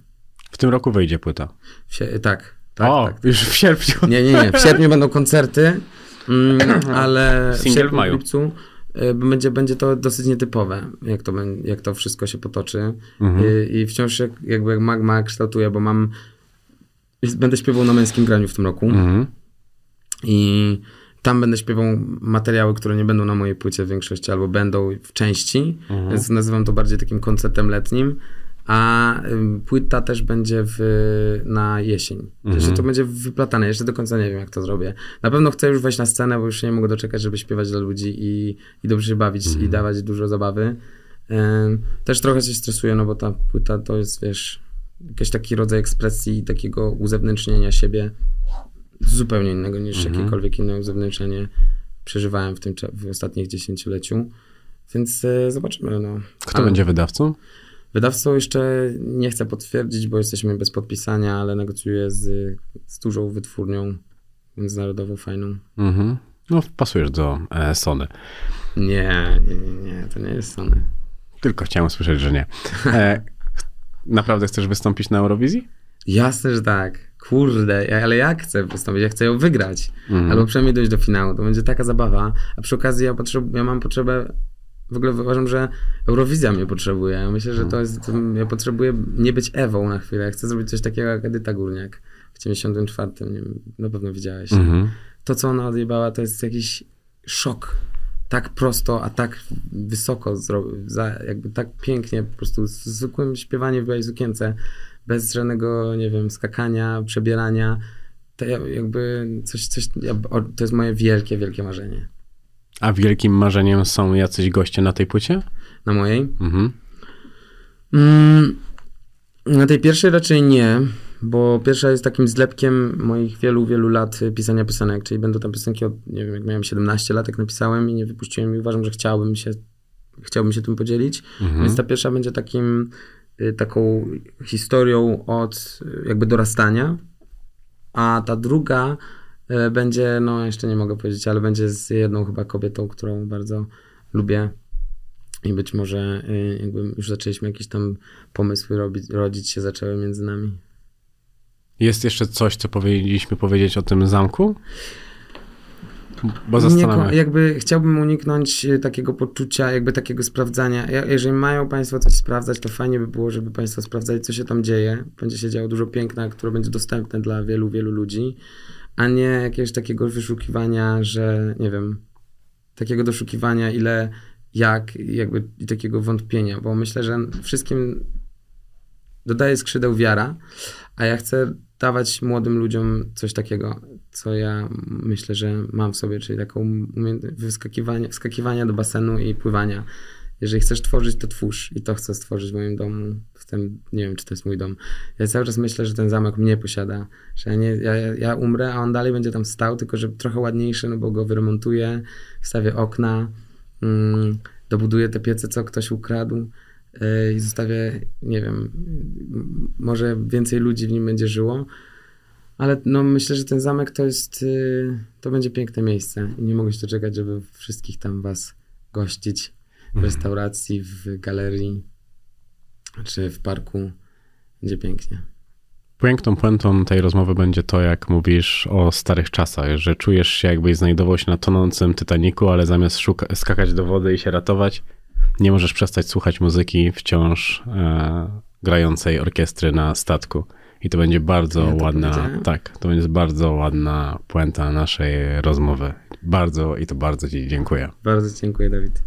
W tym roku wyjdzie płyta. Sie- tak, tak, o, tak. już w sierpniu. Nie, nie, nie. W sierpniu będą koncerty, ale w w maju. lipcu y, będzie, będzie to dosyć nietypowe, jak to, jak to wszystko się potoczy. Mhm. Y, I wciąż jak, jakby jak magma kształtuje, bo mam będę śpiewał na męskim graniu w tym roku Mhm. i tam będę śpiewał materiały, które nie będą na mojej płycie w większości, albo będą w części, Mhm. więc nazywam to bardziej takim koncertem letnim. A płyta też będzie w, na jesień. Mhm. Jeszcze to będzie wyplatane, jeszcze do końca nie wiem, jak to zrobię. Na pewno chcę już wejść na scenę, bo już nie mogę doczekać, żeby śpiewać dla ludzi i, i dobrze się bawić Mhm. i dawać dużo zabawy. Też trochę się stresuję, no bo ta płyta to jest, wiesz, jakiś taki rodzaj ekspresji i takiego uzewnętrznienia siebie zupełnie innego niż Mhm. jakiekolwiek inne uzewnętrznienie przeżywałem w tym w ostatnich dziesięcioleciu. Więc e, zobaczymy. No. Kto Ale będzie wydawcą? Wydawcą jeszcze nie chcę potwierdzić, bo jesteśmy bez podpisania, ale negocjuję z, z dużą wytwórnią międzynarodową, fajną. Mhm. No, pasujesz do e, Sony. Nie, nie, nie, nie, to nie jest Sony. Tylko chciałem słyszeć, że nie. E, naprawdę chcesz wystąpić na Eurowizji? Jasne, że tak. Kurde, ja- ale jak chcę wystąpić? Ja chcę ją wygrać. Mhm. Albo przynajmniej dojść do finału. To będzie taka zabawa. A przy okazji ja, potrzeb- ja mam potrzebę. W ogóle uważam, że Eurowizja mnie potrzebuje. Myślę, że to jest. Ja potrzebuję nie być Ewą na chwilę. Chcę zrobić coś takiego jak Edyta Górniak w 94. Nie wiem, na pewno widziałeś. Mhm. To, co ona odjebała, to jest jakiś szok. Tak prosto, a tak wysoko, za, jakby tak pięknie, po prostu z zwykłym śpiewaniem w białej sukience, bez żadnego, nie wiem, skakania, przebierania. To ja, jakby coś, coś to jest moje wielkie, wielkie marzenie. A wielkim marzeniem są jacyś goście na tej płycie? Na mojej? Mhm. Mm, na tej pierwszej raczej nie, bo pierwsza jest takim zlepkiem moich wielu, wielu lat pisania piosenek, czyli będą tam piosenki od, nie wiem, jak miałem 17 lat, jak napisałem i nie wypuściłem i uważam, że chciałbym się, chciałbym się tym podzielić, Mhm. więc ta pierwsza będzie takim, y, taką historią od y, jakby dorastania, a ta druga będzie, no jeszcze nie mogę powiedzieć, ale będzie z jedną chyba kobietą, którą bardzo lubię i być może y, jakby już zaczęliśmy jakieś tam pomysły robić, rodzić się zaczęły między nami. Jest jeszcze coś, co powinniśmy powiedzieć o tym zamku? Bo Nie, zastanawiam się. jakby chciałbym uniknąć y, takiego poczucia, jakby takiego sprawdzania. Jeżeli mają Państwo coś sprawdzać, to fajnie by było, żeby Państwo sprawdzali, co się tam dzieje. Będzie się działo dużo piękna, które będzie dostępne dla wielu, wielu ludzi, a nie jakiegoś takiego wyszukiwania, że nie wiem, takiego doszukiwania, ile, jak, jakby i takiego wątpienia, bo myślę, że wszystkim dodaje skrzydeł wiara, a ja chcę dawać młodym ludziom coś takiego, co ja myślę, że mam w sobie, czyli taką umiejętność wyskakiwania, wskakiwania do basenu i pływania. Jeżeli chcesz tworzyć, to twórz. I to chcę stworzyć w moim domu. W tym, nie wiem, czy to jest mój dom. Ja cały czas myślę, że ten zamek mnie posiada. Że ja, nie, ja, ja- umrę, a on dalej będzie tam stał, tylko że trochę ładniejszy, no bo go wyremontuję, wstawię okna, mm, dobuduję te piece, co ktoś ukradł yy, i zostawię, nie wiem, może więcej ludzi w nim będzie żyło. Ale no, myślę, że ten zamek to jest, yy, to będzie piękne miejsce i nie mogę się doczekać, żeby wszystkich tam was gościć w restauracji, w galerii czy w parku. Będzie pięknie. Piękną puentą tej rozmowy będzie to, jak mówisz o starych czasach, że czujesz się jakbyś znajdował się na tonącym Titaniku, ale zamiast szuka- skakać do wody i się ratować, nie możesz przestać słuchać muzyki wciąż e, grającej orkiestry na statku. I to będzie bardzo Ja ładna, tak, to będzie bardzo ładna puenta naszej rozmowy. Bardzo i to bardzo Ci dziękuję. Bardzo dziękuję, Dawid.